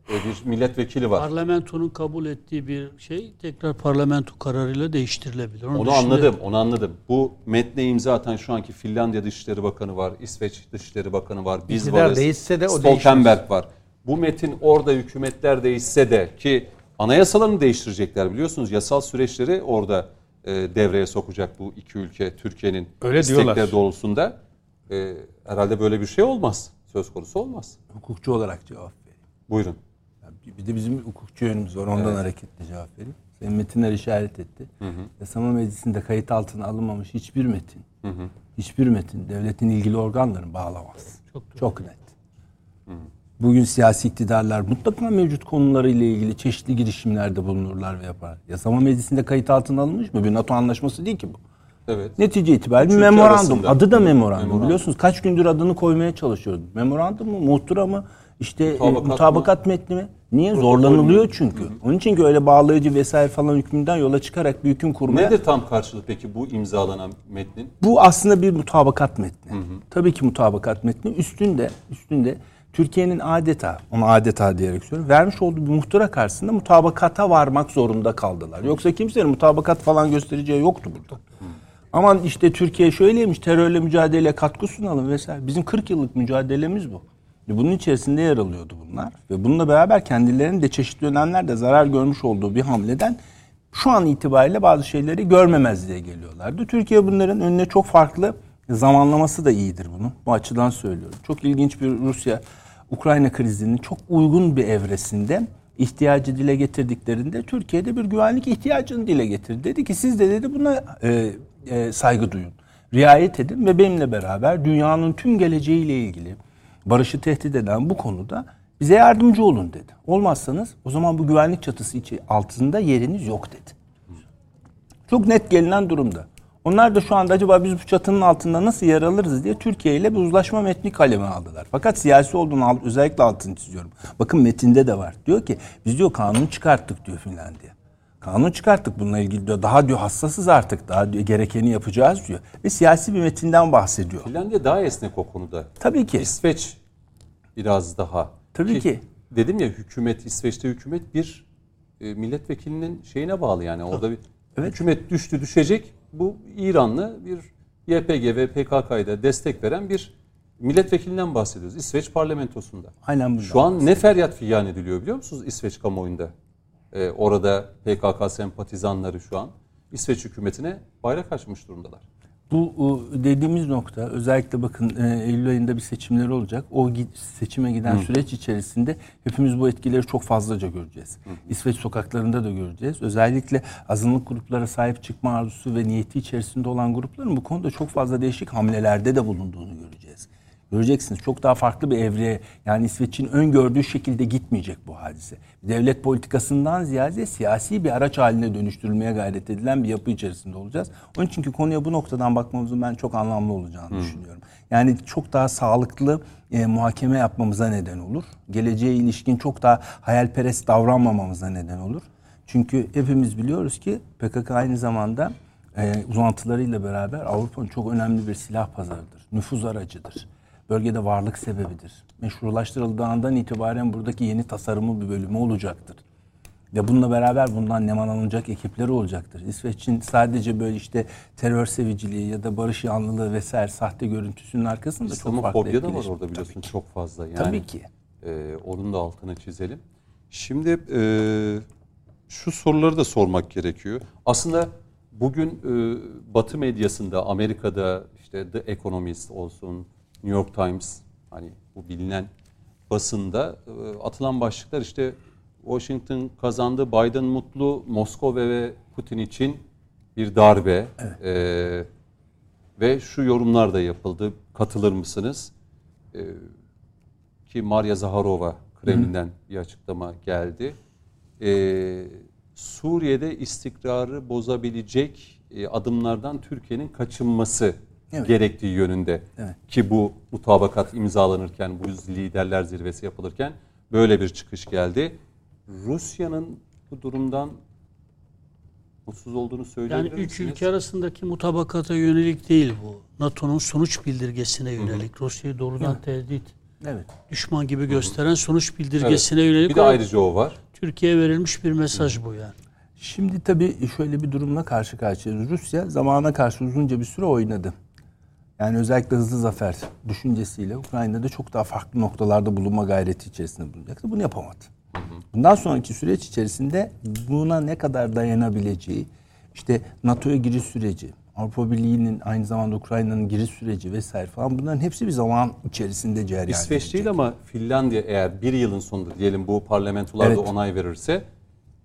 e, bir milletvekili var. Parlamentonun kabul ettiği bir şey tekrar parlamento kararıyla değiştirilebilir. Onun Onu dışında- anladım, onu anladım. Bu metne imza atan şu anki Finlandiya Dışişleri Bakanı var, İsveç Dışişleri Bakanı var, biz İktidar varız. değişse de o Stoltenberg var. Bu metin orada hükümetler değişse de ki anayasalarını değiştirecekler biliyorsunuz. Yasal süreçleri orada e, devreye sokacak bu iki ülke Türkiye'nin Öyle istekleri diyorlar. doğrultusunda. E, herhalde böyle bir şey olmaz. Söz konusu olmaz. Hukukçu olarak cevap vereyim. Buyurun. Ya bir- de bizim hukukçu yönümüz var. Ondan hareketle cevap vereyim. Sayın Metinler işaret etti. Yasama Meclisi'nde kayıt altına alınmamış hiçbir metin, hiçbir metin devletin ilgili organlarını bağlamaz. Çok Çok, net. Bugün siyasi iktidarlar mutlaka mevcut konularıyla ilgili çeşitli girişimlerde bulunurlar ve yapar. Yasama Meclisi'nde kayıt altına alınmış mı? Bir NATO anlaşması değil ki bu. Evet. Netice itibariyle bir memorandum. arasında. Adı da memorandum. Memorandum. Biliyorsunuz kaç gündür adını koymaya çalışıyoruz. Memorandum mu, muhtıra mı, işte e, Mutabakat mutabakat, metni mi? Niye? Zorlanılıyor çünkü. Onun için ki öyle bağlayıcı vesaire falan hükmünden yola çıkarak bir hüküm kurmaya... Nedir tam karşılığı peki bu imzalanan metnin? Bu aslında bir mutabakat metni. Tabii ki mutabakat metni. Üstünde, üstünde Türkiye'nin adeta, onu adeta diyerek söylüyorum, vermiş olduğu bir muhtıra karşısında mutabakata varmak zorunda kaldılar. Yoksa kimsenin mutabakat falan göstereceği yoktu burada. Aman işte Türkiye şöyleymiş, terörle mücadeleye katkı sunalım vesaire. Bizim 40 yıllık mücadelemiz bu. Bunun içerisinde yer alıyordu bunlar. Ve bununla beraber kendilerinin de çeşitli dönemlerde zarar görmüş olduğu bir hamleden şu an itibariyle bazı şeyleri görmemezliğe geliyorlardı. Türkiye bunların önüne çok farklı zamanlaması da iyidir bunu. Bu açıdan söylüyorum. Çok ilginç bir Rusya Ukrayna krizinin çok uygun bir evresinde ihtiyacı dile getirdiklerinde Türkiye'de bir güvenlik ihtiyacını dile getirdi. Dedi ki siz de dedi buna e, e, saygı duyun. Riayet edin ve benimle beraber dünyanın tüm geleceğiyle ilgili barışı tehdit eden bu konuda bize yardımcı olun dedi. Olmazsanız o zaman bu güvenlik çatısı içi altında yeriniz yok dedi. Çok net gelinen durumda. Onlar da şu anda acaba biz bu çatının altında nasıl yer alırız diye Türkiye ile bir uzlaşma metni kaleme aldılar. Fakat siyasi olduğunu alt- özellikle altını çiziyorum. Bakın metinde de var. Diyor ki biz diyor kanun çıkarttık diyor Finlandiya. Kanun çıkarttık bununla ilgili diyor. Daha diyor hassasız artık. Daha diyor, gerekeni yapacağız diyor. Ve siyasi bir metinden bahsediyor. Finlandiya daha esnek o konuda. Tabii ki. İsveç biraz daha. Tabii ki. Dedim ya hükümet İsveç'te hükümet bir e, milletvekilinin şeyine bağlı yani orada bir Evet. hükümet düştü düşecek. Bu İranlı bir YPG ve PKK'ya da destek veren bir milletvekilinden bahsediyoruz. İsveç parlamentosunda. Aynen Şu an ne feryat figan ediliyor biliyor musunuz İsveç kamuoyunda? Ee, orada PKK sempatizanları şu an İsveç hükümetine bayrak açmış durumdalar. Bu o, dediğimiz nokta özellikle bakın e, Eylül ayında bir seçimleri olacak. O seçime giden süreç içerisinde hepimiz bu etkileri çok fazlaca göreceğiz. İsveç sokaklarında da göreceğiz. Özellikle azınlık gruplara sahip çıkma arzusu ve niyeti içerisinde olan grupların bu konuda çok fazla değişik hamlelerde de bulunduğunu göreceğiz. Göreceksiniz çok daha farklı bir evreye yani İsveç'in öngördüğü şekilde gitmeyecek bu hadise. Devlet politikasından ziyade siyasi bir araç haline dönüştürülmeye gayret edilen bir yapı içerisinde olacağız. Onun için ki konuya bu noktadan bakmamızın ben çok anlamlı olacağını düşünüyorum. Yani çok daha sağlıklı e, muhakeme yapmamıza neden olur. Geleceğe ilişkin çok daha hayalperest davranmamamıza neden olur. Çünkü hepimiz biliyoruz ki PKK aynı zamanda e, uzantılarıyla beraber Avrupa'nın çok önemli bir silah pazarıdır. Nüfuz aracıdır. Bölgede varlık sebebidir. Meşrulaştırıldığından itibaren buradaki yeni tasarımı bir bölümü olacaktır. Ve bununla beraber bundan nemalanacak ekipleri olacaktır. İsveç'in sadece böyle işte terör seviciliği ya da barış yanlılığı vesaire sahte görüntüsünün arkasında çok farklı İslamofobya da var etkileşim. orada biliyorsun Tabii ki. çok fazla. Yani, Tabii ki. e, onun da altını çizelim. Şimdi e, şu soruları da sormak gerekiyor. Aslında bugün e, Batı medyasında, Amerika'da işte The Economist olsun, New York Times, hani bu bilinen basında e, atılan başlıklar işte Washington kazandı, Biden mutlu, Moskova ve Putin için bir darbe e, ve şu yorumlar da yapıldı. Katılır mısınız? E, ki Maria Zaharova Kremlin'den bir açıklama geldi. E, Suriye'de istikrarı bozabilecek e, adımlardan Türkiye'nin kaçınması Evet. gerektiği yönünde. Evet. Ki bu mutabakat imzalanırken, bu liderler zirvesi yapılırken böyle bir çıkış geldi. Rusya'nın bu durumdan mutsuz olduğunu Yani söyleyebilir üç misiniz? ülke arasındaki mutabakata yönelik değil bu. NATO'nun sonuç bildirgesine yönelik. Rusya'yı doğrudan tehdit, Evet. düşman gibi gösteren sonuç bildirgesine yönelik Bir de ayrıca o var. Türkiye'ye verilmiş bir mesaj bu yani. Şimdi tabii şöyle bir durumla karşı karşıyayız. Rusya zamana karşı uzunca bir süre oynadı. Yani özellikle hızlı zafer düşüncesiyle Ukrayna'da çok daha farklı noktalarda bulunma gayreti içerisinde bulunacaktı. Bunu yapamadı. Bundan sonraki süreç içerisinde buna ne kadar dayanabileceği, işte NATO'ya giriş süreci, Avrupa Birliği'nin aynı zamanda Ukrayna'nın giriş süreci vesaire falan bunların hepsi bir zaman içerisinde cereyan İsveç edecek. değil ama Finlandiya eğer bir yılın sonunda diyelim bu parlamentolarda Evet. onay verirse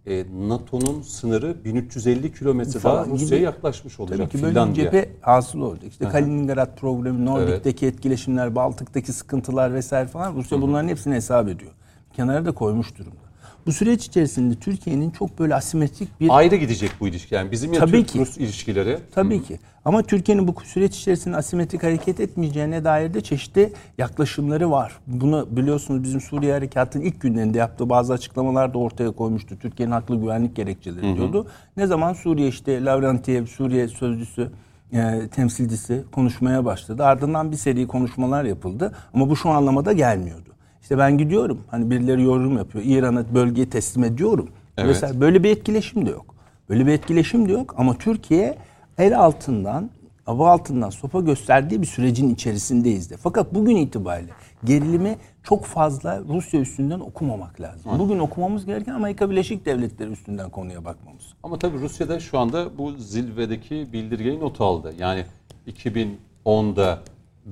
e, NATO'nun sınırı 1350 kilometre daha Rusya'ya yaklaşmış olacak Tabii ki böyle bir Finlandiya. cephe hasıl olacak. İşte Kaliningrad problemi, Nordik'teki etkileşimler, Baltık'taki sıkıntılar vesaire falan Rusya bunların hepsini hesap ediyor. Kenara da koymuş durumda. Bu süreç içerisinde Türkiye'nin çok böyle asimetrik bir Ayrı gidecek bu ilişki yani bizim ya. Türk-Rus ilişkileri. Tabii ki. Ama Türkiye'nin bu süreç içerisinde asimetrik hareket etmeyeceğine dair de çeşitli yaklaşımları var. Bunu biliyorsunuz bizim Suriye Harekatı'nın ilk günlerinde yaptığı bazı açıklamalar da ortaya koymuştu. Türkiye'nin haklı güvenlik gerekçeleri diyordu. Ne zaman Suriye işte Lavrentiyev, Suriye sözcüsü e, temsilcisi konuşmaya başladı. Ardından bir seri konuşmalar yapıldı. Ama bu şu anlamada gelmiyordu. İşte ben gidiyorum. Hani birileri yorum yapıyor. İran'a bölgeyi teslim ediyorum. Evet. Mesela böyle bir etkileşim de yok. Böyle bir etkileşim de yok ama Türkiye el altından, hava altından sopa gösterdiği bir sürecin içerisindeyiz de. Fakat bugün itibariyle gerilimi çok fazla Rusya üstünden okumamak lazım. Bugün okumamız gereken Amerika Birleşik Devletleri üstünden konuya bakmamız. Ama tabii Rusya'da şu anda bu zirvedeki bildirgeyi not aldı. Yani 2010'da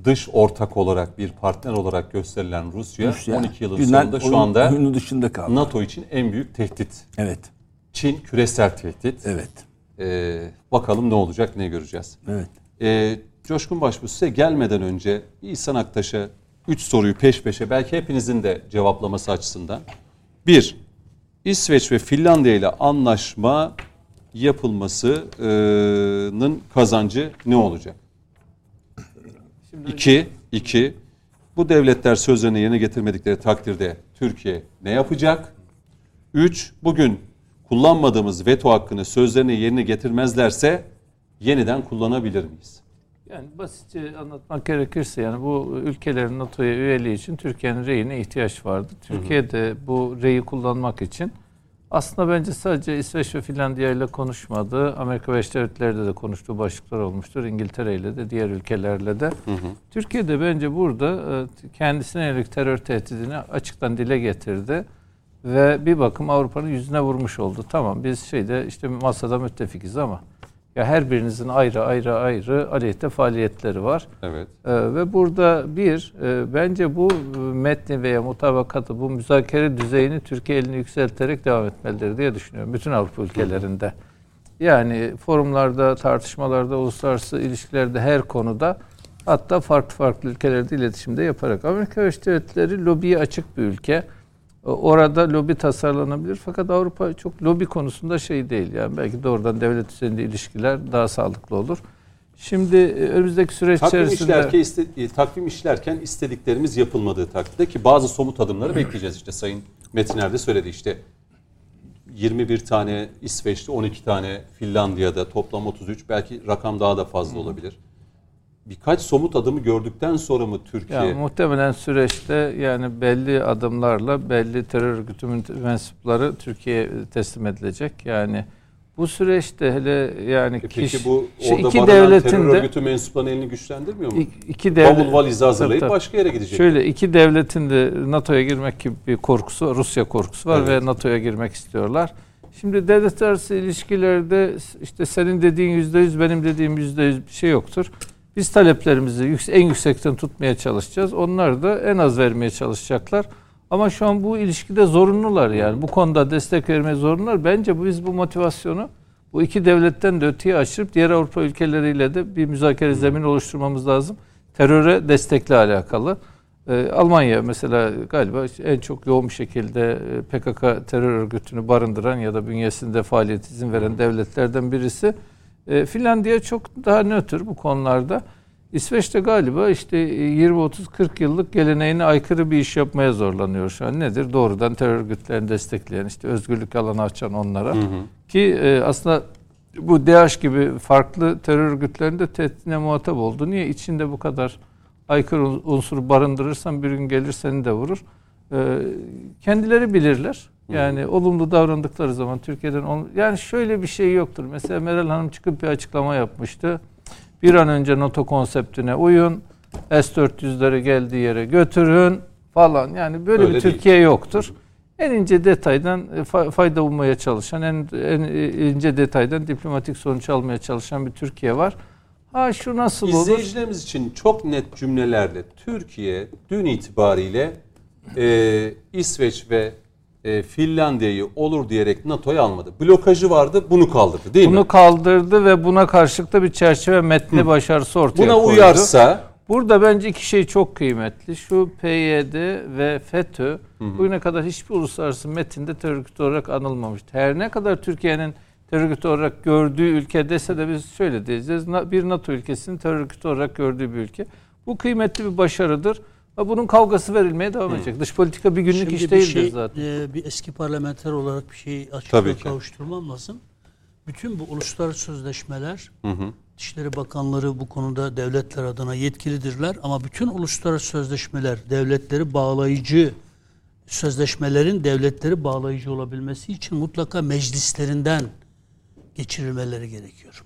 dış ortak olarak bir partner olarak gösterilen Rusya, Rusya 12 yılın günden sonunda şu anda oyunu dışında kaldı. NATO için en büyük tehdit. Evet. Çin küresel tehdit. Evet. Ee, bakalım ne olacak ne göreceğiz. Evet. Ee, Coşkun Başbuğ size gelmeden önce İhsan Aktaş'a 3 soruyu peş peşe belki hepinizin de cevaplaması açısından. Bir, İsveç ve Finlandiya ile anlaşma yapılmasının kazancı ne olacak? İki, iki, bu devletler sözlerini yerine getirmedikleri takdirde Türkiye ne yapacak? Üç, bugün kullanmadığımız veto hakkını sözlerini yerine getirmezlerse yeniden kullanabilir miyiz? Yani basitçe anlatmak gerekirse yani bu ülkelerin NATO'ya üyeliği için Türkiye'nin reyine ihtiyaç vardı. Türkiye de bu reyi kullanmak için aslında bence sadece İsveç ve Finlandiya ile konuşmadı. Amerika Birleşik Devletleri'de de konuştuğu başlıklar olmuştur. İngiltere ile de diğer ülkelerle de. Türkiye de bence burada e, kendisine yönelik terör tehdidini açıktan dile getirdi. Ve bir bakım Avrupa'nın yüzüne vurmuş oldu. Tamam biz şeyde işte masada müttefikiz ama ya her birinizin ayrı ayrı ayrı aleyhte faaliyetleri var. Evet. Ee, ve burada bir, e, bence bu e, metni veya mutabakatı, bu müzakere düzeyini Türkiye elini yükselterek devam etmelidir diye düşünüyorum. Bütün Avrupa ülkelerinde. Yani forumlarda, tartışmalarda, uluslararası ilişkilerde her konuda hatta farklı farklı ülkelerde iletişimde yaparak. Amerika Birleşik Devletleri lobiye açık bir ülke. Orada lobi tasarlanabilir fakat Avrupa çok lobi konusunda şey değil. Yani belki doğrudan devlet üzerinde ilişkiler daha sağlıklı olur. Şimdi e, önümüzdeki süreç Takvim içerisinde işlerken, iste- e, takvim işlerken istediklerimiz yapılmadığı takdirde ki bazı somut adımları bekleyeceğiz. İşte Sayın Metiner de söyledi işte 21 tane İsveç'te 12 tane Finlandiya'da toplam 33 belki rakam daha da fazla olabilir. Birkaç somut adımı gördükten sonra mı Türkiye Ya muhtemelen süreçte yani belli adımlarla belli terör örgütü mensupları Türkiye'ye teslim edilecek. Yani bu süreçte hele yani E Peki kişi, bu şu orada iki devletin terör örgütü mensuplarının elini güçlendirmiyor mu? iki, devlet Bavul valizi hazırlayıp Tabii, başka yere gidecek. Şöyle iki devletin de NATO'ya girmek gibi bir korkusu, Rusya korkusu var Evet. ve NATO'ya girmek istiyorlar. Şimdi devletler arası ilişkilerde işte senin dediğin yüzde yüz, benim dediğim yüzde yüz bir şey yoktur. Biz taleplerimizi en yüksekten tutmaya çalışacağız. Onlar da en az vermeye çalışacaklar. Ama şu an bu ilişkide zorunlular yani. Bu konuda destek vermeye zorunlular. Bence biz bu motivasyonu Bu iki devletten de öteye açıp diğer Avrupa ülkeleriyle de bir müzakere zemini oluşturmamız lazım. Teröre destekle alakalı. Ee, Almanya mesela galiba en çok yoğun bir şekilde e, PKK terör örgütünü barındıran ya da bünyesinde faaliyet izin veren devletlerden birisi. E, Finlandiya çok daha nötr bu konularda. İsveç'te galiba işte 20-30-40 yıllık geleneğine aykırı bir iş yapmaya zorlanıyor şu an. Nedir? Doğrudan terör örgütlerini destekleyen, işte özgürlük alanı açan onlara. Ki e, aslında bu DAEŞ gibi farklı terör örgütlerinde tehditine muhatap oldu. Niye? içinde bu kadar aykırı unsuru barındırırsan bir gün gelir seni de vurur. E, kendileri bilirler. Yani olumlu davrandıkları zaman Türkiye'den ol- yani şöyle bir şey yoktur. Mesela Meral Hanım çıkıp bir açıklama yapmıştı. Bir an önce NATO konseptine uyun. S-400'leri geldiği yere götürün falan. Yani böyle Öyle bir değil. Türkiye yoktur. En ince detaydan e, fa- fayda bulmaya çalışan, en, en ince detaydan diplomatik sonuç almaya çalışan bir Türkiye var. Ha şu nasıl olur? İzleyicilerimiz için çok net cümlelerle Türkiye dün itibariyle e, İsveç ve e, Finlandiya'yı olur diyerek NATO'ya almadı. Blokajı vardı bunu kaldırdı değil Bunu mi? kaldırdı ve buna karşılık da bir çerçeve metni başarısı ortaya Buna koydu. uyarsa Burada bence iki şey çok kıymetli. Şu PYD ve FETÖ bugüne kadar hiçbir uluslararası metinde terör örgütü olarak anılmamıştı. Her ne kadar Türkiye'nin terör örgütü olarak gördüğü ülke dese de biz şöyle diyeceğiz. Bir NATO ülkesinin terör örgütü olarak gördüğü bir ülke. Bu kıymetli bir başarıdır. Ve bunun kavgası verilmeye devam edecek. Dış politika bir günlük Şimdi iş bir değildir şey, zaten. e, bir eski parlamenter olarak bir şey açıklığa kavuşturmam lazım. Bütün bu uluslararası sözleşmeler, Hı hı. Dışişleri Bakanları bu konuda devletler adına yetkilidirler ama bütün uluslararası sözleşmeler devletleri bağlayıcı sözleşmelerin devletleri bağlayıcı olabilmesi için mutlaka meclislerinden geçirilmeleri gerekiyor.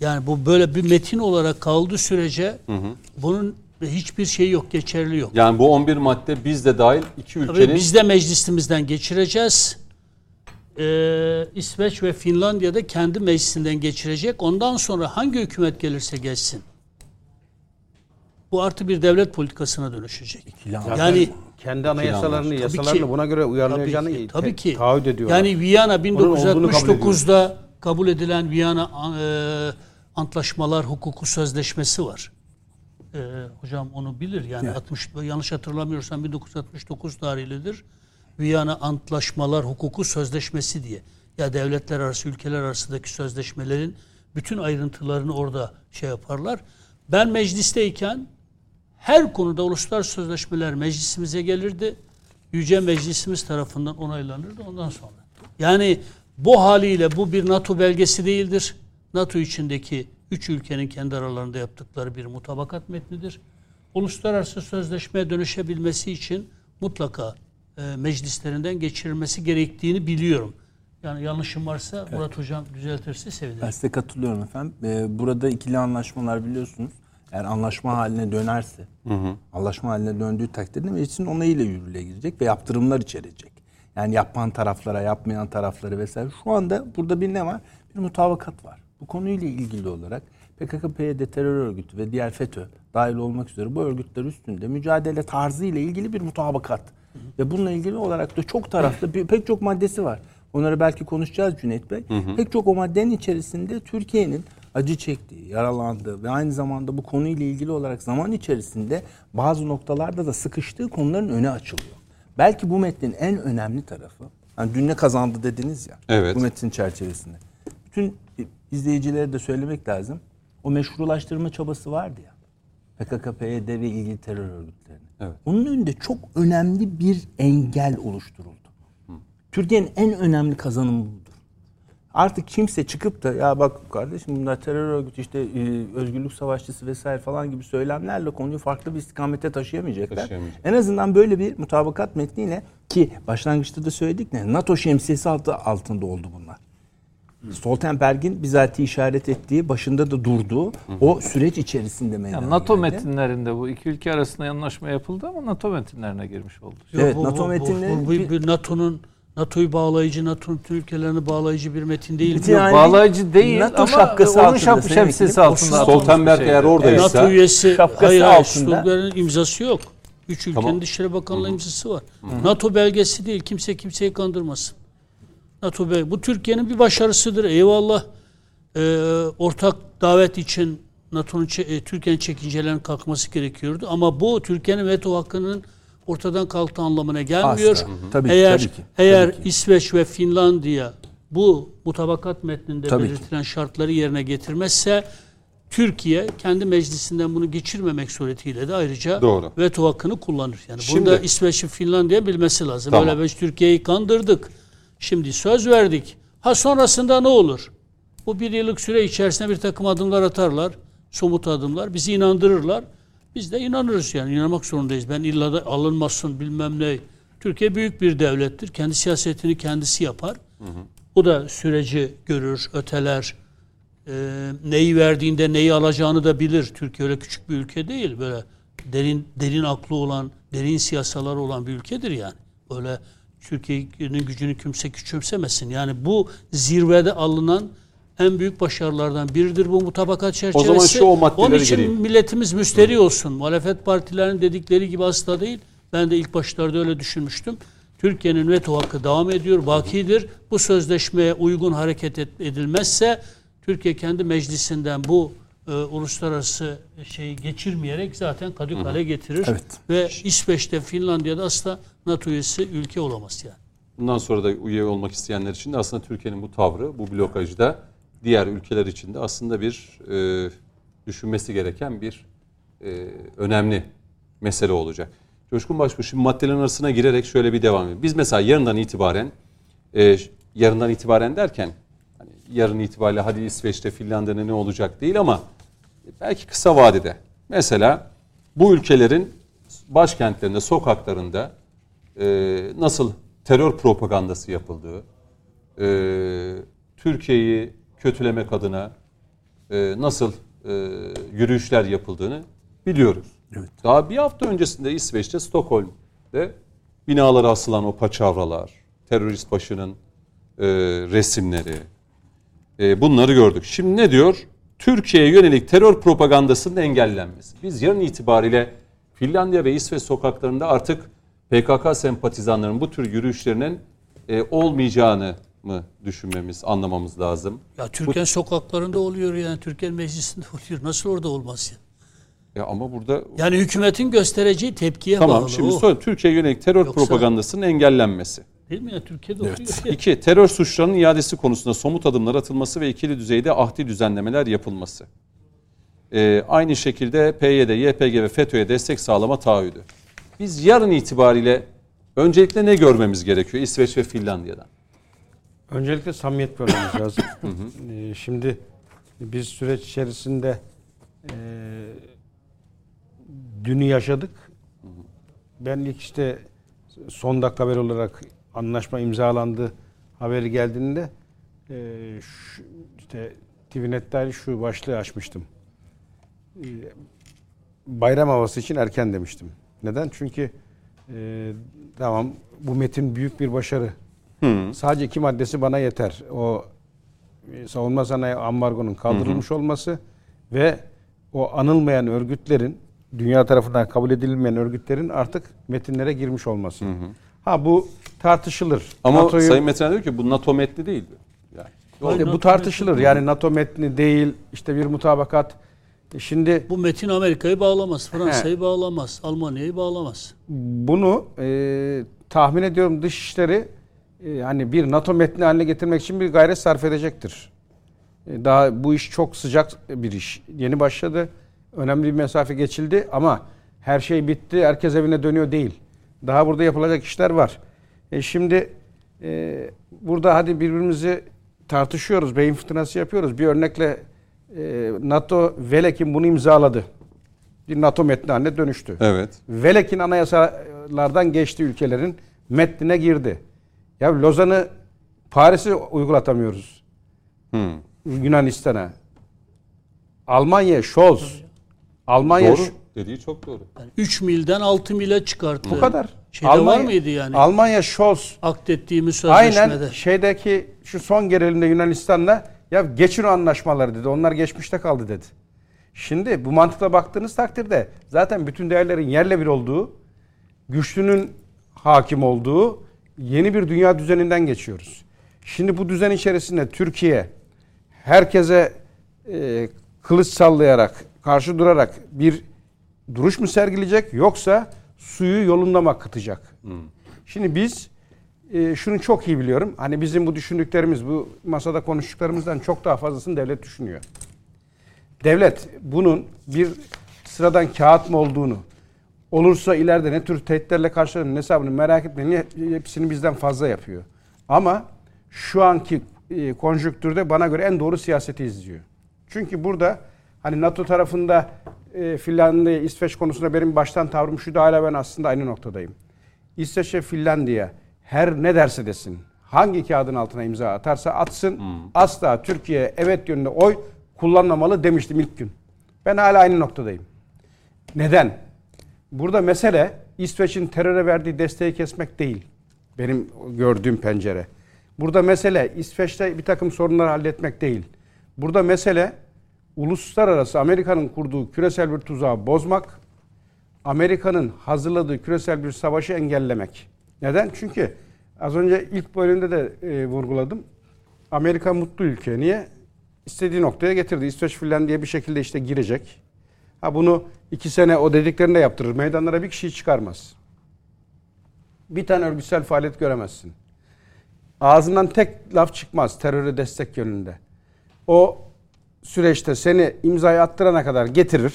Yani bu böyle bir metin olarak kaldığı sürece bunun hiçbir şeyi yok, geçerli yok. yani bu 11 madde biz de dahil iki Tabii ülkenin biz de meclisimizden geçireceğiz. Ee, İsveç ve Finlandiya da kendi meclisinden geçirecek. Ondan sonra hangi hükümet gelirse geçsin. Bu artı bir devlet politikasına dönüşecek. Yani kendi anayasalarını, Tabii yasalarını ki. buna göre tabii uyarlayacağını ki, te- tabii ki. taahhüt ediyorlar. Yani Viyana olduğunu kabul 1969'da kabul edilen Viyana e, antlaşmalar hukuku sözleşmesi var. E, hocam onu bilir yani 60 yanlış hatırlamıyorsam 1969 tarihlidir. Viyana Antlaşmalar Hukuku Sözleşmesi diye. Ya devletler arası, ülkeler arasındaki sözleşmelerin bütün ayrıntılarını orada şey yaparlar. Ben meclisteyken her konuda uluslararası sözleşmeler meclisimize gelirdi. Yüce Meclisimiz tarafından onaylanırdı ondan sonra. Yani bu haliyle bu bir NATO belgesi değildir. NATO içindeki üç ülkenin kendi aralarında yaptıkları bir mutabakat metnidir. Uluslararası sözleşmeye dönüşebilmesi için mutlaka e, meclislerinden geçirilmesi gerektiğini biliyorum. Yani yanlışım varsa Murat Hocam düzeltirse sevinirim. Ben size katılıyorum efendim. Ee, burada ikili anlaşmalar biliyorsunuz. Eğer anlaşma haline dönerse, anlaşma haline döndüğü takdirde meclisin onayıyla yürürlüğe girecek ve yaptırımlar içerecek. Yani yapan taraflara, yapmayan tarafları vesaire. Şu anda burada bir ne var? Bir mutabakat var. Bu konuyla ilgili olarak PKK-PYD terör örgütü ve diğer FETÖ dahil olmak üzere bu örgütler üstünde mücadele tarzı ile ilgili bir mutabakat. Ve bununla ilgili olarak da çok taraflı bir, pek çok maddesi var. Onları belki konuşacağız Cüneyt Bey. Pek çok o maddenin içerisinde Türkiye'nin acı çektiği, yaralandığı ve aynı zamanda bu konuyla ilgili olarak zaman içerisinde bazı noktalarda da sıkıştığı konuların önü açılıyor. Belki bu metnin en önemli tarafı, hani dün ne kazandı dediniz ya, Evet. bu metnin çerçevesinde. Bütün izleyicilere de söylemek lazım. O meşrulaştırma çabası vardı ya. PKK, PYD ve ilgili terör örgütlerine. Evet. Onun önünde çok önemli bir engel oluşturuldu. Türkiye'nin en önemli kazanımı budur. Artık kimse çıkıp da ya bak kardeşim bunlar terör örgütü işte e, özgürlük savaşçısı vesaire falan gibi söylemlerle konuyu farklı bir istikamete taşıyamayacaklar. Taşıyamayacak. En azından böyle bir mutabakat metniyle ki başlangıçta da söyledik ne NATO şemsiyesi altı, altında oldu bunlar. Stoltenberg'in bizatihi işaret ettiği, başında da durduğu o süreç içerisinde meydana Yani NATO geldi. metinlerinde bu iki ülke arasında anlaşma yapıldı ama NATO metinlerine girmiş oldu. Yok, Evet, bu- NATO bu- bu- metinleri- bu, bu, bu NATO'nun NATO'yu bağlayıcı, NATO'nun bütün ülkelerini bağlayıcı bir metin değil. Metin yani- Bağlayıcı değil NATO ama şapkası onun altında şap, şemsiyesi altında. Stoltenberg eğer oradaysa NATO üyesi şapkası hayır, hayır, altında. Stoltenberg'in imzası yok. Üç ülkenin Tamam. Dışişleri Bakanlığı imzası var. NATO belgesi değil. Kimse kimseyi kandırmasın. NATO Bey. Bu Türkiye'nin bir başarısıdır. Eyvallah. Ee, ortak davet için NATO'nun e, Türkiye'nin çekincelerinin kalkması gerekiyordu. Ama bu Türkiye'nin veto hakkının ortadan kalktığı anlamına gelmiyor. Asla. Hı hı. Tabii ki, eğer tabii ki. eğer Tabii ki. İsveç ve Finlandiya bu mutabakat metninde Tabii ki. belirtilen şartları yerine getirmezse Türkiye kendi meclisinden bunu geçirmemek suretiyle de ayrıca Doğru. veto hakkını kullanır. Yani Şimdi- burada İsveç ve Finlandiya bilmesi lazım. Tamam. Öyle biz Türkiye'yi kandırdık. Şimdi söz verdik. Ha sonrasında ne olur? Bu bir yıllık süre içerisinde bir takım adımlar atarlar. Somut adımlar. Bizi inandırırlar. Biz de inanırız yani. inanmak zorundayız. Ben illa da alınmasın bilmem ne. Türkiye büyük bir devlettir. Kendi siyasetini kendisi yapar. O da süreci görür, öteler. Ee, neyi verdiğinde neyi alacağını da bilir. Türkiye öyle küçük bir ülke değil. Böyle derin derin aklı olan, derin siyasaları olan bir ülkedir yani. Öyle Türkiye'nin gücünü kimse küçümsemesin. Yani bu zirvede alınan en büyük başarılardan biridir bu mutabakat çerçevesi. zaman şu o maddelere Onun için gireyim. milletimiz müsteri olsun. Muhalefet partilerinin dedikleri gibi asla değil. Ben de ilk başlarda öyle düşünmüştüm. Türkiye'nin veto hakkı devam ediyor, bakidir. Bu sözleşmeye uygun hareket et- edilmezse Türkiye kendi meclisinden bu e, uluslararası şeyi geçirmeyerek zaten kadükale getirir. Evet. Ve İsveç'te, Finlandiya'da asla NATO üyesi ülke olamaz yani. Bundan sonra da üye olmak isteyenler için de aslında Türkiye'nin bu tavrı, bu blokajı da diğer ülkeler için de aslında bir e, düşünmesi gereken bir e, önemli mesele olacak. Coşkun Başbuğ şimdi maddelerin arasına girerek şöyle bir devam edelim. Biz mesela yarından itibaren, e, yarından itibaren derken hani yarın itibariyle hadi İsveç'te, Finlandiya'da ne olacak değil ama belki kısa vadede mesela bu ülkelerin başkentlerinde, sokaklarında e, nasıl terör propagandası yapıldığı, e, Türkiye'yi kötülemek adına e, nasıl e, yürüyüşler yapıldığını biliyoruz. Evet. Daha bir hafta öncesinde İsveç'te Stockholm'de binalara asılan o paçavralar, terörist başının e, resimleri, e, bunları gördük. Şimdi ne diyor? Türkiye'ye yönelik terör propagandasının engellenmesi. Biz yarın itibariyle Finlandiya ve İsveç sokaklarında artık PKK sempatizanlarının bu tür yürüyüşlerinin e, olmayacağını mı düşünmemiz, anlamamız lazım? Ya Türkiye sokaklarında oluyor yani Türkiye meclisinde <laughs> oluyor. Nasıl orada olmaz ya? Ya ama burada Yani hükümetin göstereceği tepkiye tamam bağlı. şimdi o. sonra Türkiye'ye yönelik terör Yoksa- propagandasının engellenmesi. Değil mi ya? Türkiye'de oluyor. ya. İki, terör suçlarının iadesi konusunda somut adımlar atılması ve ikili düzeyde ahdi düzenlemeler yapılması. Ee, aynı şekilde PYD, YPG ve FETÖ'ye destek sağlama taahhüdü. Biz yarın itibariyle öncelikle ne görmemiz gerekiyor İsveç ve Finlandiya'dan? Öncelikle samimiyet görmemiz lazım. Ee, Şimdi biz süreç içerisinde e, dünü yaşadık. Ben ilk işte son dakika haber olarak anlaşma imzalandı haberi geldiğinde e, şu, işte TVNet'te şu başlığı açmıştım. E, bayram havası için erken demiştim. Neden? Çünkü e, tamam bu metin büyük bir başarı. Sadece iki maddesi bana yeter. O e, savunma sanayi ambargonun kaldırılmış olması ve o anılmayan örgütlerin dünya tarafından kabul edilmeyen örgütlerin artık metinlere girmiş olması. Ha bu tartışılır. Ama NATO'yu- Sayın Metin diyor ki bu NATO metni değil diyor. Yani, İşte bu tartışılır. Yani NATO metni değil, işte bir mutabakat. E Şimdi Bu metin Amerika'yı bağlamaz, Fransa'yı bağlamaz, Almanya'yı bağlamaz. bunu e, tahmin ediyorum dışişleri e, hani bir NATO metni haline getirmek için bir gayret sarf edecektir. E, daha bu iş çok sıcak bir iş. Yeni başladı. Önemli bir mesafe geçildi ama her şey bitti. Herkes evine dönüyor değil. Daha burada yapılacak işler var. E şimdi e, burada hadi birbirimizi tartışıyoruz. Beyin fırtınası yapıyoruz. Bir örnekle e, NATO Velek'in bunu imzaladı. Bir NATO metni haline dönüştü. Evet. Velek'in anayasalardan geçti ülkelerin metnine girdi. Ya Lozan'ı Paris'e uygulatamıyoruz. Hmm. Yunanistan'a. Almanya Scholz. Almanya Doğru. Dediği çok doğru. Yani 3 milden 6 mile çıkarttı. bu kadar. Şeyde var mıydı yani? Almanya Scholz. Aktettiğimiz sözleşmede. Aynen şeydeki şu son gerilimde Yunanistan'la ya geçin o anlaşmaları dedi. Onlar geçmişte kaldı dedi. Şimdi bu mantıkla baktığınız takdirde zaten bütün değerlerin yerle bir olduğu, güçlünün hakim olduğu yeni bir dünya düzeninden geçiyoruz. Şimdi bu düzen içerisinde Türkiye herkese e, kılıç sallayarak, karşı durarak bir duruş mu sergileyecek yoksa suyu yolunda mı akıtacak? Şimdi biz e, şunu çok iyi biliyorum. Hani bizim bu düşündüklerimiz, bu masada konuştuklarımızdan çok daha fazlasını devlet düşünüyor. Devlet bunun bir sıradan kağıt mı olduğunu, olursa ileride ne tür tehditlerle karşılanır hesabını merak etmeyin. Hepsini bizden fazla yapıyor. Ama şu anki e, konjüktürde bana göre en doğru siyaseti izliyor. Çünkü burada hani NATO tarafında e, Finlandiya, İsveç konusunda benim baştan tavrım şu da hala ben aslında aynı noktadayım. İsveç ve Finlandiya her ne derse desin, hangi kağıdın altına imza atarsa atsın, asla Türkiye evet yönünde oy kullanmamalı demiştim ilk gün. Ben hala aynı noktadayım. Neden? Burada mesele İsveç'in teröre verdiği desteği kesmek değil. Benim gördüğüm pencere. Burada mesele İsveç'te bir takım sorunları halletmek değil. Burada mesele uluslararası Amerika'nın kurduğu küresel bir tuzağı bozmak, Amerika'nın hazırladığı küresel bir savaşı engellemek. Neden? Çünkü az önce ilk bölümde de e, vurguladım. Amerika mutlu ülke. Niye? İstediği noktaya getirdi. İsveç Finlandiya bir şekilde işte girecek. Ha bunu iki sene o dediklerini de yaptırır. Meydanlara bir kişiyi çıkarmaz. Bir tane örgütsel faaliyet göremezsin. Ağzından tek laf çıkmaz teröre destek yönünde. O süreçte seni imzayı attırana kadar getirir.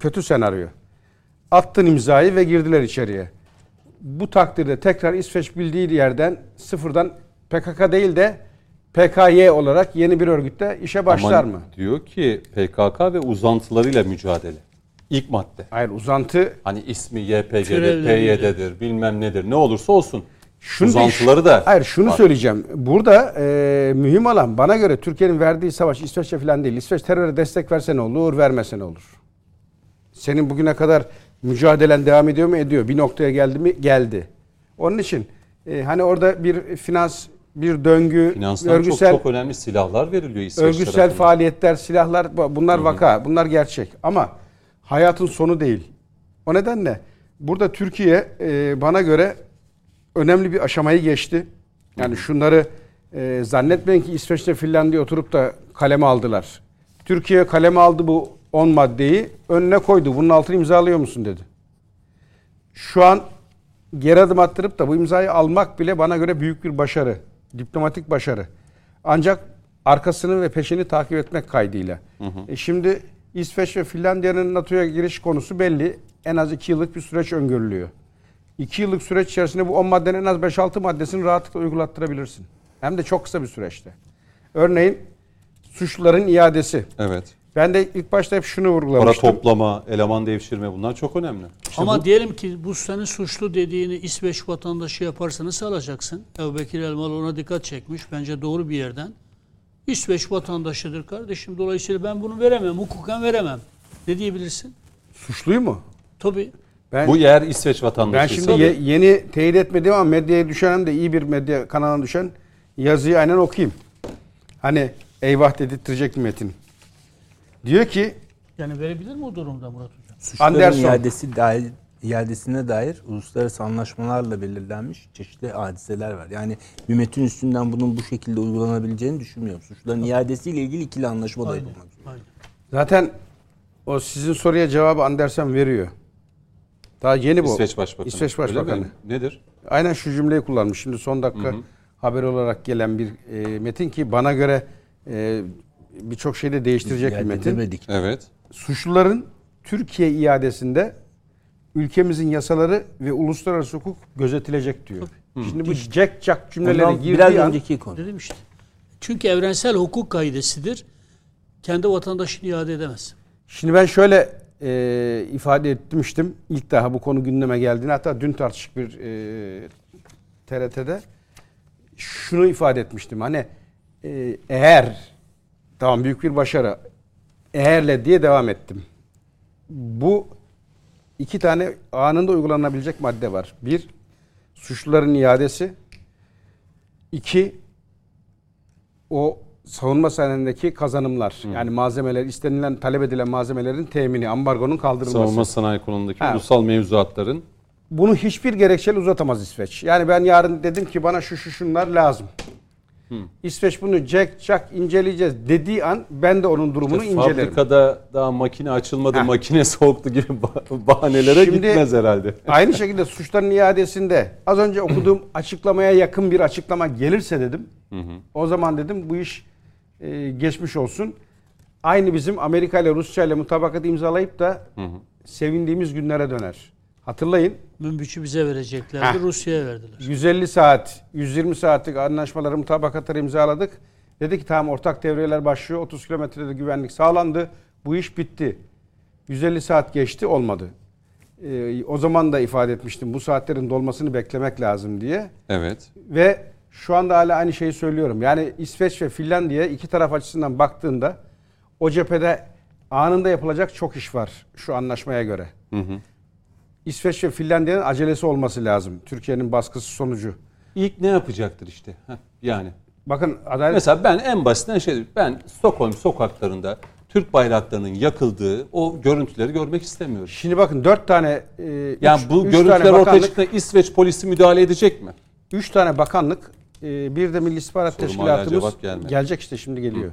Kötü senaryo. Attın imzayı ve girdiler içeriye. Bu takdirde tekrar İsveç bildiği yerden sıfırdan PKK değil de PKY olarak yeni bir örgütte işe başlar Ama mı? Diyor ki PKK ve uzantılarıyla mücadele. İlk madde. Hayır uzantı Hani ismi YPG'dir. PYD'dir, bilmem nedir. Ne olursa olsun. Şunu Uzantıları da Hayır şunu var. söyleyeceğim. Burada e, mühim olan bana göre Türkiye'nin verdiği savaş İsveç'e falan değil. İsveç teröre destek verse ne olur, vermese ne olur? Senin bugüne kadar mücadelen devam ediyor mu? Ediyor. Bir noktaya geldi mi? Geldi. Onun için e, hani orada bir finans, bir döngü, Finanstan örgüsel çok çok önemli silahlar veriliyor İsveç örgütsel tarafından. faaliyetler, silahlar bu- bunlar vaka, bunlar gerçek. Ama hayatın sonu değil. O nedenle burada Türkiye e, bana göre önemli bir aşamayı geçti. Yani şunları e, zannetmeyin ki İsveç'te Finlandiya oturup da kaleme aldılar. Türkiye kaleme aldı bu 10 maddeyi önüne koydu. Bunun altını imzalıyor musun dedi. Şu an geri adım attırıp da bu imzayı almak bile bana göre büyük bir başarı. Diplomatik başarı. Ancak arkasını ve peşini takip etmek kaydıyla. E şimdi İsveç ve Finlandiya'nın NATO'ya giriş konusu belli. En az 2 yıllık bir süreç öngörülüyor. 2 yıllık süreç içerisinde bu 10 maddenin en az 5-6 maddesini rahatlıkla uygulattırabilirsin. Hem de çok kısa bir süreçte. Örneğin suçluların iadesi. Evet. Ben de ilk başta hep şunu Para vurgulamıştım. toplama, eleman devşirme bunlar çok önemli. İşte Ama bu- diyelim ki bu senin suçlu dediğini İsveç vatandaşı yaparsa nasıl alacaksın? Ebu Bekir Elmalı ona dikkat çekmiş. Bence doğru bir yerden. İsveç vatandaşıdır kardeşim. Dolayısıyla ben bunu veremem. Hukuken veremem. Ne diyebilirsin? Suçluyu mu? Tabii. Ben, bu yer İsveç ben vatandaşı. şimdi ye- yeni teyit etmediğim ama medyaya düşen hem de iyi bir medya kanalına düşen yazıyı aynen okuyayım. Hani eyvah dedirtecek mi metin? Diyor ki Yani verebilir mi o durumda Murat Hocam? Suçların Anderson. iadesi dair, iadesine dair uluslararası anlaşmalarla belirlenmiş çeşitli hadiseler var. Yani bir metin üstünden bunun bu şekilde uygulanabileceğini düşünmüyorum. Suçların iadesiyle ilgili ikili anlaşma da yapılmak zaten o sizin soruya cevabı Andersen veriyor. Daha yeni bu. İsveç Başbakanı. İsveç Öyle Başbakanı. mi? Nedir? Aynen şu cümleyi kullanmış. Şimdi son dakika haber olarak gelen bir e, metin ki bana göre e, birçok şeyi de değiştirecek bir metin. edemedik. Evet. Suçluların Türkiye iadesinde ülkemizin yasaları ve uluslararası hukuk gözetilecek diyor. Şimdi bu jack jack cümleleri girdiği biraz an önceki konu. Dedim işte. Çünkü evrensel hukuk kaidesidir. Kendi vatandaşını iade edemez. Şimdi ben şöyle e, ifade etmiştim. İlk daha bu konu gündeme geldiğinde hatta dün tartışık bir e, TRT'de şunu ifade etmiştim. Hani e, eğer tamam büyük bir başarı eğerle diye devam ettim. Bu iki tane anında uygulanabilecek madde var. Bir, suçluların iadesi. İki, o savunma sahnendeki kazanımlar. Yani malzemeler, istenilen, talep edilen malzemelerin temini, ambargonun kaldırılması. Savunma sanayi konusundaki Ha. ulusal mevzuatların Bunu hiçbir gerekçeyle uzatamaz İsveç. Yani ben yarın dedim ki bana şu şu şunlar lazım. İsveç bunu cek çak inceleyeceğiz dediği an ben de onun durumunu İşte incelerim. Fabrikada daha makine açılmadı, Heh. makine <laughs> soğuktu gibi bah- bahanelere Şimdi- gitmez herhalde. <laughs> Aynı şekilde suçların iadesinde az önce okuduğum <clears throat> açıklamaya yakın bir açıklama gelirse dedim. O zaman dedim bu iş e, geçmiş olsun. Aynı bizim Amerika ile Rusya ile mutabakat imzalayıp da sevindiğimiz günlere döner. Hatırlayın Münbiç'i bize vereceklerdi. Rusya'ya verdiler. 150 saat, 120 saatlik anlaşmaları, mutabakatları imzaladık. Dedi ki tamam ortak devreler başlıyor. 30 kilometrede güvenlik sağlandı. Bu iş bitti. 150 saat geçti olmadı. Ee, o zaman da ifade etmiştim bu saatlerin dolmasını beklemek lazım diye. Evet. Ve şu anda hala aynı şeyi söylüyorum. Yani İsveç ve Finlandiya iki taraf açısından baktığında o cephede anında yapılacak çok iş var şu anlaşmaya göre. İsveç ve Finlandiya'nın acelesi olması lazım. Türkiye'nin baskısı sonucu. İlk ne yapacaktır işte? Heh, yani. Bakın adalet Mesela ben en basitinden şey ben Stockholm sokaklarında Türk bayraklarının yakıldığı o görüntüleri görmek istemiyorum. Şimdi bakın dört tane e, Yani üç- bu üç görüntüler tane ortaya bakanlık, çıktığında İsveç polisi müdahale edecek mi? üç tane bakanlık e, bir de Milli İstihbarat Soruma hala Teşkilatımız gelecek işte şimdi geliyor.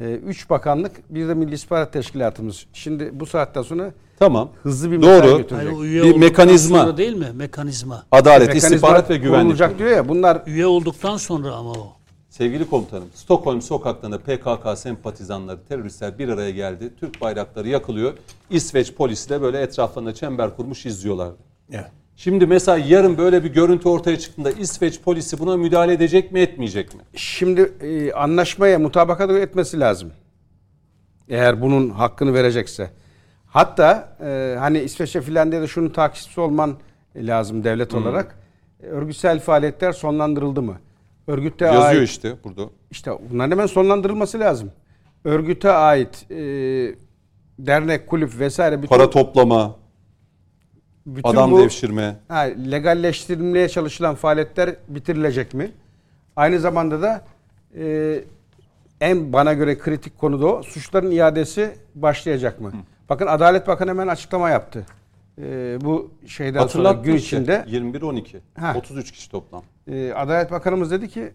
E, üç bakanlık bir de Milli İstihbarat Teşkilatımız. Şimdi bu saatten sonra Tamam. hızlı bir Doğru. götürecek. üye Bir mekanizma. değil mi? Mekanizma. Adalet, Mekanizma istihbarat ve güvenlik. kurulacak diyor ya bunlar Üye olduktan sonra ama o. Sevgili komutanım, Stockholm sokaklarında PKK sempatizanları, teröristler bir araya geldi. Türk bayrakları yakılıyor. İsveç polisi de böyle etraflarında çember kurmuş izliyorlardı. Evet. Şimdi mesela yarın böyle bir görüntü ortaya çıktığında İsveç polisi buna müdahale edecek mi etmeyecek mi? şimdi e, anlaşmaya mutabakat etmesi lazım. Eğer bunun hakkını verecekse. Hatta e, hani İsveç'e Finlandiya'da şunun takipçisi olman lazım devlet Hmm. olarak. E, Örgütsel faaliyetler sonlandırıldı mı? Örgütte Yazıyor ait, işte burada. işte bunların hemen sonlandırılması lazım. Örgüte ait e, dernek, kulüp vesaire bütün, Para toplama, bütün adam bu devşirme. ha, legalleştirilmeye çalışılan faaliyetler bitirilecek mi? Aynı zamanda da e, en bana göre kritik konu da o. Suçların iadesi başlayacak mı? Bakın Adalet Bakanı hemen açıklama yaptı. E, bu şeyden sonra Hatırlat gün içinde 21-12. Ha. 33 kişi toplam. e, Adalet Bakanımız dedi ki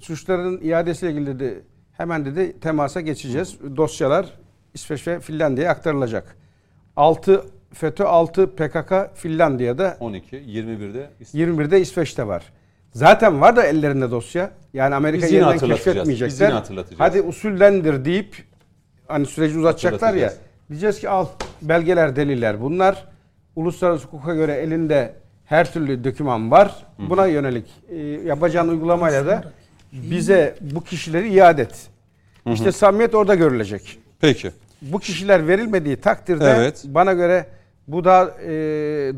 suçların iadesiyle ilgili dedi hemen dedi temasa geçeceğiz. Dosyalar İsveç ve Finlandiya'ya aktarılacak. 6 FETÖ 6 PKK Finlandiya'da 12, 21'de İsveç. 21'de İsveç'te var. Zaten var da ellerinde dosya. Yani Amerika Biz yine yeniden keşfetmeyecekler. Hadi usullendir deyip hani süreci uzatacaklar ya. Diyeceğiz ki al belgeler, deliller bunlar. Uluslararası hukuka göre elinde her türlü doküman var. Buna yönelik e, yapacağın uygulamayla da bize bu kişileri iade et. İşte samimiyet orada görülecek. Peki. Bu kişiler verilmediği takdirde Evet. bana göre bu da e,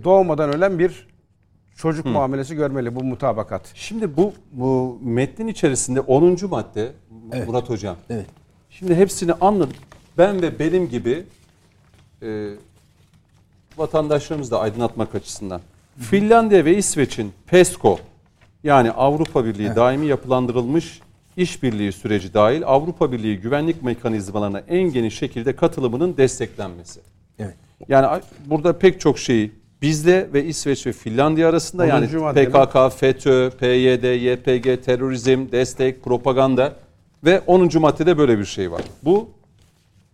doğmadan ölen bir çocuk muamelesi görmeli bu mutabakat. Şimdi bu, bu metnin içerisinde 10. madde Evet. Murat Hocam. Evet. Şimdi hepsini anladım. Ben ve benim gibi e, vatandaşlarımızı da aydınlatmak açısından. Finlandiya ve İsveç'in PESCO yani Avrupa Birliği daimi yapılandırılmış işbirliği süreci dahil Avrupa Birliği güvenlik mekanizmalarına en geniş şekilde katılımının desteklenmesi. Evet. Yani burada pek çok şeyi bizde ve İsveç ve Finlandiya arasında yani madde? PKK, FETÖ, PYD, YPG, terörizm, destek, propaganda ve 10. maddede böyle bir şey var. Bu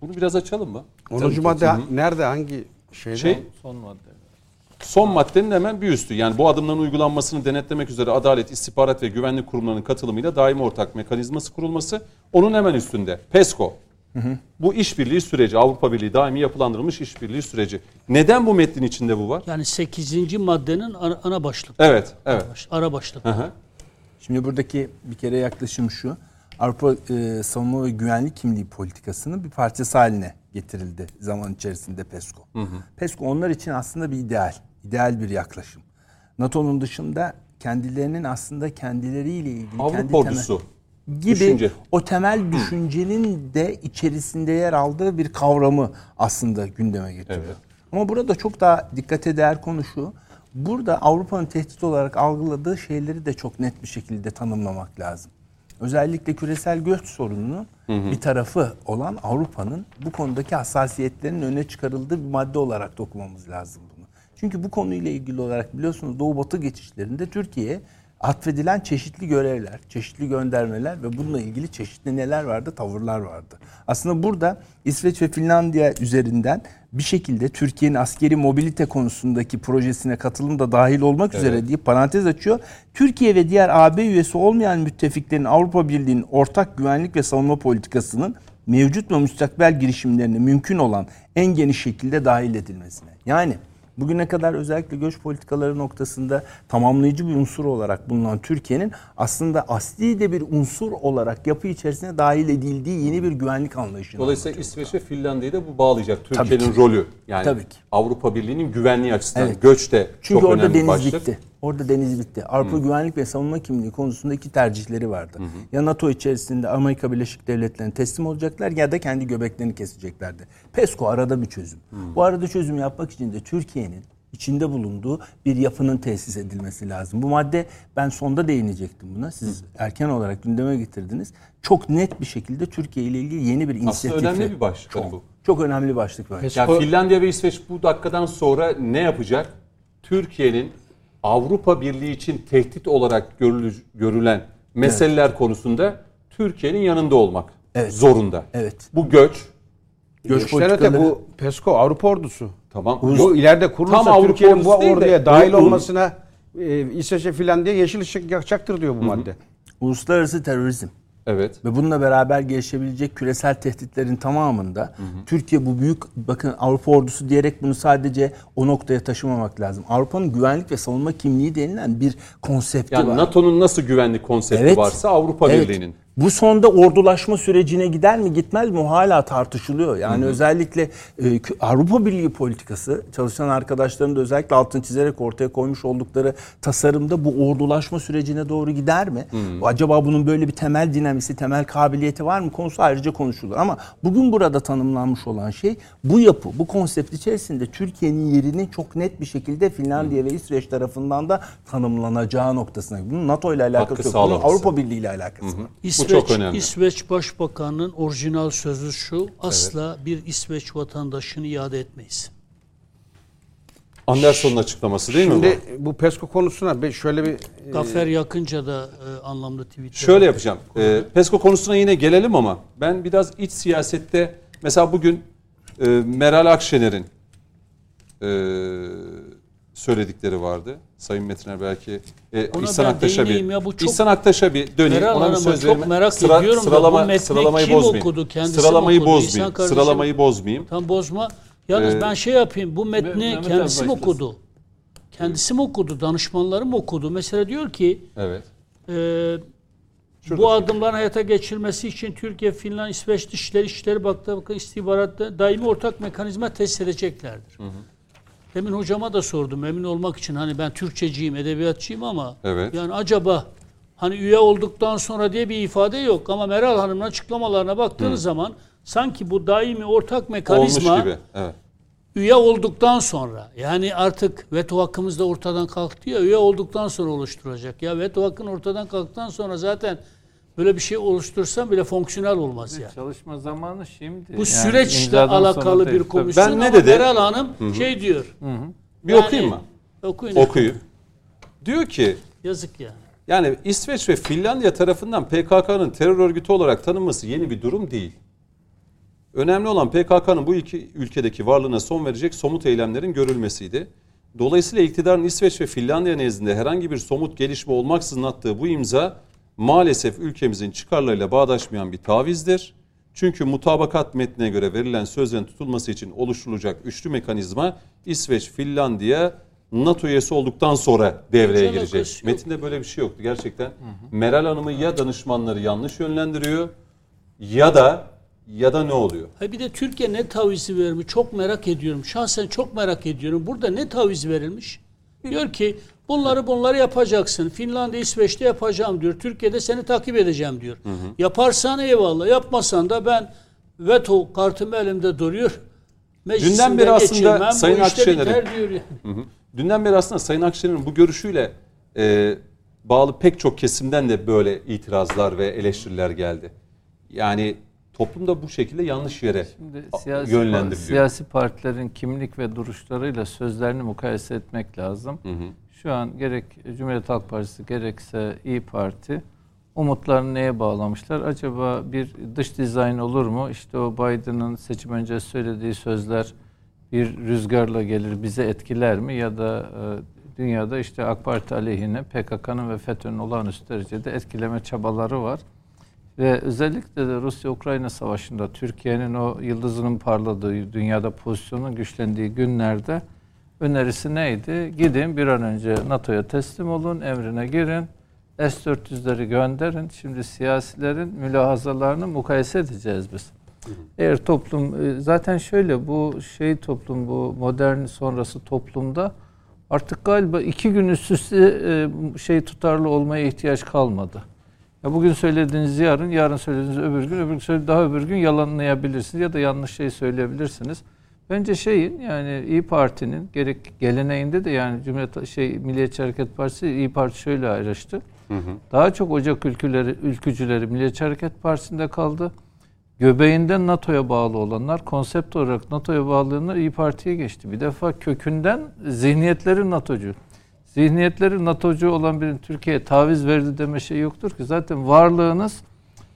bunu biraz açalım mı? 10. madde nerede hangi şeyde? Şey, Son madde. son maddenin hemen bir üstü. Yani bu adımların uygulanmasını denetlemek üzere Adalet, İstihbarat ve Güvenlik Kurumlarının katılımıyla daimi ortak mekanizması kurulması. Onun hemen üstünde. PESCO. Bu işbirliği süreci, Avrupa Birliği daimi yapılandırılmış işbirliği süreci. Neden bu metnin içinde bu var? Yani 8. maddenin ana, ana başlık. Evet, evet. Baş- Ara başlık. Hı hı. Şimdi buradaki bir kere yaklaşım şu. Avrupa e, Savunma ve Güvenlik Kimliği politikasının bir parçası haline getirildi zaman içerisinde PESCO. PESCO onlar için aslında bir ideal, ideal bir yaklaşım. NATO'nun dışında kendilerinin aslında kendileriyle ilgili Avrupa kendi temel- ordusu. Gibi Düşünce. o temel düşüncenin de içerisinde yer aldığı bir kavramı aslında gündeme getiriyor. Evet. Ama burada çok daha dikkate değer konu şu. Burada Avrupa'nın tehdit olarak algıladığı şeyleri de çok net bir şekilde tanımlamak lazım. Özellikle küresel göç sorununun bir tarafı olan Avrupa'nın bu konudaki hassasiyetlerinin öne çıkarıldığı bir madde olarak da okumamız lazım bunu. Çünkü bu konuyla ilgili olarak biliyorsunuz Doğu Batı geçişlerinde Türkiye atfedilen çeşitli görevler, çeşitli göndermeler ve bununla ilgili çeşitli neler vardı, tavırlar vardı. Aslında burada İsveç ve Finlandiya üzerinden bir şekilde Türkiye'nin askeri mobilite konusundaki projesine katılım da dahil olmak üzere diye parantez açıyor. Türkiye ve diğer AB üyesi olmayan müttefiklerin Avrupa Birliği'nin ortak güvenlik ve savunma politikasının mevcut ve müstakbel girişimlerine mümkün olan en geniş şekilde dahil edilmesine. Yani bugüne kadar özellikle göç politikaları noktasında tamamlayıcı bir unsur olarak bulunan Türkiye'nin aslında asli de bir unsur olarak yapı içerisine dahil edildiği yeni bir güvenlik anlayışını Dolayısıyla. İsveç ve Finlandiya'yı da bu bağlayacak. Türkiye'nin ki. rolü. Yani Tabii ki. Avrupa Birliği'nin güvenliği açısından Evet. göç de Çünkü çok orada önemli bir deniz başlık. bitti. Orada deniz bitti. Avrupa güvenlik ve savunma kimliği konusunda iki tercihleri vardı. Ya NATO içerisinde Amerika Birleşik Devletleri'ne teslim olacaklar ya da kendi göbeklerini keseceklerdi. PESCO arada bir çözüm. Bu arada çözüm yapmak için de Türkiye'nin içinde bulunduğu bir yapının tesis edilmesi lazım. Bu madde ben sonda değinecektim buna. Siz erken olarak gündeme getirdiniz. Çok net bir şekilde Türkiye ile ilgili yeni bir inisiyatifi. önemli bir başlık hani Çok, bu. çok önemli bir başlık bence. Yani Finlandiya ve İsveç bu dakikadan sonra ne yapacak? Türkiye'nin Avrupa Birliği için tehdit olarak görülü- görülen meseleler konusunda Türkiye'nin yanında olmak Evet. zorunda. Evet. Bu göç Göç politikaları- öte bu PESCO Avrupa ordusu. tamam. Bu ileride kurulursa Tam Avrupa Türkiye'nin bu değil de- orduya dahil Bu- olmasına e, İsveç'e Finlandiya yeşil ışık yakacaktır diyor bu madde. Uluslararası terörizm. Evet. Ve bununla beraber gelişebilecek küresel tehditlerin tamamında Türkiye bu büyük bakın Avrupa ordusu diyerek bunu sadece o noktaya taşımamak lazım. Avrupa'nın güvenlik ve savunma kimliği denilen bir konsepti Yani var. NATO'nun nasıl güvenlik konsepti Evet. varsa Avrupa Evet. Birliği'nin. Bu sonda ordulaşma sürecine gider mi gitmez mi hala tartışılıyor. Yani özellikle e, Avrupa Birliği politikası çalışan arkadaşların da özellikle altını çizerek ortaya koymuş oldukları tasarımda bu ordulaşma sürecine doğru gider mi? Acaba bunun böyle bir temel dinamisi, temel kabiliyeti var mı? Konusu ayrıca konuşulur. Ama bugün burada tanımlanmış olan şey bu yapı, bu konsept içerisinde Türkiye'nin yerinin çok net bir şekilde Finlandiya ve İsveç tarafından da tanımlanacağı noktasına. Bunun NATO ile alakası Katkı yok. Bunun. Avrupa Birliği ile alakası var. Çok İsveç, önemli. İsveç Başbakanı'nın orijinal sözü şu. Asla bir İsveç vatandaşını iade etmeyiz. Anderson'un açıklaması değil mi Şimdi bu? bu PESCO konusuna şöyle bir e, Gafer yakınca da e, anlamlı tweet. Şöyle yapacağım. Ee, PESCO konusuna yine gelelim ama ben biraz iç siyasette mesela bugün e, Meral Akşener'in e, söyledikleri vardı. Sayın Metiner belki e, Ona İhsan Aktaş'a bir ya, bu çok- İhsan Aktaş'a bir döneyim. Meral Ona bir söz çok merak ediyorum da sıralama, bu metni sıralamayı kim bozmayayım. okudu? Kendisi mi sıralamayı okudu? İhsan bozmayayım. kardeşim- Sıralamayı bozmayayım. Tam bozma. Yalnız Ee, ben şey yapayım. Bu metni Mehmet kendisi mi okudu? Kendisi mi okudu? Danışmanları mı okudu? Mesela diyor ki Evet. e, Şurada. bu adımların hayata geçirilmesi için Türkiye, Finland, İsveç Dışişleri İşleri Baktı bakın istihbaratta daimi ortak mekanizma test edeceklerdir. Demin hocama da sordum emin olmak için hani ben Türkçeciyim, edebiyatçıyım ama Evet. yani acaba hani üye olduktan sonra diye bir ifade yok ama Meral Hanım'ın açıklamalarına baktığınız zaman sanki bu daimi ortak mekanizma Olmuş gibi. Evet. üye olduktan sonra yani artık veto hakkımız da ortadan kalktı ya üye olduktan sonra oluşturacak. Ya veto hakkın ortadan kalktıktan sonra zaten böyle bir şey oluştursam bile fonksiyonel olmaz yani. Çalışma zamanı şimdi. Bu Yani süreçle alakalı değil. bir komisyon Ben ne ama dedi? Meral Hanım şey diyor. Bir yani- okuyayım mı? Okuyun. Okuyayım. Diyor ki Yazık yani. Yani İsveç ve Finlandiya tarafından PKK'nın terör örgütü olarak tanınması yeni bir durum değil. Önemli olan PKK'nın bu iki ülkedeki varlığına son verecek somut eylemlerin görülmesiydi. Dolayısıyla iktidarın İsveç ve Finlandiya nezdinde herhangi bir somut gelişme olmaksızın attığı bu imza maalesef ülkemizin çıkarlarıyla bağdaşmayan bir tavizdir. Çünkü mutabakat metnine göre verilen sözlerin tutulması için oluşturulacak üçlü mekanizma İsveç, Finlandiya, NATO üyesi olduktan sonra devreye Hiç girecek. Metinde böyle bir şey yoktu gerçekten. Meral Hanım'ı ya danışmanları yanlış yönlendiriyor ya da ya da ne oluyor? Ha bir de Türkiye ne tavizi vermiş çok merak ediyorum. Şahsen çok merak ediyorum. Burada ne taviz verilmiş? Diyor ki bunları bunları yapacaksın. Finlandiya, İsveç'te yapacağım diyor. Türkiye'de seni takip edeceğim diyor. Yaparsan eyvallah. Yapmasan da ben veto kartım elimde duruyor. Dünden beri aslında geçirmem, Sayın Akşener'in- yani. Hı hı. Dünden beri aslında Sayın Akşener'in bu görüşüyle e, bağlı pek çok kesimden de böyle itirazlar ve eleştiriler geldi. Yani toplumda bu şekilde yanlış yere Şimdi siyasi, yönlendiriliyor. siyasi partilerin kimlik ve duruşlarıyla sözlerini mukayese etmek lazım. Şu an gerek Cumhuriyet Halk Partisi gerekse İyi Parti umutlarını neye bağlamışlar? Acaba bir dış dizayn olur mu? İşte o Biden'ın seçim öncesi söylediği sözler bir rüzgarla gelir bize etkiler mi? Ya da e, dünyada işte AK Parti aleyhine PKK'nın ve FETÖ'nün olağanüstü derecede etkileme çabaları var. Ve özellikle de Rusya-Ukrayna savaşında Türkiye'nin o yıldızının parladığı, dünyada pozisyonun güçlendiği günlerde önerisi neydi? Gidin bir an önce NATO'ya teslim olun, emrine girin. S-400'leri gönderin. Şimdi siyasilerin mülahazalarını mukayese edeceğiz biz. Eğer toplum e, zaten şöyle bu şey toplum bu modern sonrası toplumda artık galiba iki gün üst üste e, şey tutarlı olmaya ihtiyaç kalmadı. Ya bugün söylediğiniz yarın, yarın söylediğiniz öbür gün, öbür gün daha öbür gün yalanlayabilirsiniz ya da yanlış şey söyleyebilirsiniz. Bence şeyin yani İyi Parti'nin gerek geleneğinde de yani Cumhuriyet şey Milliyetçi Hareket Partisi İyi Parti şöyle ayrıştı. Hı hı. Daha çok Ocak ülküleri, ülkücüleri Milliyetçi Hareket Partisi'nde kaldı. Göbeğinden NATO'ya bağlı olanlar konsept olarak NATO'ya bağlılığında İyi Parti'ye geçti. Bir defa kökünden zihniyetleri NATO'cu. Zihniyetleri NATO'cu olan birinin Türkiye'ye taviz verdi deme şey yoktur ki. Zaten varlığınız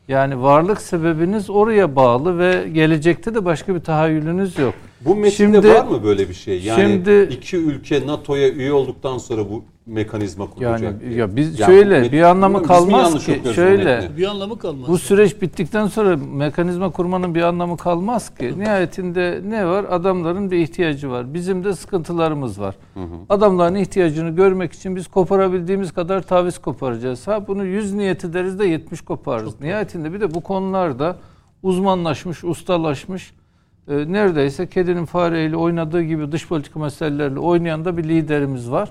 yani varlık sebebiniz oraya bağlı ve gelecekte de başka bir tahayyülünüz yok. Bu metinde şimdi, var mı böyle bir şey? Yani şimdi, iki ülke NATO'ya üye olduktan sonra bu mekanizma kurulacak. Yani diye. ya biz yani şöyle bir anlamı kalmaz ki. Şöyle bir anlamı kalmaz. Bu süreç bittikten sonra mekanizma kurmanın bir anlamı kalmaz ki. <laughs> Nihayetinde ne var? Adamların bir ihtiyacı var. Bizim de sıkıntılarımız var. Hı hı. Adamların ihtiyacını görmek için biz koparabildiğimiz kadar taviz koparacağız. Ha bunu yüz niyet ederiz de 70 koparız. Çok Nihayetinde bir de bu konularda uzmanlaşmış, ustalaşmış e, neredeyse kedinin fareyle oynadığı gibi dış politika meselelerle oynayan da bir liderimiz var.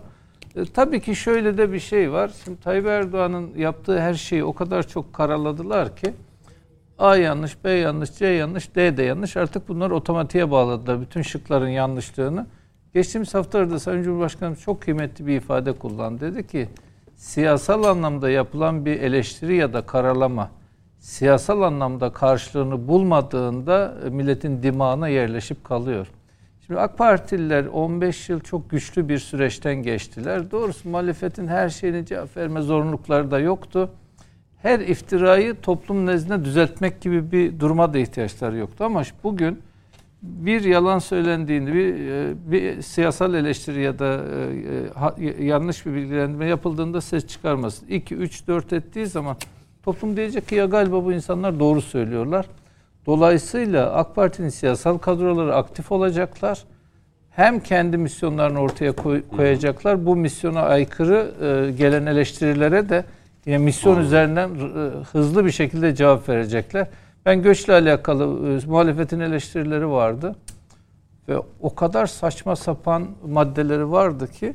E, tabii ki şöyle de bir şey var. Şimdi Tayyip Erdoğan'ın yaptığı her şeyi o kadar çok karaladılar ki A yanlış, B yanlış, C yanlış, D de yanlış. Artık bunlar otomatiğe bağladılar bütün şıkların yanlışlığını. Geçtiğimiz haftalarda Sayın Cumhurbaşkanımız çok kıymetli bir ifade kullandı. Dedi ki siyasal anlamda yapılan bir eleştiri ya da karalama siyasal anlamda karşılığını bulmadığında milletin dimağına yerleşip kalıyor. Şimdi AK Partililer 15 yıl çok güçlü bir süreçten geçtiler. Doğrusu muhalefetin her şeyini cevap verme zorunlulukları da yoktu. Her iftirayı toplum nezdinde düzeltmek gibi bir duruma da ihtiyaçları yoktu. Ama bugün bir yalan söylendiğinde, bir, e, bir siyasal eleştiri ya da e, e, yanlış bir bilgilendirme yapıldığında ses çıkarmasın. 2, 3, 4 ettiği zaman toplum diyecek ki ya galiba bu insanlar doğru söylüyorlar. Dolayısıyla AK Parti'nin siyasal kadroları aktif olacaklar. Hem kendi misyonlarını ortaya koy, koyacaklar. Bu misyona aykırı e, gelen eleştirilere de yine misyon üzerinden e, hızlı bir şekilde cevap verecekler. Ben göçle alakalı e, muhalefetin eleştirileri vardı. Ve o kadar saçma sapan maddeleri vardı ki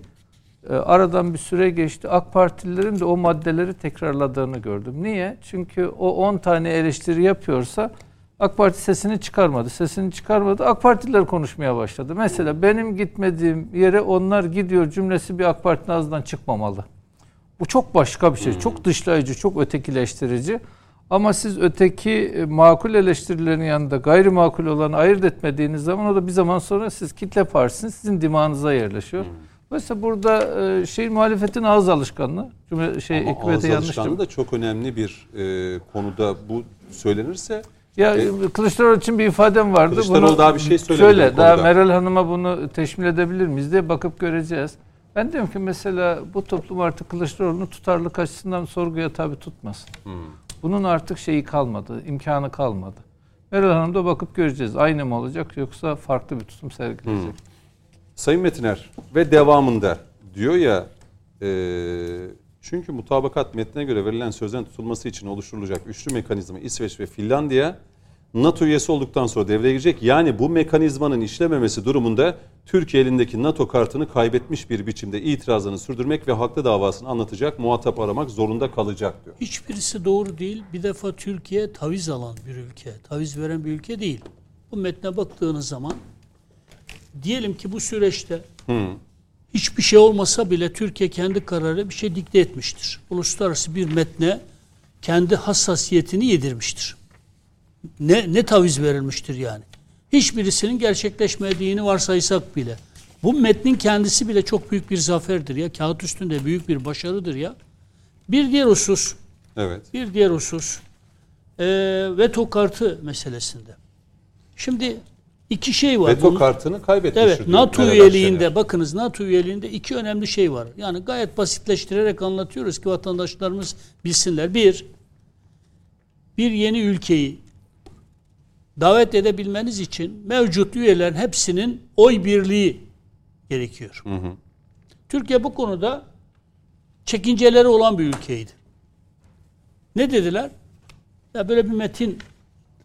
aradan bir süre geçti. AK Partililerin de o maddeleri tekrarladığını gördüm. Niye? Çünkü o 10 tane eleştiri yapıyorsa AK Parti sesini çıkarmadı. Sesini çıkarmadı. AK Partililer konuşmaya başladı. Mesela benim gitmediğim yere onlar gidiyor cümlesi bir AK Parti'nin ağzından çıkmamalı. Bu çok başka bir şey. Çok dışlayıcı, çok ötekileştirici. Ama siz öteki e, makul eleştirilerin yanında gayrimakul olanı ayırt etmediğiniz zaman o da bir zaman sonra siz kitle partisiniz, sizin dimağınıza yerleşiyor. Mesela burada e, şey muhalefetin ağız alışkanlığı. Cümle, şey, Ama ağız alışkanlığı da çok önemli bir e, konuda bu söylenirse ya e, Kılıçdaroğlu için bir ifadem vardı. Kılıçdaroğlu bunu, daha bir şey söylemedi. Şöyle daha Meral Hanım'a bunu teşmil edebilir miyiz diye bakıp göreceğiz. Ben diyorum ki mesela bu toplum artık Kılıçdaroğlu'nu tutarlılık açısından sorguya tabi tutmasın. Hmm. Bunun artık şeyi kalmadı, imkanı kalmadı. Meral Hanım da bakıp göreceğiz. Aynı mı olacak yoksa farklı bir tutum sergileyecek. Hmm. Sayın Metiner ve devamında diyor ya e, çünkü mutabakat metnine göre verilen sözden tutulması için oluşturulacak üçlü mekanizma İsveç ve Finlandiya NATO üyesi olduktan sonra devreye girecek. Yani bu mekanizmanın işlememesi durumunda Türkiye elindeki NATO kartını kaybetmiş bir biçimde itirazını sürdürmek ve haklı davasını anlatacak, muhatap aramak zorunda kalacak diyor. Hiçbirisi doğru değil. Bir defa Türkiye taviz alan bir ülke, taviz veren bir ülke değil. Bu metne baktığınız zaman diyelim ki bu süreçte Hı hiçbir şey olmasa bile Türkiye kendi kararı bir şey dikte etmiştir. Uluslararası bir metne kendi hassasiyetini yedirmiştir. Ne, ne taviz verilmiştir yani. Hiçbirisinin gerçekleşmediğini varsaysak bile. Bu metnin kendisi bile çok büyük bir zaferdir ya. Kağıt üstünde büyük bir başarıdır ya. Bir diğer husus, Evet. bir diğer husus e, veto kartı meselesinde. Şimdi iki şey var. Veto Bunun- kartını kaybetmiş. Evet, NATO üyeliğinde bakınız NATO üyeliğinde iki önemli şey var. Yani gayet basitleştirerek anlatıyoruz ki vatandaşlarımız bilsinler. Bir, bir yeni ülkeyi davet edebilmeniz için mevcut üyelerin hepsinin oy birliği gerekiyor. Türkiye bu konuda çekinceleri olan bir ülkeydi. Ne dediler? Ya böyle bir metin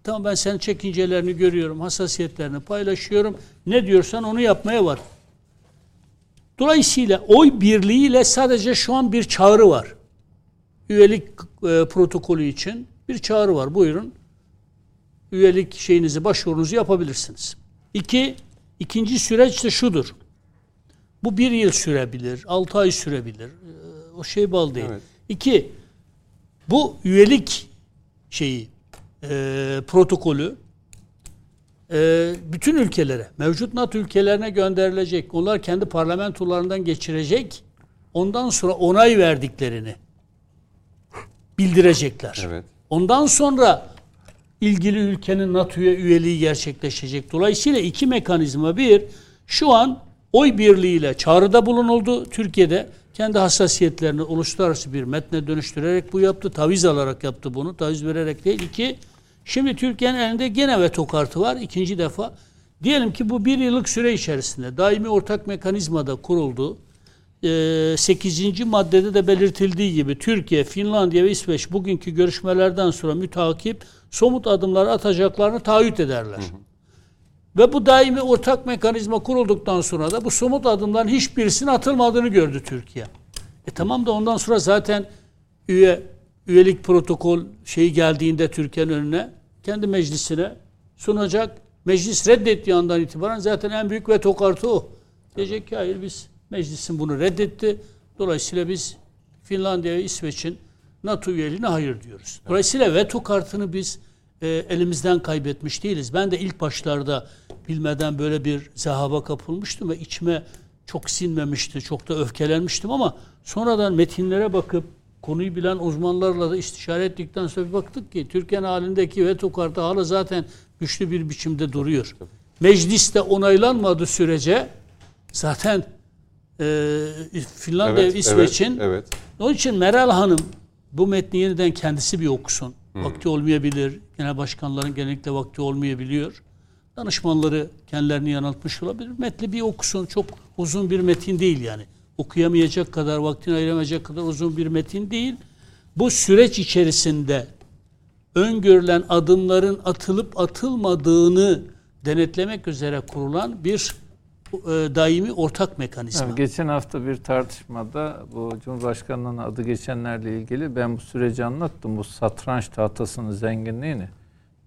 Tamam ben senin çekincelerini görüyorum, hassasiyetlerini paylaşıyorum. Ne diyorsan onu yapmaya var. Dolayısıyla oy birliğiyle sadece şu an bir çağrı var. Üyelik e, protokolü için bir çağrı var. Buyurun. Üyelik şeyinizi, başvurunuzu yapabilirsiniz. İki, ikinci süreç de şudur. Bu bir yıl sürebilir, altı ay sürebilir. E, O şey bal değil. Evet. İki, bu üyelik şeyi, e, protokolü e, bütün ülkelere, mevcut NATO ülkelerine gönderilecek. Onlar kendi parlamentolarından geçirecek. Ondan sonra onay verdiklerini bildirecekler. Evet. Ondan sonra ilgili ülkenin NATO'ya üyeliği gerçekleşecek. Dolayısıyla iki mekanizma bir, şu an oy birliğiyle çağrıda bulunuldu. Türkiye'de kendi hassasiyetlerini uluslararası bir metne dönüştürerek bu yaptı. Taviz alarak yaptı bunu. Taviz vererek değil. İki, şimdi Türkiye'nin elinde gene veto kartı var. ikinci defa. Diyelim ki bu bir yıllık süre içerisinde daimi ortak mekanizmada kuruldu. 8. maddede de belirtildiği gibi Türkiye, Finlandiya ve İsveç bugünkü görüşmelerden sonra mütakip somut adımlar atacaklarını taahhüt ederler. Ve bu daimi ortak mekanizma kurulduktan sonra da bu somut adımların hiçbirisinin atılmadığını gördü Türkiye. E tamam da ondan sonra zaten üye üyelik protokol şeyi geldiğinde Türkiye'nin önüne kendi meclisine sunacak. Meclis reddettiği andan itibaren zaten en büyük veto kartı o. Diyecek ki hayır biz meclisin bunu reddetti. Dolayısıyla biz Finlandiya ve İsveç'in NATO üyeliğine hayır diyoruz. Dolayısıyla veto kartını biz e, elimizden kaybetmiş değiliz. Ben de ilk başlarda bilmeden böyle bir zahaba kapılmıştım ve içime çok sinmemişti, çok da öfkelenmiştim ama sonradan metinlere bakıp konuyu bilen uzmanlarla da istişare ettikten sonra baktık ki Türkiye'nin halindeki veto kartı hala zaten güçlü bir biçimde duruyor. Mecliste onaylanmadığı sürece zaten e, Finlandiya Evet, ve İsveç'in evet, evet. onun için Meral Hanım bu metni yeniden kendisi bir okusun. Vakti olmayabilir. Genel başkanların genellikle vakti olmayabiliyor. Danışmanları kendilerini yanıltmış olabilir. Metni bir okusun. Çok uzun bir metin değil yani. Okuyamayacak kadar, vaktini ayıramayacak kadar uzun bir metin değil. Bu süreç içerisinde öngörülen adımların atılıp atılmadığını denetlemek üzere kurulan bir e, daimi ortak mekanizma. Evet, geçen hafta bir tartışmada bu Cumhurbaşkanı'nın adı geçenlerle ilgili ben bu süreci anlattım. Bu satranç tahtasının zenginliğini.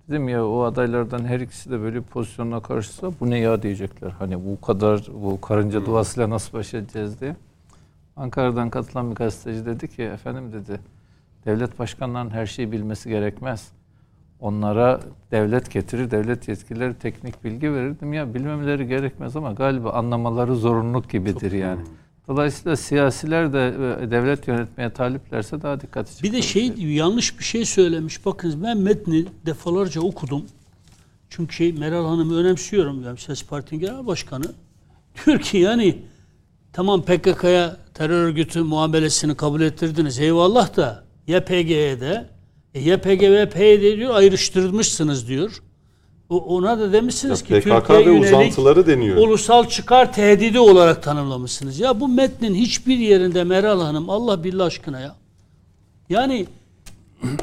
Dedim ya o adaylardan her ikisi de böyle bir pozisyonla karşısa bu ne ya diyecekler. Hani bu kadar bu karınca duasıyla nasıl baş edeceğiz diye. Ankara'dan katılan bir gazeteci dedi ki efendim dedi devlet başkanlarının her şeyi bilmesi gerekmez. Onlara devlet getirir, devlet yetkilileri teknik bilgi verirdim ya bilmemeleri gerekmez ama galiba anlamaları zorunluluk gibidir yani. Dolayısıyla siyasiler de e, devlet yönetmeye taliplerse daha dikkatli Bir de şey yanlış bir şey söylemiş. Bakınız ben metni defalarca okudum. Çünkü şey Meral Hanım'ı önemsiyorum. Yani Ses Parti'nin genel başkanı. Diyor ki yani tamam PKK'ya terör örgütü muamelesini kabul ettirdiniz. Eyvallah da YPG'ye de e, YPG ve PYD diyor ayrıştırmışsınız diyor. Ona da demişsiniz ki Ya Türkiye PKK ve uzantıları deniyor. ulusal çıkar tehdidi olarak tanımlamışsınız. Ya bu metnin hiçbir yerinde Meral Hanım Allah billah aşkına ya. Yani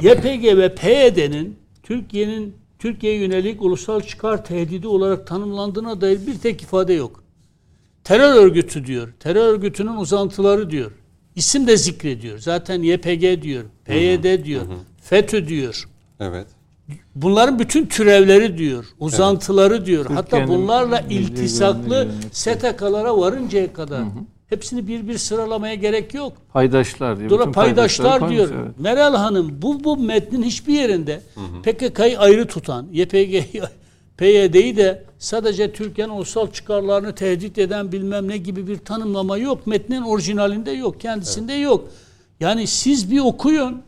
YPG ve PYD'nin Türkiye'nin Türkiye'ye yönelik ulusal çıkar tehdidi olarak tanımlandığına dair bir tek ifade yok. Terör örgütü diyor. Terör örgütünün uzantıları diyor. İsim de zikrediyor. Zaten YPG diyor. PYD diyor. FETÖ diyor. Evet. Bunların bütün türevleri diyor, uzantıları diyor. Hatta bunlarla iltisaklı STK'lara varıncaya kadar hepsini bir bir sıralamaya gerek yok. paydaşlar diyor. Dolayı paydaşlar koymuş, diyor. evet. Meral Hanım bu bu metnin hiçbir yerinde PKK'yı ayrı tutan, YPG'yi <laughs> PYD'yi de sadece Türkiye'nin ulusal çıkarlarını tehdit eden bilmem ne gibi bir tanımlama yok. Metnin orijinalinde yok, kendisinde yok. Yani siz bir okuyun.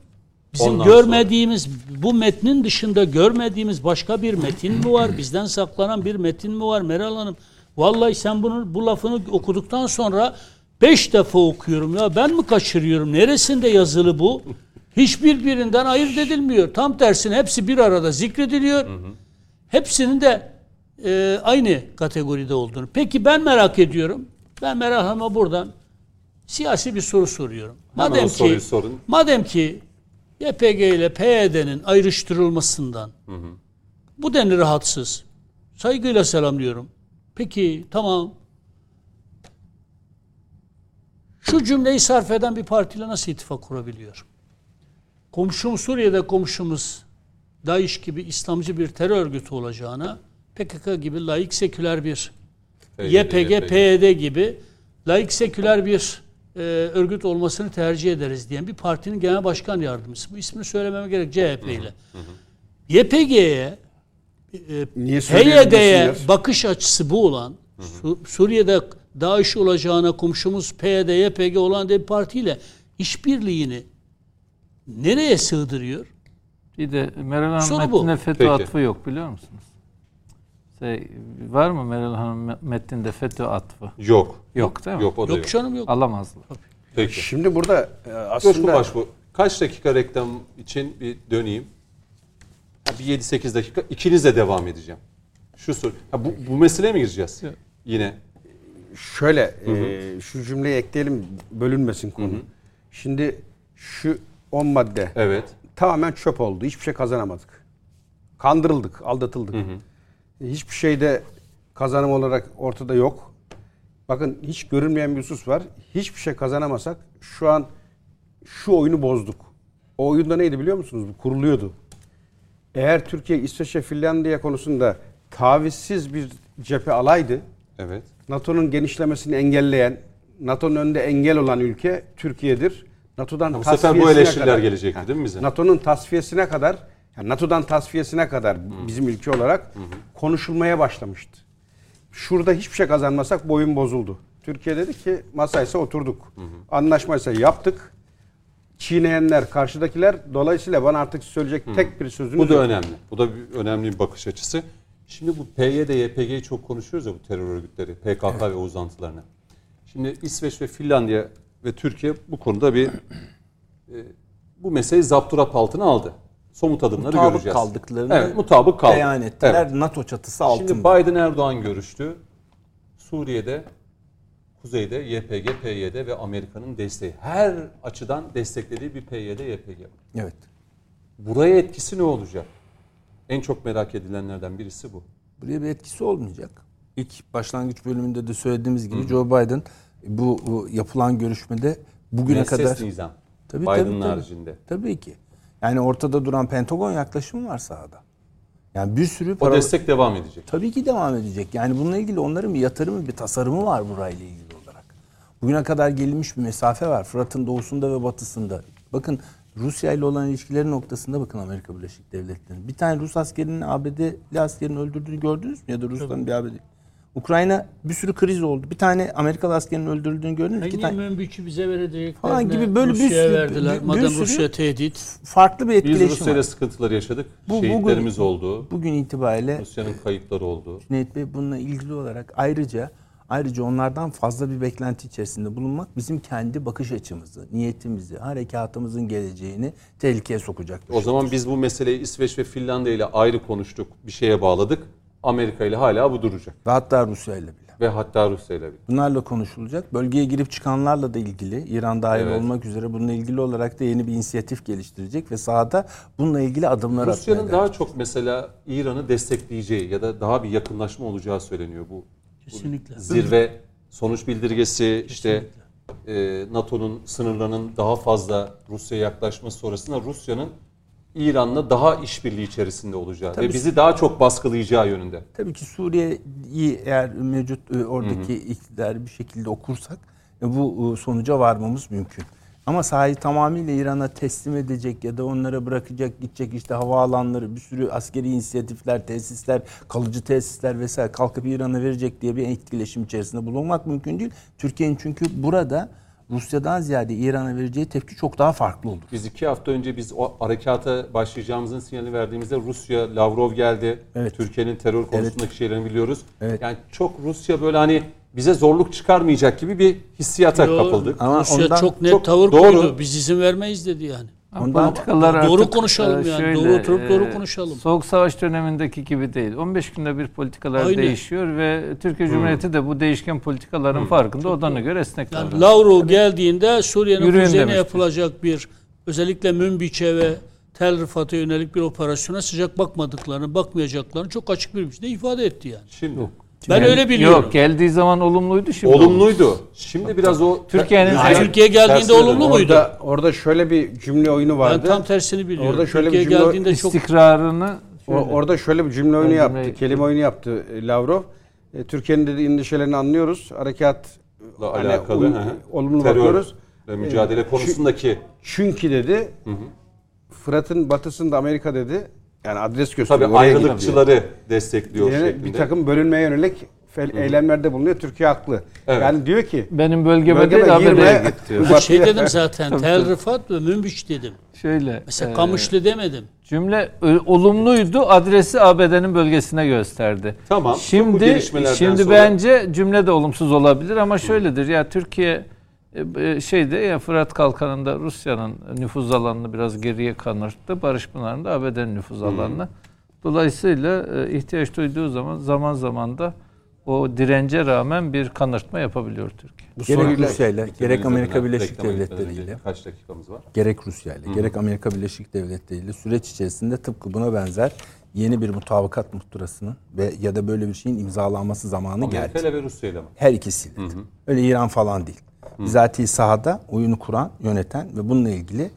Bizim Ondan görmediğimiz, bu metnin dışında görmediğimiz başka bir metin mi var? Bizden saklanan bir metin mi var Meral Hanım? Vallahi sen bunu bu lafını okuduktan sonra beş defa okuyorum ya ben mi kaçırıyorum? Neresinde yazılı bu? Hiçbir birinden ayırt edilmiyor. Tam tersine hepsi bir arada zikrediliyor. Hepsinin de e, aynı kategoride olduğunu. Peki ben merak ediyorum. Ben Meral Hanım'a buradan siyasi bir soru soruyorum. Madem ki sorun. madem ki YPG ile PYD'nin ayrıştırılmasından bu denli rahatsız. Saygıyla selamlıyorum. Peki tamam. Şu cümleyi sarf eden bir partiyle nasıl ittifak kurabiliyor? Komşumuz Suriye'de komşumuz DAEŞ gibi İslamcı bir terör örgütü olacağına PKK gibi laik seküler bir YPG, PYD gibi laik seküler bir e, örgüt olmasını tercih ederiz diyen bir partinin genel başkan yardımcısı. Bu ismini söylememe gerek CHP ile. YPG'ye e, PYD'ye bakış açısı bu olan Su- Suriye'de DAEŞ olacağına komşumuz PYD, YPG olan bir partiyle işbirliğini nereye sığdırıyor? Bir de Meral Hanım FETÖ Peki. atfı yok biliyor musunuz? Şey, var mı Meral Hanım metninde FETÖ atfı? Yok. Yok değil mi? Yok o da Yok yok. canım yok. Alamazlar. Peki. Şimdi burada e, Coşkun aslında Başbuğ, kaç dakika reklam için bir döneyim. Ha, Bir 7-8 dakika. İkinizle devam edeceğim. Şu soru. Ha, bu, bu meseleye mi gireceğiz? Yine. şöyle e, şu cümleyi ekleyelim bölünmesin konu. Şimdi şu 10 madde Evet. tamamen çöp oldu. Hiçbir şey kazanamadık. Kandırıldık, aldatıldık. Hiçbir şeyde kazanım olarak ortada yok. Bakın hiç görünmeyen bir husus var. Hiçbir şey kazanamasak şu an şu oyunu bozduk. O oyunda neydi biliyor musunuz? Kuruluyordu. Eğer Türkiye, İsveç ve Finlandiya konusunda tavizsiz bir cephe alaydı, Evet. NATO'nun genişlemesini engelleyen, NATO'nun önünde engel olan ülke Türkiye'dir. NATO'dan Bu sefer bu eleştiriler kadar- gelecekti değil mi bize? NATO'nun tasfiyesine kadar, yani NATO'dan tasfiyesine kadar bizim ülke olarak konuşulmaya başlamıştı. Şurada hiçbir şey kazanmasak bu oyun bozuldu. Türkiye dedi ki masaysa oturduk. Anlaşmaysa yaptık. Çiğneyenler, karşıdakiler dolayısıyla bana artık söyleyecek tek bir sözünüz Bu da yok. önemli. Bu da bir, önemli bir bakış açısı. Şimdi bu PYD, YPG'yi çok konuşuyoruz ya bu terör örgütleri, PKK ve uzantılarını. Şimdi İsveç ve Finlandiya ve Türkiye bu konuda bir e, bu meseleyi zapturap altına aldı. Somut adımları Mutabık göreceğiz. kaldıklarını evet, mutabık kaldı. beyan ettiler. Evet. NATO çatısı altında. Şimdi Biden Erdoğan görüştü. Suriye'de, kuzeyde YPG, PYD ve Amerika'nın desteği. Her açıdan desteklediği bir PYD, YPG var. Evet. Buraya etkisi ne olacak? En çok merak edilenlerden birisi bu. Buraya bir etkisi olmayacak. İlk başlangıç bölümünde de söylediğimiz gibi Joe Biden bu, bu yapılan görüşmede bugüne Müesses kadar nizam. Tabii, Biden'ın tabii, tabii. haricinde. Tabii ki. Yani ortada duran Pentagon yaklaşımı var sahada. Yani bir sürü O para... destek devam edecek. Tabii ki devam edecek. Yani bununla ilgili onların bir yatırımı, bir tasarımı var burayla ilgili olarak. Bugüne kadar gelinmiş bir mesafe var. Fırat'ın doğusunda ve batısında. Bakın Rusya ile olan ilişkileri noktasında bakın Amerika Birleşik Devletleri'nin. Bir tane Rus askerinin ABD'li askerin öldürdüğünü gördünüz mü? Ya da Rusların bir ABD. Ukrayna bir sürü kriz oldu. Bir tane Amerikalı askerin öldürüldüğünü gördünüz? İki tane Mümbüç'ü bize verecekler. Falan gibi böyle bir sürü- verdiler. bir- bir Madem sürü- Rusya tehdit. farklı bir Biz etkileşim Rusya ile var. sıkıntıları yaşadık. Bu- Şehitlerimiz bugün- oldu. Bugün itibariyle Rusya'nın kayıpları oldu. Cüneyt Bey bununla ilgili olarak ayrıca ayrıca onlardan fazla bir beklenti içerisinde bulunmak bizim kendi bakış açımızı, niyetimizi, harekatımızın geleceğini tehlikeye sokacak. O zaman biz bu meseleyi İsveç ve Finlandiya ile ayrı konuştuk. Bir şeye bağladık. Amerika ile hala bu duracak. Ve hatta Rusya ile bile. Ve hatta Rusya ile bile. Bunlarla konuşulacak. Bölgeye girip çıkanlarla da ilgili, İran dahil Evet. olmak üzere bununla ilgili olarak da yeni bir inisiyatif geliştirecek ve sahada bununla ilgili adımlar Rusya'nın atmaya daha çok mesela İran'ı destekleyeceği ya da daha bir yakınlaşma olacağı söyleniyor bu. Kesinlikle. bu zirve sonuç bildirgesi işte e, NATO'nun sınırlarının daha fazla Rusya'ya yaklaşması sonrasında Rusya'nın İran'la daha işbirliği içerisinde olacağı Tabii. ve bizi daha çok baskılayacağı yönünde. Tabii ki Suriye'yi eğer mevcut e, oradaki iktidarı bir şekilde okursak e, bu e, sonuca varmamız mümkün. Ama sahayı tamamıyla İran'a teslim edecek ya da onlara bırakacak, gidecek işte havaalanları, bir sürü askeri inisiyatifler, tesisler, kalıcı tesisler vesaire kalkıp İran'a verecek diye bir etkileşim içerisinde bulunmak mümkün değil. Türkiye'nin çünkü burada Rusya'dan ziyade İran'a vereceği tepki çok daha farklı olur. Biz iki hafta önce biz o harekata başlayacağımızın sinyalini verdiğimizde Rusya, Lavrov geldi. Evet. Türkiye'nin terör konusundaki şeylerini biliyoruz. Evet. Yani çok Rusya böyle hani bize zorluk çıkarmayacak gibi bir hissiyata Yo, kapıldık. Ama Rusya ondan- çok net çok tavır doğru. koydu. Biz izin vermeyiz dedi yani. Politikalar Doğru artık, konuşalım e, yani. Doğru oturup doğru konuşalım. Soğuk Savaş dönemindeki gibi değil. 15 günde bir politikalar Aynen. değişiyor ve Türkiye Cumhuriyeti de bu değişken politikaların farkında odana göre esnek Yani davranıyor. Lavrov geldiğinde Suriye'nin kuzeyine yapılacak bir özellikle Münbiç'e ve Tel Rifat'a yönelik bir operasyona sıcak bakmadıklarını, bakmayacaklarını çok açık bir biçimde ifade etti yani. Şimdi Ben öyle biliyorum. Yok geldiği zaman olumluydu şimdi. olumluydu. Şimdi biraz o Türkiye'nin- Yani Türkiye geldiğinde tersine olumlu döndü. muydu? Orada, orada şöyle bir cümle oyunu Ben vardı. tam tersini biliyorum. Orada şöyle Türkiye bir cümle- geldiğinde çok istikrarını O- şöyle, orada şöyle bir cümle oyunu Ben yaptı, cümleyi- kelime oyunu yaptı e, Lavrov. E, Türkiye'nin dedi endişelerini anlıyoruz. Harekat hani alakalı hı hı. olumlu terör bakıyoruz. ve mücadele konusundaki Çünkü dedi Fırat'ın batısında Amerika dedi. Yani adres gösteriyor. tabii gidiyor. ayrılıkçıları destekliyor Yani şeklinde. bir takım bölünmeye yönelik fel- eylemlerde bulunuyor. Türkiye haklı. Evet. Yani diyor ki benim bölgeme, bölgeme değil ABD'ye girme. git diyor. Şey dedim zaten. <laughs> Tel. Rifat ve Münbiç dedim. Şöyle. Mesela e, Kamışlı demedim. Cümle olumluydu. Adresi ABD'nin bölgesine gösterdi. Tamam, Şimdi şimdi sonra- bence cümle de olumsuz olabilir ama şöyledir. Ya Türkiye şeyde ya Fırat Kalkanı'nda Rusya'nın nüfuz alanını biraz geriye kanırttı. Barış Pınarı'nda ABD'nin nüfuz alanını. Dolayısıyla e, ihtiyaç duyduğu zaman zaman zaman da o dirence rağmen bir kanırtma yapabiliyor Türkiye. bu Gerek Rusya ile, gerek Amerika Birleşik Devletleri ile, Kaç dakikamız var? gerek Rusya ile, gerek Amerika Birleşik Devletleri ile süreç içerisinde tıpkı buna benzer yeni bir mutabakat muhtırasının ve ya da böyle bir şeyin imzalanması zamanı geldi. Amerika ile ve Rusya ile mi? Her ikisiyle. de. Öyle İran falan değil. Bizatihi sahada oyunu kuran, yöneten ve bununla ilgili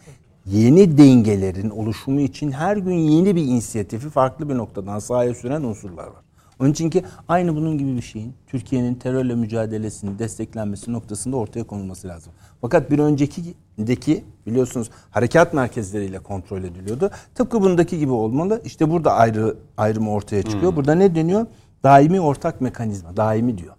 yeni dengelerin oluşumu için her gün yeni bir inisiyatifi farklı bir noktadan sahaya süren unsurlar var. Onun için ki aynı bunun gibi bir şeyin Türkiye'nin terörle mücadelesinin desteklenmesi noktasında ortaya konulması lazım. Fakat bir öncekideki biliyorsunuz harekat merkezleriyle kontrol ediliyordu. Tıpkı bundaki gibi olmalı. İşte burada ayrı ayrım ortaya çıkıyor. Burada ne deniyor? Daimi ortak mekanizma. Daimi diyor.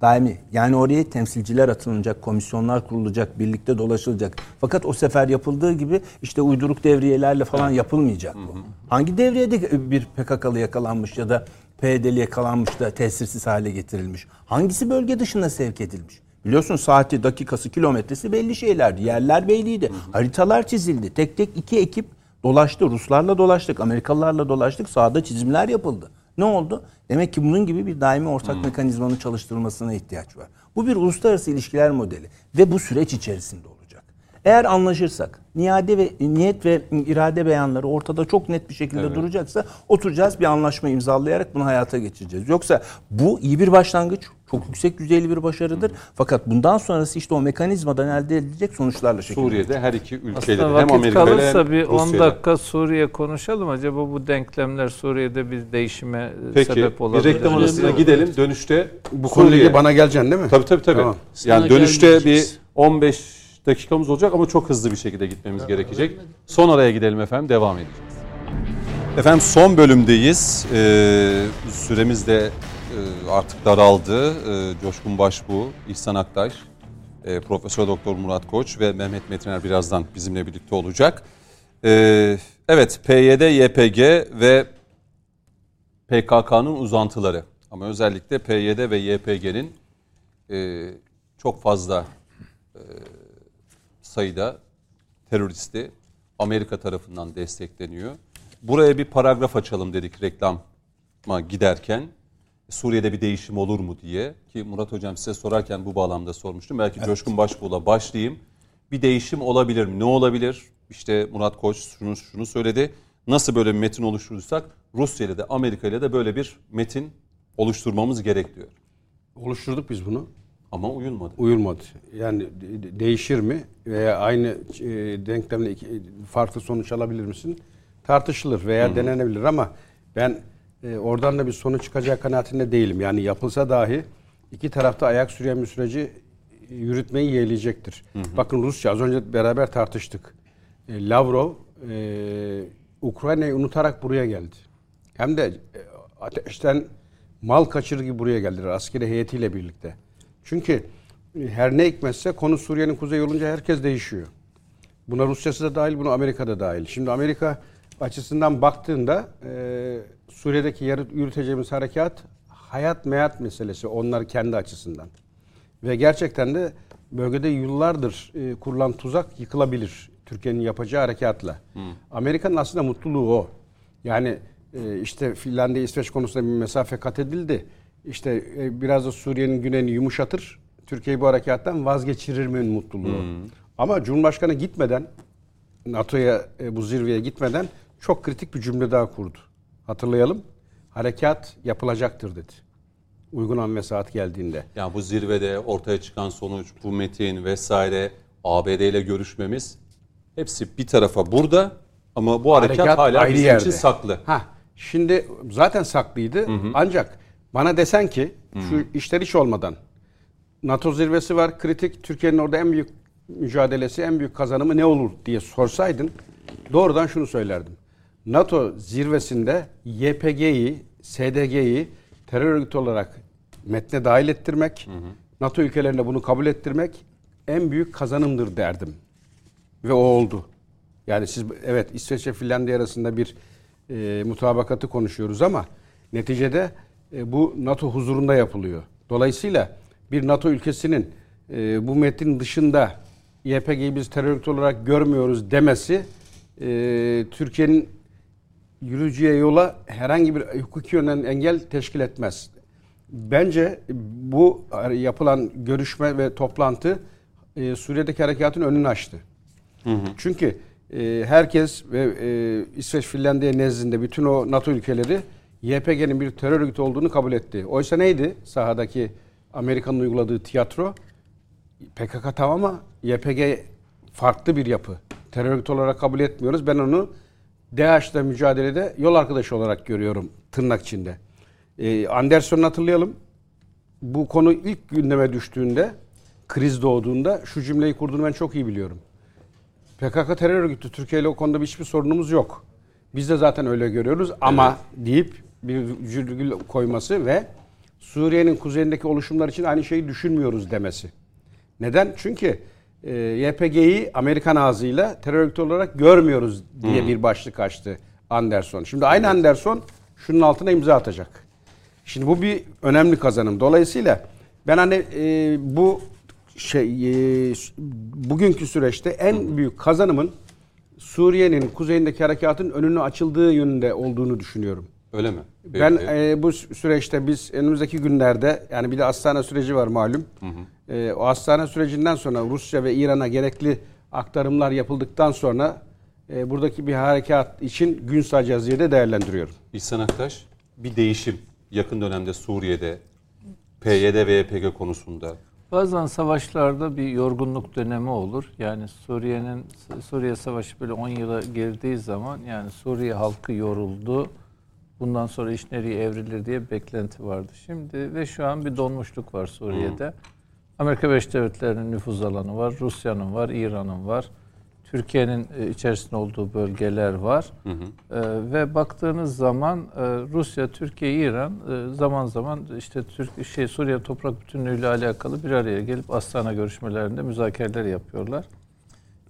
Daimi. Yani oraya temsilciler atılacak, komisyonlar kurulacak, birlikte dolaşılacak. Fakat o sefer yapıldığı gibi işte uyduruk devriyelerle falan yapılmayacak bu. Hangi devriyede bir PKK'lı yakalanmış ya da PYD'li yakalanmış da tesirsiz hale getirilmiş? Hangisi bölge dışına sevk edilmiş? Biliyorsun saati, dakikası, kilometresi belli şeylerdi. Yerler belliydi. Haritalar çizildi. Tek tek iki ekip dolaştı. Ruslarla dolaştık, Amerikalılarla dolaştık. Sahada çizimler yapıldı. Ne oldu? Demek ki bunun gibi bir daimi ortak mekanizmanın çalıştırılmasına ihtiyaç var. Bu bir uluslararası ilişkiler modeli ve bu süreç içerisinde olacak. Eğer anlaşırsak, niyade ve niyet ve irade beyanları ortada çok net bir şekilde duracaksa oturacağız bir anlaşma imzalayarak bunu hayata geçireceğiz. Yoksa bu iyi bir başlangıç, çok yüksek düzeyli bir başarıdır. Fakat bundan sonrası işte o mekanizmadan elde edilecek sonuçlarla şekillenecek. Suriye'de her iki ülkede Aslında hem vakit Amerika kalırsa bir 10 Rusya'yla. dakika Suriye konuşalım. Acaba bu denklemler Suriye'de bir değişime Peki sebep bir olabilir. reklam arasına gidelim. Dönüşte bu konuyla ilgili bana geleceksin değil mi? Tabii tabii tabii. Tamam. Yani Sana dönüşte bir gelmeyeceğiz. 15 dakikamız olacak ama çok hızlı bir şekilde gitmemiz gerekecek. Son araya gidelim efendim devam edeceğiz. Efendim son bölümdeyiz. Ee, süremiz de e, artık daraldı. Ee, Coşkun Başbuğ, İhsan Aktaş, e, Profesör Doktor Murat Koç ve Mehmet Metiner birazdan bizimle birlikte olacak. Ee, evet PYD, YPG ve PKK'nın uzantıları ama özellikle PYD ve YPG'nin e, çok fazla e, sayıda teröristi Amerika tarafından destekleniyor. Buraya bir paragraf açalım dedik reklama giderken. Suriye'de bir değişim olur mu diye ki Murat Hocam size sorarken bu bağlamda sormuştum. Belki Coşkun Başbuğ'la başlayayım. Bir değişim olabilir mi? Ne olabilir? İşte Murat Koç şunu, şunu söyledi. Nasıl böyle bir metin oluşturursak Rusya ile de Amerika ile de böyle bir metin oluşturmamız gerek diyor. Oluşturduk biz bunu. Ama uyulmadı. Uyulmadı. Yani de- de- değişir mi veya aynı e, denklemle iki- farklı sonuç alabilir misin? Tartışılır veya denenebilir ama ben e, oradan da bir sonuç çıkacağı kanaatinde değilim. Yani yapılsa dahi iki tarafta ayak süren bir süreci yürütmeyi yeğleyecektir. Bakın Rusya az önce beraber tartıştık. E, Lavrov e, Ukrayna'yı unutarak buraya geldi. Hem de e, ateşten mal kaçırır gibi buraya geldiler askeri heyetiyle birlikte. Çünkü e, her ne hikmetse konu Suriye'nin kuzeyi olunca herkes değişiyor. Buna Rusya'sı da dahil, buna Amerika da dahil. Şimdi Amerika açısından baktığında e, Suriye'deki yürüteceğimiz harekat hayat meyat meselesi onlar kendi açısından. Ve gerçekten de bölgede yıllardır e, kurulan tuzak yıkılabilir Türkiye'nin yapacağı harekatla. Amerika'nın aslında mutluluğu o. Yani e, işte Finlandiya, İsveç konusunda bir mesafe kat edildi. İşte e, biraz da Suriye'nin güneyini yumuşatır. Türkiye'yi bu harekattan vazgeçirir mi mutluluğu. Ama Cumhurbaşkanı gitmeden NATO'ya e, bu zirveye gitmeden çok kritik bir cümle daha kurdu. Hatırlayalım. Harekat yapılacaktır dedi. Uygun an ve saat geldiğinde. Yani bu zirvede ortaya çıkan sonuç, bu metin vesaire, ABD ile görüşmemiz hepsi bir tarafa burada ama bu harekat, hala ayrı bizim yerde. için saklı. Ha, şimdi zaten saklıydı. Ancak bana desen ki şu işler hiç olmadan NATO zirvesi var kritik. Türkiye'nin orada en büyük mücadelesi, en büyük kazanımı ne olur diye sorsaydın doğrudan şunu söylerdim. NATO zirvesinde YPG'yi, SDG'yi terör örgütü olarak metne dahil ettirmek, NATO ülkelerine bunu kabul ettirmek en büyük kazanımdır derdim. Ve o oldu. Yani siz evet İsveç ve Finlandiya arasında bir e, mutabakatı konuşuyoruz ama neticede e, bu NATO huzurunda yapılıyor. Dolayısıyla bir NATO ülkesinin e, bu metnin dışında YPG'yi biz terör örgütü olarak görmüyoruz demesi e, Türkiye'nin yürüyeceği yola herhangi bir hukuki yönden engel teşkil etmez. Bence bu yapılan görüşme ve toplantı e, Suriye'deki harekatın önünü açtı. Çünkü e, herkes ve e, İsveç, Finlandiya nezdinde bütün o NATO ülkeleri YPG'nin bir terör örgütü olduğunu kabul etti. Oysa neydi sahadaki Amerika'nın uyguladığı tiyatro? PKK tamam ama YPG farklı bir yapı. Terör örgütü olarak kabul etmiyoruz. Ben onu DAEŞ'le mücadelede yol arkadaşı olarak görüyorum tırnak içinde. Ee, Anderson'u hatırlayalım. Bu konu ilk gündeme düştüğünde, kriz doğduğunda şu cümleyi kurduğunu ben çok iyi biliyorum. PKK terör örgütü Türkiye ile o konuda hiçbir sorunumuz yok. Biz de zaten öyle görüyoruz ama deyip bir virgül koyması ve Suriye'nin kuzeyindeki oluşumlar için aynı şeyi düşünmüyoruz demesi. Neden? Çünkü e, YPG'yi Amerikan ağzıyla terör örgütü olarak görmüyoruz diye bir başlık açtı Anderson. Şimdi aynı Anderson şunun altına imza atacak. Şimdi bu bir önemli kazanım. Dolayısıyla ben hani e, bu şey e, bugünkü süreçte en büyük kazanımın Suriye'nin kuzeyindeki harekatın önünü açıldığı yönünde olduğunu düşünüyorum. Öyle mi? Ben Peki. e, bu süreçte biz önümüzdeki günlerde yani bir de hastane süreci var malum. E, o hastane sürecinden sonra Rusya ve İran'a gerekli aktarımlar yapıldıktan sonra e, buradaki bir harekat için gün sayacağız diye de değerlendiriyorum. İhsan Aktaş, bir değişim yakın dönemde Suriye'de, PYD ve YPG konusunda. Bazen savaşlarda bir yorgunluk dönemi olur. Yani Suriye'nin Suriye Savaşı böyle 10 yıla girdiği zaman yani Suriye halkı yoruldu. Bundan sonra iş nereye evrilir diye beklenti vardı. Şimdi ve şu an bir donmuşluk var Suriye'de. Amerika Birleşik Devletleri'nin nüfuz alanı var, Rusya'nın var, İran'ın var. Türkiye'nin e, içerisinde olduğu bölgeler var. E, ve baktığınız zaman e, Rusya, Türkiye, İran e, zaman zaman işte Türk şey Suriye toprak bütünlüğüyle alakalı bir araya gelip Astana görüşmelerinde müzakereler yapıyorlar.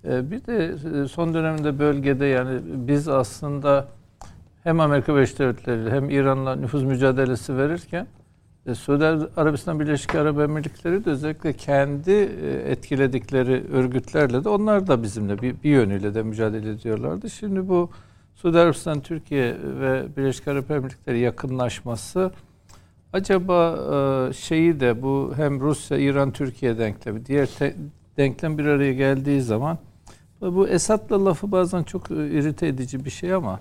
E, bir de e, son dönemde bölgede yani biz aslında hem Amerika Birleşik Devletleri hem İran'la nüfuz mücadelesi verirken e, Suudi Arabistan Birleşik Arap Emirlikleri de özellikle kendi e, etkiledikleri örgütlerle de onlar da bizimle bir, bir yönüyle de mücadele ediyorlardı. Şimdi bu Suudi Arabistan, Türkiye ve Birleşik Arap Emirlikleri yakınlaşması acaba e, şeyi de bu hem Rusya, İran, Türkiye denklemi, diğer te- denklem bir araya geldiği zaman bu Esad'la lafı bazen çok e, irite edici bir şey ama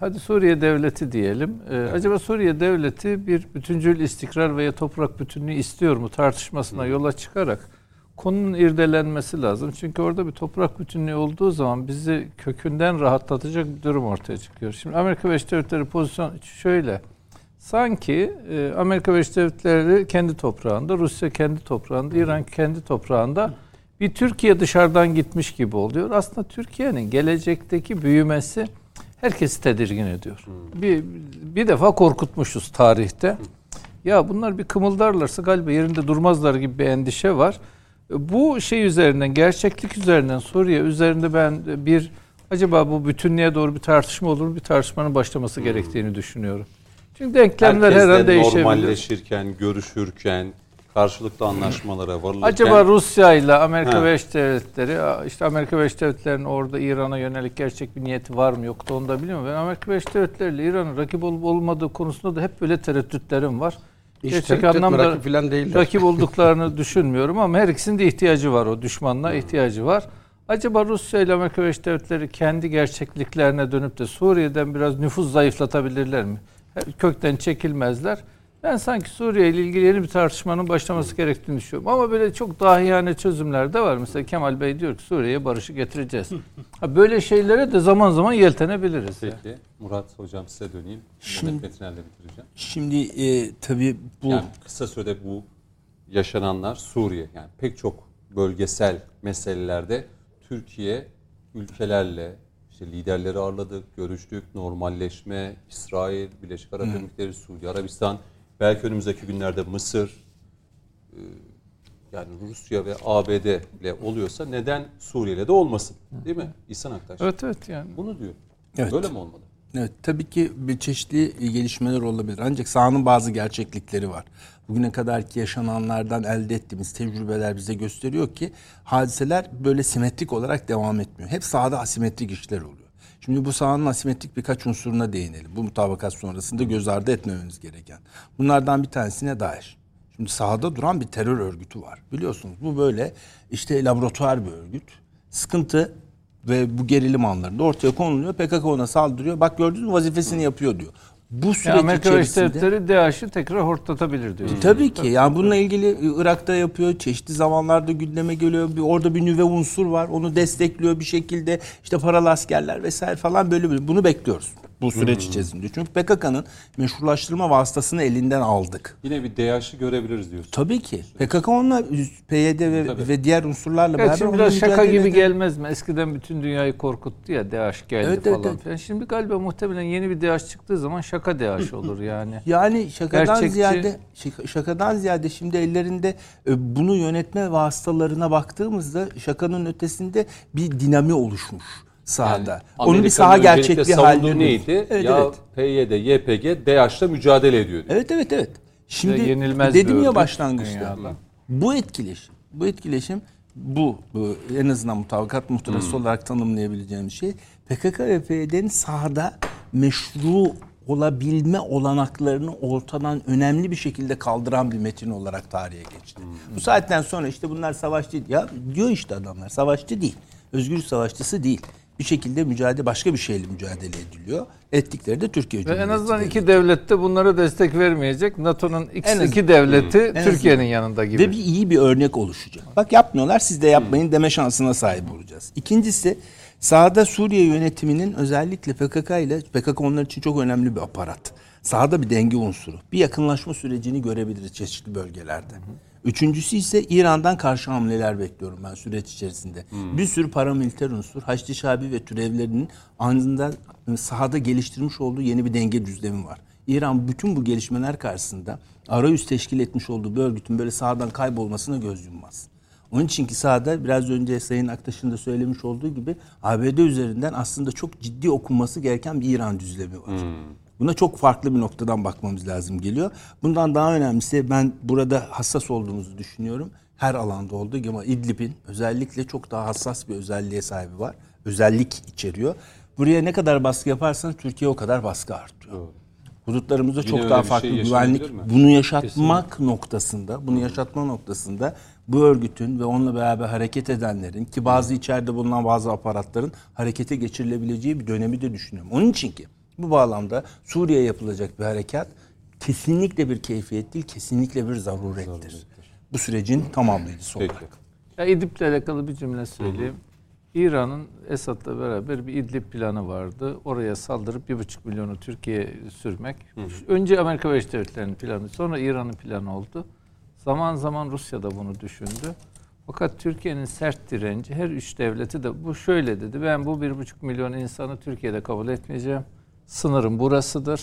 Hadi Suriye devleti diyelim. Ee, Acaba Suriye devleti bir bütüncül istikrar veya toprak bütünlüğü istiyor mu tartışmasına yola çıkarak konunun irdelenmesi lazım. Çünkü orada bir toprak bütünlüğü olduğu zaman bizi kökünden rahatlatacak bir durum ortaya çıkıyor. Şimdi Amerika Birleşik Devletleri pozisyon şöyle. sanki e, Amerika Birleşik Devletleri kendi toprağında, Rusya kendi toprağında, İran kendi toprağında bir Türkiye dışarıdan gitmiş gibi oluyor. Aslında Türkiye'nin gelecekteki büyümesi herkesi tedirgin ediyor. Bir, bir defa korkutmuşuz tarihte. Ya bunlar bir kımıldarlarsa galiba yerinde durmazlar gibi bir endişe var. Bu şey üzerinden, gerçeklik üzerinden, Suriye üzerinde ben bir acaba bu bütünlüğe doğru bir tartışma olur mu? Bir tartışmanın başlaması gerektiğini düşünüyorum. Çünkü denklemler her an Herkesle değişebilir. normalleşirken, görüşürken, karşılıklı anlaşmalara varılırken... Acaba Rusya ile Amerika. Birleşik Devletleri, işte Amerika Birleşik Devletleri'nin orada İran'a yönelik gerçek bir niyeti var mı yok da onu da bilmiyorum. Ben Amerika Birleşik Devletleri ile İran'ın rakip olup olmadığı konusunda da hep böyle tereddütlerim var. Hiç Gerçek anlamda rakip falan değiller. rakip <laughs> olduklarını düşünmüyorum ama her ikisinin de ihtiyacı var o düşmanla ihtiyacı var. Acaba Rusya ile Amerika Birleşik Devletleri kendi gerçekliklerine dönüp de Suriye'den biraz nüfuz zayıflatabilirler mi? Kökten çekilmezler. Ben sanki Suriye ile ilgili yeni bir tartışmanın başlaması gerektiğini düşünüyorum. Ama böyle çok dahiyane çözümler de var. Mesela Kemal Bey diyor ki Suriye'ye barışı getireceğiz. <laughs> Ha, böyle şeylere de zaman zaman yeltenebiliriz. yani. Peki Murat Hocam size döneyim. Şimdi- Mehmet Metinel'le bitireceğim. Şimdi e, tabii bu Yani kısa sürede bu yaşananlar Suriye yani pek çok bölgesel meselelerde Türkiye ülkelerle işte liderleri ağırladık, görüştük, normalleşme, İsrail, Birleşik Arap Emirlikleri, Suudi Arabistan, belki önümüzdeki günlerde Mısır, e, yani Rusya ve ABD ile oluyorsa neden Suriye'yle de olmasın? Değil mi? İhsan Aktaş. Evet evet yani. Bunu diyor. Evet. Böyle mi olmalı? Evet tabii ki bir çeşitli gelişmeler olabilir. Ancak sahanın bazı gerçeklikleri var. Bugüne kadarki yaşananlardan elde ettiğimiz tecrübeler bize gösteriyor ki hadiseler böyle simetrik olarak devam etmiyor. Hep sahada asimetrik işler oluyor. Şimdi bu sahanın asimetrik birkaç unsuruna değinelim. Bu mutabakat sonrasında göz ardı etmememiz gereken. Bunlardan bir tanesine dair. Şimdi sahada duran bir terör örgütü var. Biliyorsunuz bu böyle işte laboratuvar bir örgüt. Sıkıntı ve bu gerilim anlarında ortaya konuluyor. PKK ona saldırıyor. Bak gördünüz mü vazifesini yapıyor diyor. Bu süreç Yani Amerika içerisinde... Devletleri DAEŞ'i tekrar hortlatabilir diyor. Tabii ki. Yani bununla ilgili Irak'ta yapıyor. Çeşitli zamanlarda gündeme geliyor. Bir, orada bir nüve unsur var. Onu destekliyor bir şekilde. İşte paralı askerler vesaire falan böyle böyle. Bunu bekliyoruz bu süreç içerisinde. Çünkü PKK'nın meşrulaştırma vasıtasını elinden aldık. Yine bir DAEŞ'i görebiliriz diyorsun. Tabii ki. PKK onunla PYD ve, Tabii. ve diğer unsurlarla Evet, beraber şimdi biraz şaka gibi eder. gelmez mi? Eskiden bütün dünyayı korkuttu ya DAEŞ geldi Evet, falan evet. filan. Şimdi galiba muhtemelen yeni bir DAEŞ çıktığı zaman şaka DAEŞ olur yani. <laughs> Yani şakadan Gerçekçi- ziyade şaka- şakadan ziyade şimdi ellerinde e, bunu yönetme vasıtalarına baktığımızda şakanın ötesinde bir dinami oluşmuş sahada. Onu bir saha gerçekliği haline neydi? Evet, ya evet. PYD, YPG, DAEŞ'la mücadele ediyor. diyor. Evet evet evet. Şimdi Ve yenilmez dedim ya başlangıçta. dünyada. Bu etkileşim, bu etkileşim bu, bu en azından mutabakat muhtırası Hmm. olarak tanımlayabileceğimiz şey PKK ve PYD'nin sahada meşru olabilme olanaklarını ortadan önemli bir şekilde kaldıran bir metin olarak tarihe geçti. Hmm. Bu saatten sonra işte bunlar savaşçı ya diyor işte adamlar savaşçı değil. Özgürlük savaşçısı değil. Bir şekilde mücadele başka bir şeyle mücadele ediliyor. Ettikleri de Türkiye Ve en Cumhuriyeti azından iki devlet de bunlara destek vermeyecek. NATO'nun iki, En az- iki devleti En Türkiye'nin yanında gibi. Ve bir iyi bir örnek oluşacak. Bak yapmıyorlar siz de yapmayın deme şansına sahip olacağız. İkincisi sahada Suriye yönetiminin özellikle PKK ile PKK onlar için çok önemli bir aparat. Sahada bir denge unsuru. Bir yakınlaşma sürecini görebiliriz çeşitli bölgelerde. Üçüncüsü ise İran'dan karşı hamleler bekliyorum ben süreç içerisinde. Bir sürü paramiliter unsur, Haçlı Şabi ve türevlerinin anında sahada geliştirmiş olduğu yeni bir denge düzlemi var. İran bütün bu gelişmeler karşısında arayüz teşkil etmiş olduğu bir örgütün böyle sahadan kaybolmasına göz yummaz. Onun için ki sahada biraz önce Sayın Aktaş'ın da söylemiş olduğu gibi ABD üzerinden aslında çok ciddi okunması gereken bir İran düzlemi var. Buna çok farklı bir noktadan bakmamız lazım geliyor. Bundan daha önemlisi ben burada hassas olduğumuzu düşünüyorum. Her alanda olduğu gibi ama İdlib'in özellikle çok daha hassas bir özelliğe sahibi var. Özellik içeriyor. Buraya ne kadar baskı yaparsan Türkiye o kadar baskı artıyor. Hudutlarımızda Yine çok daha bir farklı şey güvenlik mi? bunu yaşatmak noktasında, bunu yaşatma noktasında bu örgütün ve onunla beraber hareket edenlerin ki bazı içeride bulunan bazı aparatların harekete geçirilebileceği bir dönemi de düşünüyorum. Onun için ki bu bağlamda Suriye yapılacak bir harekat kesinlikle bir keyfiyet değil, kesinlikle bir zarurettir. Bu sürecin tamamlayıcısı Peki. olarak. Ya İdlib'le alakalı bir cümle söyleyeyim. İran'ın Esad'la beraber bir İdlib planı vardı. Oraya saldırıp bir buçuk milyonu Türkiye'ye sürmek. Önce Amerika Birleşik Devletleri'nin planı, sonra İran'ın planı oldu. Zaman zaman Rusya da bunu düşündü. Fakat Türkiye'nin sert direnci her üç devleti de bu şöyle dedi. Ben bu bir buçuk milyon insanı Türkiye'de kabul etmeyeceğim. Sınırım burasıdır.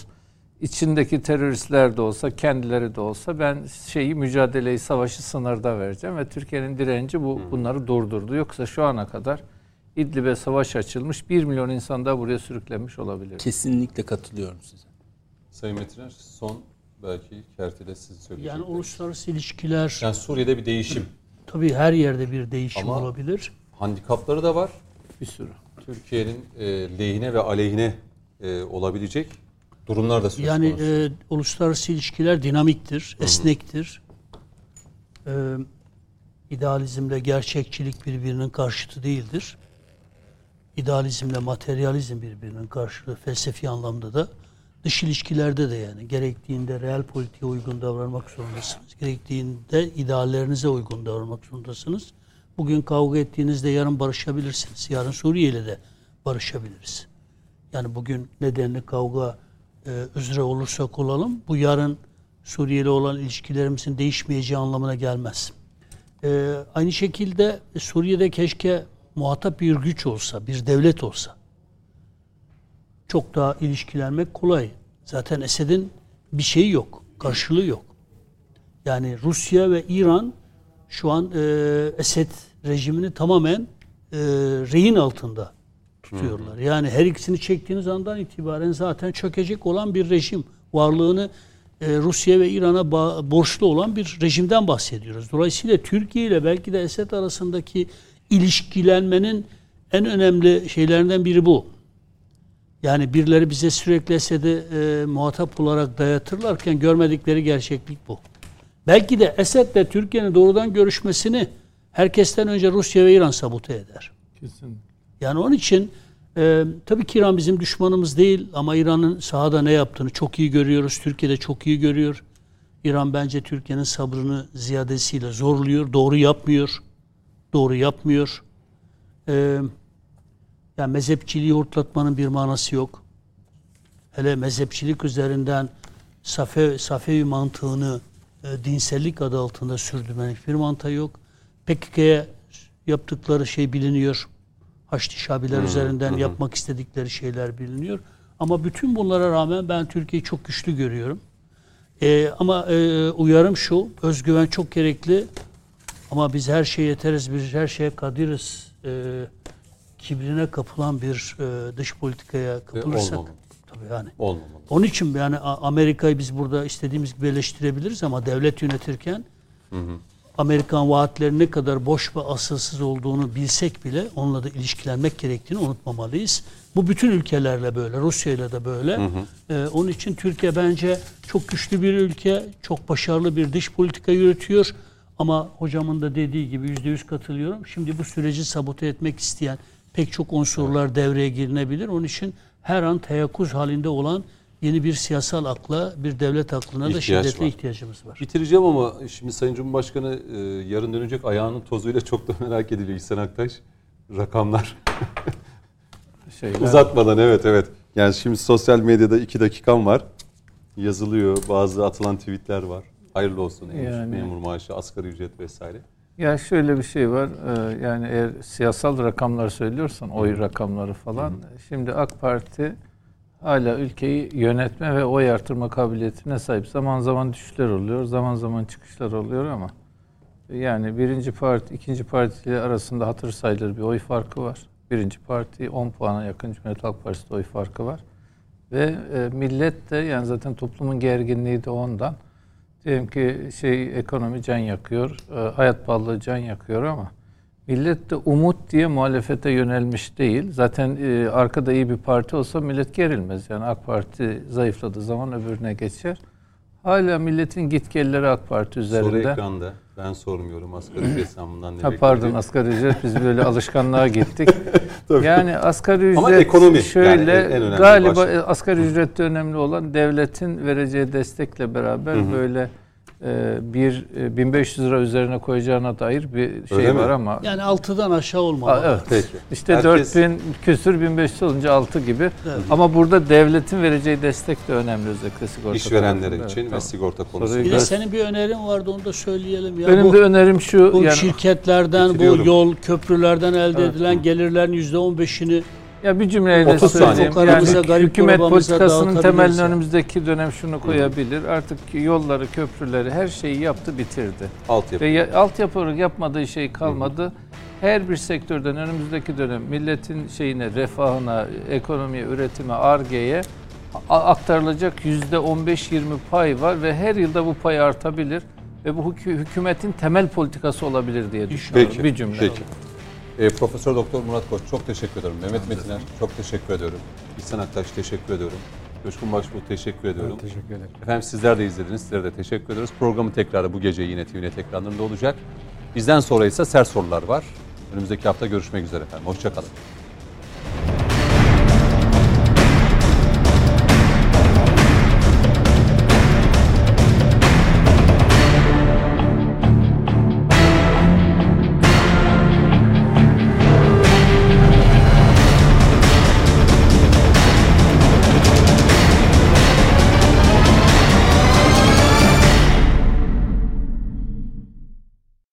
İçindeki teröristler de olsa, kendileri de olsa ben şeyi mücadeleyi, savaşı sınırda vereceğim ve Türkiye'nin direnci bu bunları durdurdu. Yoksa şu ana kadar İdlib'e savaş açılmış, 1 milyon insan daha buraya sürüklenmiş olabilir. Kesinlikle katılıyorum size. Sayın Metiner son belki kertede siz söyleyecek. Yani uluslararası ilişkiler Yani Suriye'de bir değişim. tabii her yerde bir değişim Ama- olabilir. Handikapları da var. Bir sürü. Türkiye'nin e, lehine ve aleyhine e, olabilecek durumlar da söz Yani konusu. e, uluslararası ilişkiler dinamiktir, esnektir. E, idealizmle gerçekçilik birbirinin karşıtı değildir. İdealizmle materyalizm birbirinin karşılığı felsefi anlamda da dış ilişkilerde de yani gerektiğinde real politiğe uygun davranmak zorundasınız. Gerektiğinde ideallerinize uygun davranmak zorundasınız. Bugün kavga ettiğinizde yarın barışabilirsiniz. Yarın Suriye ile de barışabiliriz. Yani bugün nedenli kavga e, üzere olursak olalım bu yarın Suriye ile olan ilişkilerimizin değişmeyeceği anlamına gelmez. E, aynı şekilde Suriye'de keşke muhatap bir güç olsa, bir devlet olsa. Çok daha ilişkilenmek kolay. Zaten Esed'in bir şeyi yok, karşılığı yok. Yani Rusya ve İran şu an e, Esed rejimini tamamen e, rehin altında tutuyorlar. Yani her ikisini çektiğiniz andan itibaren zaten çökecek olan bir rejim varlığını e, Rusya ve İran'a ba- borçlu olan bir rejimden bahsediyoruz. Dolayısıyla Türkiye ile belki de Esed arasındaki ilişkilenmenin en önemli şeylerinden biri bu. Yani birileri bize sürekli Esed'i e, muhatap olarak dayatırlarken görmedikleri gerçeklik bu. Belki de Esed'le Türkiye'nin doğrudan görüşmesini herkesten önce Rusya ve İran sabote eder. Kesin. Yani onun için e, tabii ki İran bizim düşmanımız değil ama İran'ın sahada ne yaptığını çok iyi görüyoruz. Türkiye de çok iyi görüyor. İran bence Türkiye'nin sabrını ziyadesiyle zorluyor. Doğru yapmıyor. Doğru yapmıyor. E, yani mezhepçiliği hortlatmanın bir manası yok. Hele mezhepçilik üzerinden Safe, Safevi mantığını e, dinsellik adı altında sürdürmenin hiçbir mantığı yok. PKK'ya yaptıkları şey biliniyor. Haçlı Şabiler üzerinden yapmak istedikleri şeyler biliniyor. Ama bütün bunlara rağmen ben Türkiye'yi çok güçlü görüyorum. E, ama e, uyarım şu, özgüven çok gerekli. Ama biz her şeye yeteriz, biz her şeye kadiriz. E, kibrine kapılan bir e, dış politikaya kapılırsak. olmamalı. tabii yani. Olmamalı. Onun için yani Amerika'yı biz burada istediğimiz gibi eleştirebiliriz ama devlet yönetirken Amerikan vaatlerinin ne kadar boş ve asılsız olduğunu bilsek bile onunla da ilişkilenmek gerektiğini unutmamalıyız. Bu bütün ülkelerle böyle, Rusya ile de böyle. Ee, onun için Türkiye bence çok güçlü bir ülke, çok başarılı bir dış politika yürütüyor. Ama hocamın da dediği gibi yüzde yüz katılıyorum. Şimdi bu süreci sabote etmek isteyen pek çok unsurlar devreye girinebilir. Onun için her an teyakkuz halinde olan yeni bir siyasal akla, bir devlet aklına da İhtiyaç şiddetle var. ihtiyacımız var. Bitireceğim ama şimdi Sayın Cumhurbaşkanı e, yarın dönecek ayağının tozuyla çok da merak ediliyor İhsan Aktaş. Rakamlar. <laughs> Şeyler, Uzatmadan evet evet. Yani şimdi sosyal medyada iki dakikam var. Yazılıyor. Bazı atılan tweetler var. Hayırlı olsun. Yani. Yani- Memur maaşı, asgari ücret vesaire. Ya şöyle bir şey var. e, Yani eğer siyasal rakamlar söylüyorsan, oy rakamları falan. Şimdi AK Parti hala ülkeyi yönetme ve oy artırma kabiliyetine sahip. Zaman zaman düşüşler oluyor, zaman zaman çıkışlar oluyor ama yani birinci parti, ikinci parti arasında hatır sayılır bir oy farkı var. Birinci parti 10 puana yakın Cumhuriyet Halk Partisi'de oy farkı var. Ve e, millet de yani zaten toplumun gerginliği de ondan. Diyelim ki şey ekonomi can yakıyor, e, hayat pahalılığı can yakıyor ama millet de umut diye muhalefete yönelmiş değil. Zaten e, arkada iyi bir parti olsa millet gerilmez. Yani AK Parti zayıfladığı zaman öbürüne geçer. Hala milletin gitgelleri AK Parti Soru üzerinde. ekranda. Ben sormuyorum asgari ücret zammından ne Ha, pardon asgari ücret biz böyle <laughs> alışkanlığa gittik. <laughs> yani asgari ücret Ama ekonomi şöyle yani en önemli galiba başlık. asgari ücrette önemli olan devletin vereceği destekle beraber böyle bir e, 1500 lira üzerine koyacağına dair bir şey Öyle mi? var ama Yani 6'dan aşağı olmamalı. Aa, evet. Peki. İşte Herkes- 4000 küsür 1500 olunca 6 gibi. Ama burada devletin vereceği destek de önemli özellikle sigorta İşverenler için Evet, ve tamam. sigorta Bir konusunda. de senin bir önerin vardı onu da söyleyelim. Ya Benim bu, de önerim şu bu yani şirketlerden, bu yol, köprülerden elde edilen gelirlerin %15'ini ya bir cümleyle 30 saniye. söyleyeyim. Fukaramıza, Yani garip hükümet politikasının temelini önümüzdeki dönem şunu koyabilir. Artık yolları, köprüleri her şeyi yaptı, bitirdi. Altyapı. Ve ya, altyapı olarak yapmadığı şey kalmadı. Her bir sektörden önümüzdeki dönem milletin şeyine, refahına, ekonomiye, üretime, argeye aktarılacak yüzde 15-20 pay var ve her yılda bu pay artabilir ve bu hükü- hükümetin temel politikası olabilir diye düşünüyorum. Peki. Bir cümle. Peki. E, Profesör Doktor Murat Koç çok teşekkür ederim. Mehmet Metiner çok teşekkür ediyorum. İhsan Aktaş teşekkür ediyorum. Coşkun Başbuğ teşekkür ediyorum. Teşekkür ederim. Efendim sizler de izlediniz. Sizlere de teşekkür ediyoruz. Programı tekrarı bu gece yine TVNet ekranlarında olacak. Bizden sonra ise sert sorular var. Önümüzdeki hafta görüşmek üzere efendim. Hoşçakalın.